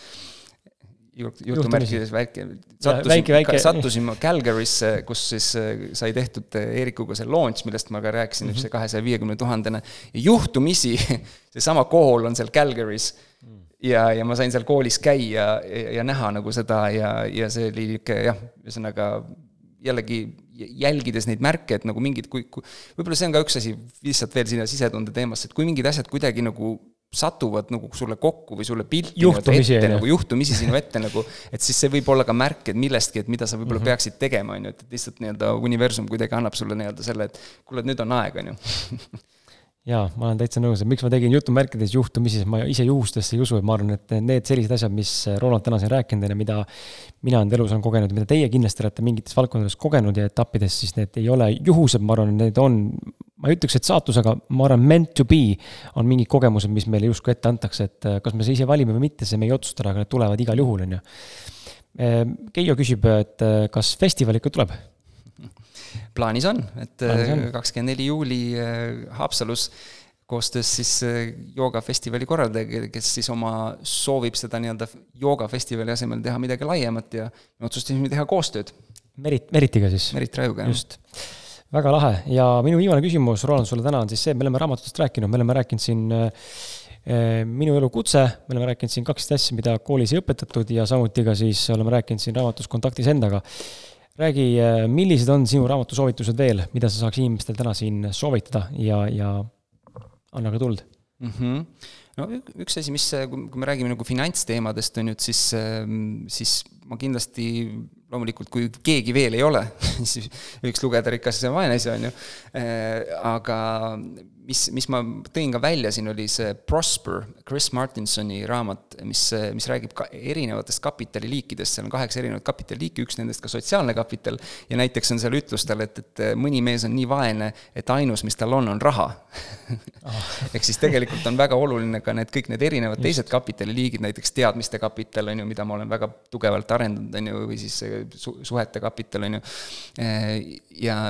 jutumärkides väike, sattusin, sattusin ma Calgary'sse, kus siis äh, sai tehtud äh, Eerikuga see launch, millest ma ka rääkisin mm, -hmm. see kahesaja viiekümne tuhandene, ja juhtumisi [LAUGHS] seesama kool on seal Calgary's mm. ja, ja ma sain seal koolis käia ja, ja näha nagu seda ja, ja see oli niisugune jah, ühesõnaga jällegi jälgides neid märke, et nagu mingid, kui, kui võib-olla see on ka üks asi, lihtsalt veel sinna sisetunde teemasse, et kui mingid asjad kuidagi nagu satuvad nagu sulle kokku või sulle pilti juhtumisi, ette, nagu juhtumisi sinu ette nagu, et siis see võib olla ka märk, et millestki, et mida sa võib-olla mm -hmm. peaksid tegema, on ju, et lihtsalt nii-öelda universum kuidagi annab sulle nii-öelda selle, et kuule, et nüüd on aeg, on ju [LAUGHS] jaa, ma olen täitsa nõus, et miks ma tegin jutumärkides juhtumisi, sest ma ise juhustesse ei usu, et ma arvan, et need sellised asjad, mis Ronald täna siin rääkinud on ja mida mina enda elus olen kogenud, mida teie kindlasti olete mingites valdkondades kogenud ja etappides, siis need ei ole juhused, ma arvan, need on, ma ei ütleks, et saatus, aga ma arvan, meant to be on mingid kogemused, mis meile justkui ette antakse, et kas me ise valime või mitte, see me ei otsusta, aga need tulevad igal juhul, on ju. Keijo küsib, et kas festival ikka tuleb plaanis on, et kakskümmend neli juuli äh, Haapsalus koostöös siis äh, joogafestivali korraldajaga, kes siis oma, soovib seda nii-öelda joogafestivali asemel teha midagi laiemat ja me otsustasime teha koostööd. Merit, Meritiga siis? Merit Rajuga, jah. just. väga lahe ja minu viimane küsimus, Roland, sulle täna on siis see, me oleme raamatutest rääkinud, me oleme rääkinud siin äh, minu elukutse, me oleme rääkinud siin kaksteist asja, mida koolis ei õpetatud ja samuti ka siis oleme rääkinud siin raamatus Kontaktis endaga räägi, äh, millised on sinu raamatu soovitused veel, mida sa saaks inimestel täna siin soovitada ja, ja anna ka tuld mm. -hmm. no üks asi, mis, kui me räägime nagu finantsteemadest, on ju, et siis, ähm, siis ma kindlasti loomulikult, kui keegi veel ei ole [LAUGHS] siis võiks lugeda Rikas ja vaene asi, on ju. Äh, aga mis, mis ma tõin ka välja siin, oli see Prosper, Chris Martinsoni raamat, mis, mis räägib ka erinevatest kapitaliliikidest, seal on kaheksa erinevat kapitaliliiki, üks nendest ka sotsiaalne kapital, ja näiteks on seal ütlus tal, et, et mõni mees on nii vaene, et ainus, mis tal on, on raha. Oh. [LAUGHS] ehk siis tegelikult on väga oluline ka need kõik need erinevad teised kapitaliliigid, näiteks teadmiste kapital, on ju, mida ma olen väga tugevalt arendanud, on ju, või siis su-, suhete kapital, on ju, ja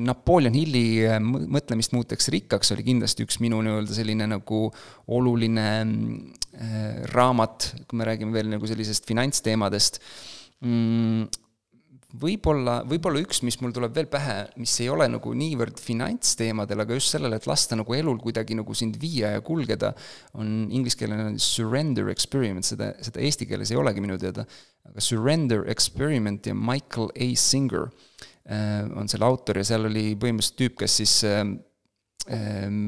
Napoleon Hilli äh, mõtlemist muuteks rikkaks oli kindlasti üks minu nii-öelda selline nagu oluline äh, raamat, kui me räägime veel nagu sellisest finantsteemadest mm,. võib-olla, võib-olla üks, mis mul tuleb veel pähe, mis ei ole nagu niivõrd finantsteemadel, aga just sellele, et lasta nagu elul kuidagi nagu sind viia ja kulgeda, on ingliskeelne surrender experiment, seda, seda eesti keeles ei olegi minu teada, aga surrender experiment ja Michael A Singer on selle autor ja seal oli põhimõtteliselt tüüp, kes siis ähm, ähm,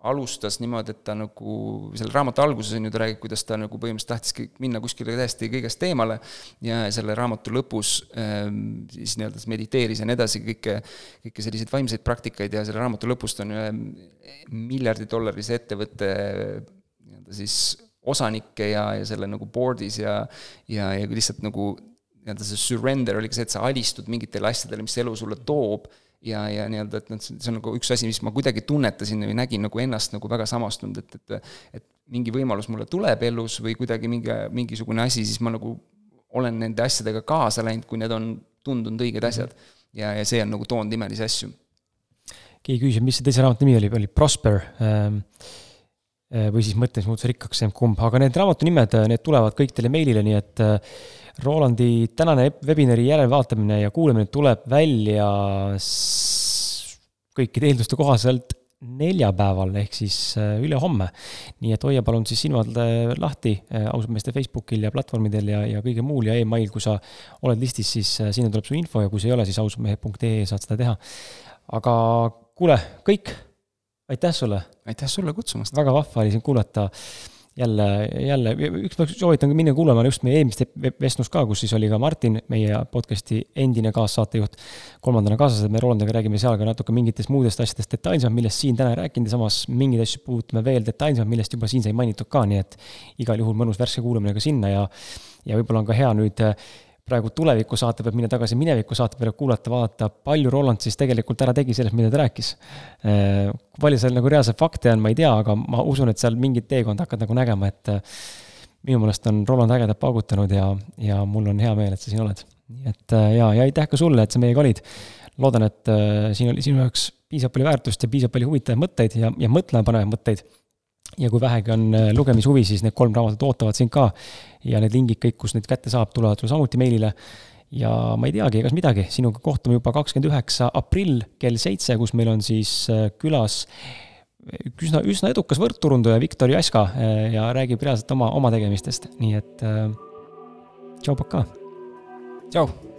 alustas niimoodi, et ta nagu, selle raamatu alguses on ju, ta räägib, kuidas ta nagu põhimõtteliselt tahtiski minna kuskile täiesti kõigest eemale ja selle raamatu lõpus ähm, siis nii-öelda mediteeris ja nii edasi, kõike, kõike selliseid vaimseid praktikaid ja selle raamatu lõpus ta on ühe miljardi dollarise ettevõtte nii-öelda siis osanikke ja, ja selle nagu board'is ja ja, ja lihtsalt nagu nii-öelda see surrender oligi see, et sa alistud mingitele asjadele, mis elu sulle toob, ja, ja nii-öelda, et noh, see on nagu üks asi, mis ma kuidagi tunnetasin või nägin nagu ennast nagu väga samastunud, et, et et mingi võimalus mulle tuleb elus või kuidagi mingi, mingisugune asi, siis ma nagu olen nende asjadega kaasa läinud, kui need on tundunud õiged asjad. ja, ja see on nagu toonud imelisi asju. keegi küsib, mis see teise raamatu nimi oli, oli Prosper ähm, või siis Mõtlemis muutus rikkaks, kumb, aga need raamatu nimed, need tulevad kõik teile meilile, nii et Rolandi tänane webinari järelvaatamine ja kuulamine tuleb välja kõikide eelduste kohaselt neljapäeval ehk siis äh, ülehomme. nii et hoia palun siis silmad äh, lahti äh, ausalt meeste Facebookil ja platvormidel ja, ja kõige muul ja email, kui sa oled listis, siis sinna tuleb su info ja kui sa ei ole, siis ausamehed.ee saad seda teha. aga kuule, kõik, aitäh sulle! aitäh sulle kutsumast! väga vahva oli sind kuulata jälle, jälle, üks soovitan minna kuulama just meie eelmist vestlust ka, kus siis oli ka Martin, meie podcast'i endine kaassaatejuht, kolmandana kaasas, et me Rolandiga räägime seal ka natuke mingitest muudest asjadest detailsemalt, millest siin täna ei rääkinud ja samas mingeid asju puudutame veel detailsemalt, millest juba siin sai mainitud ka, nii et igal juhul mõnus värske kuulamine ka sinna ja ja võib-olla on ka hea nüüd praegu tuleviku saate pealt minna tagasi mineviku saate peale, kuulata, vaadata, palju Roland siis tegelikult ära tegi sellest, mida ta rääkis. Kui palju seal nagu reaalselt fakte on, ma ei tea, aga ma usun, et seal mingit teekonda hakkad nagu nägema, et äh, minu meelest on Roland ägedalt paugutanud ja, ja mul on hea meel, et sa siin oled. nii et äh, ja, ja aitäh ka sulle, et sa meiega olid. loodan, et siin oli sinu jaoks piisavalt palju väärtust ja piisavalt palju huvitavaid mõtteid ja, ja mõtlemapanevaid mõtteid ja kui vähegi on äh, lugemishuvi, siis need kolm raamatut ootavad sind ka. ja need lingid kõik, kus neid kätte saab, tulevad sulle samuti meilile. ja ma ei teagi, egas midagi, sinuga kohtume juba kakskümmend üheksa aprill kell seitse, kus meil on siis äh, külas üsna, üsna edukas võrdturundaja Viktor Jaska äh, ja räägib reaalselt oma, oma tegemistest, nii et tšau, pakaa. tšau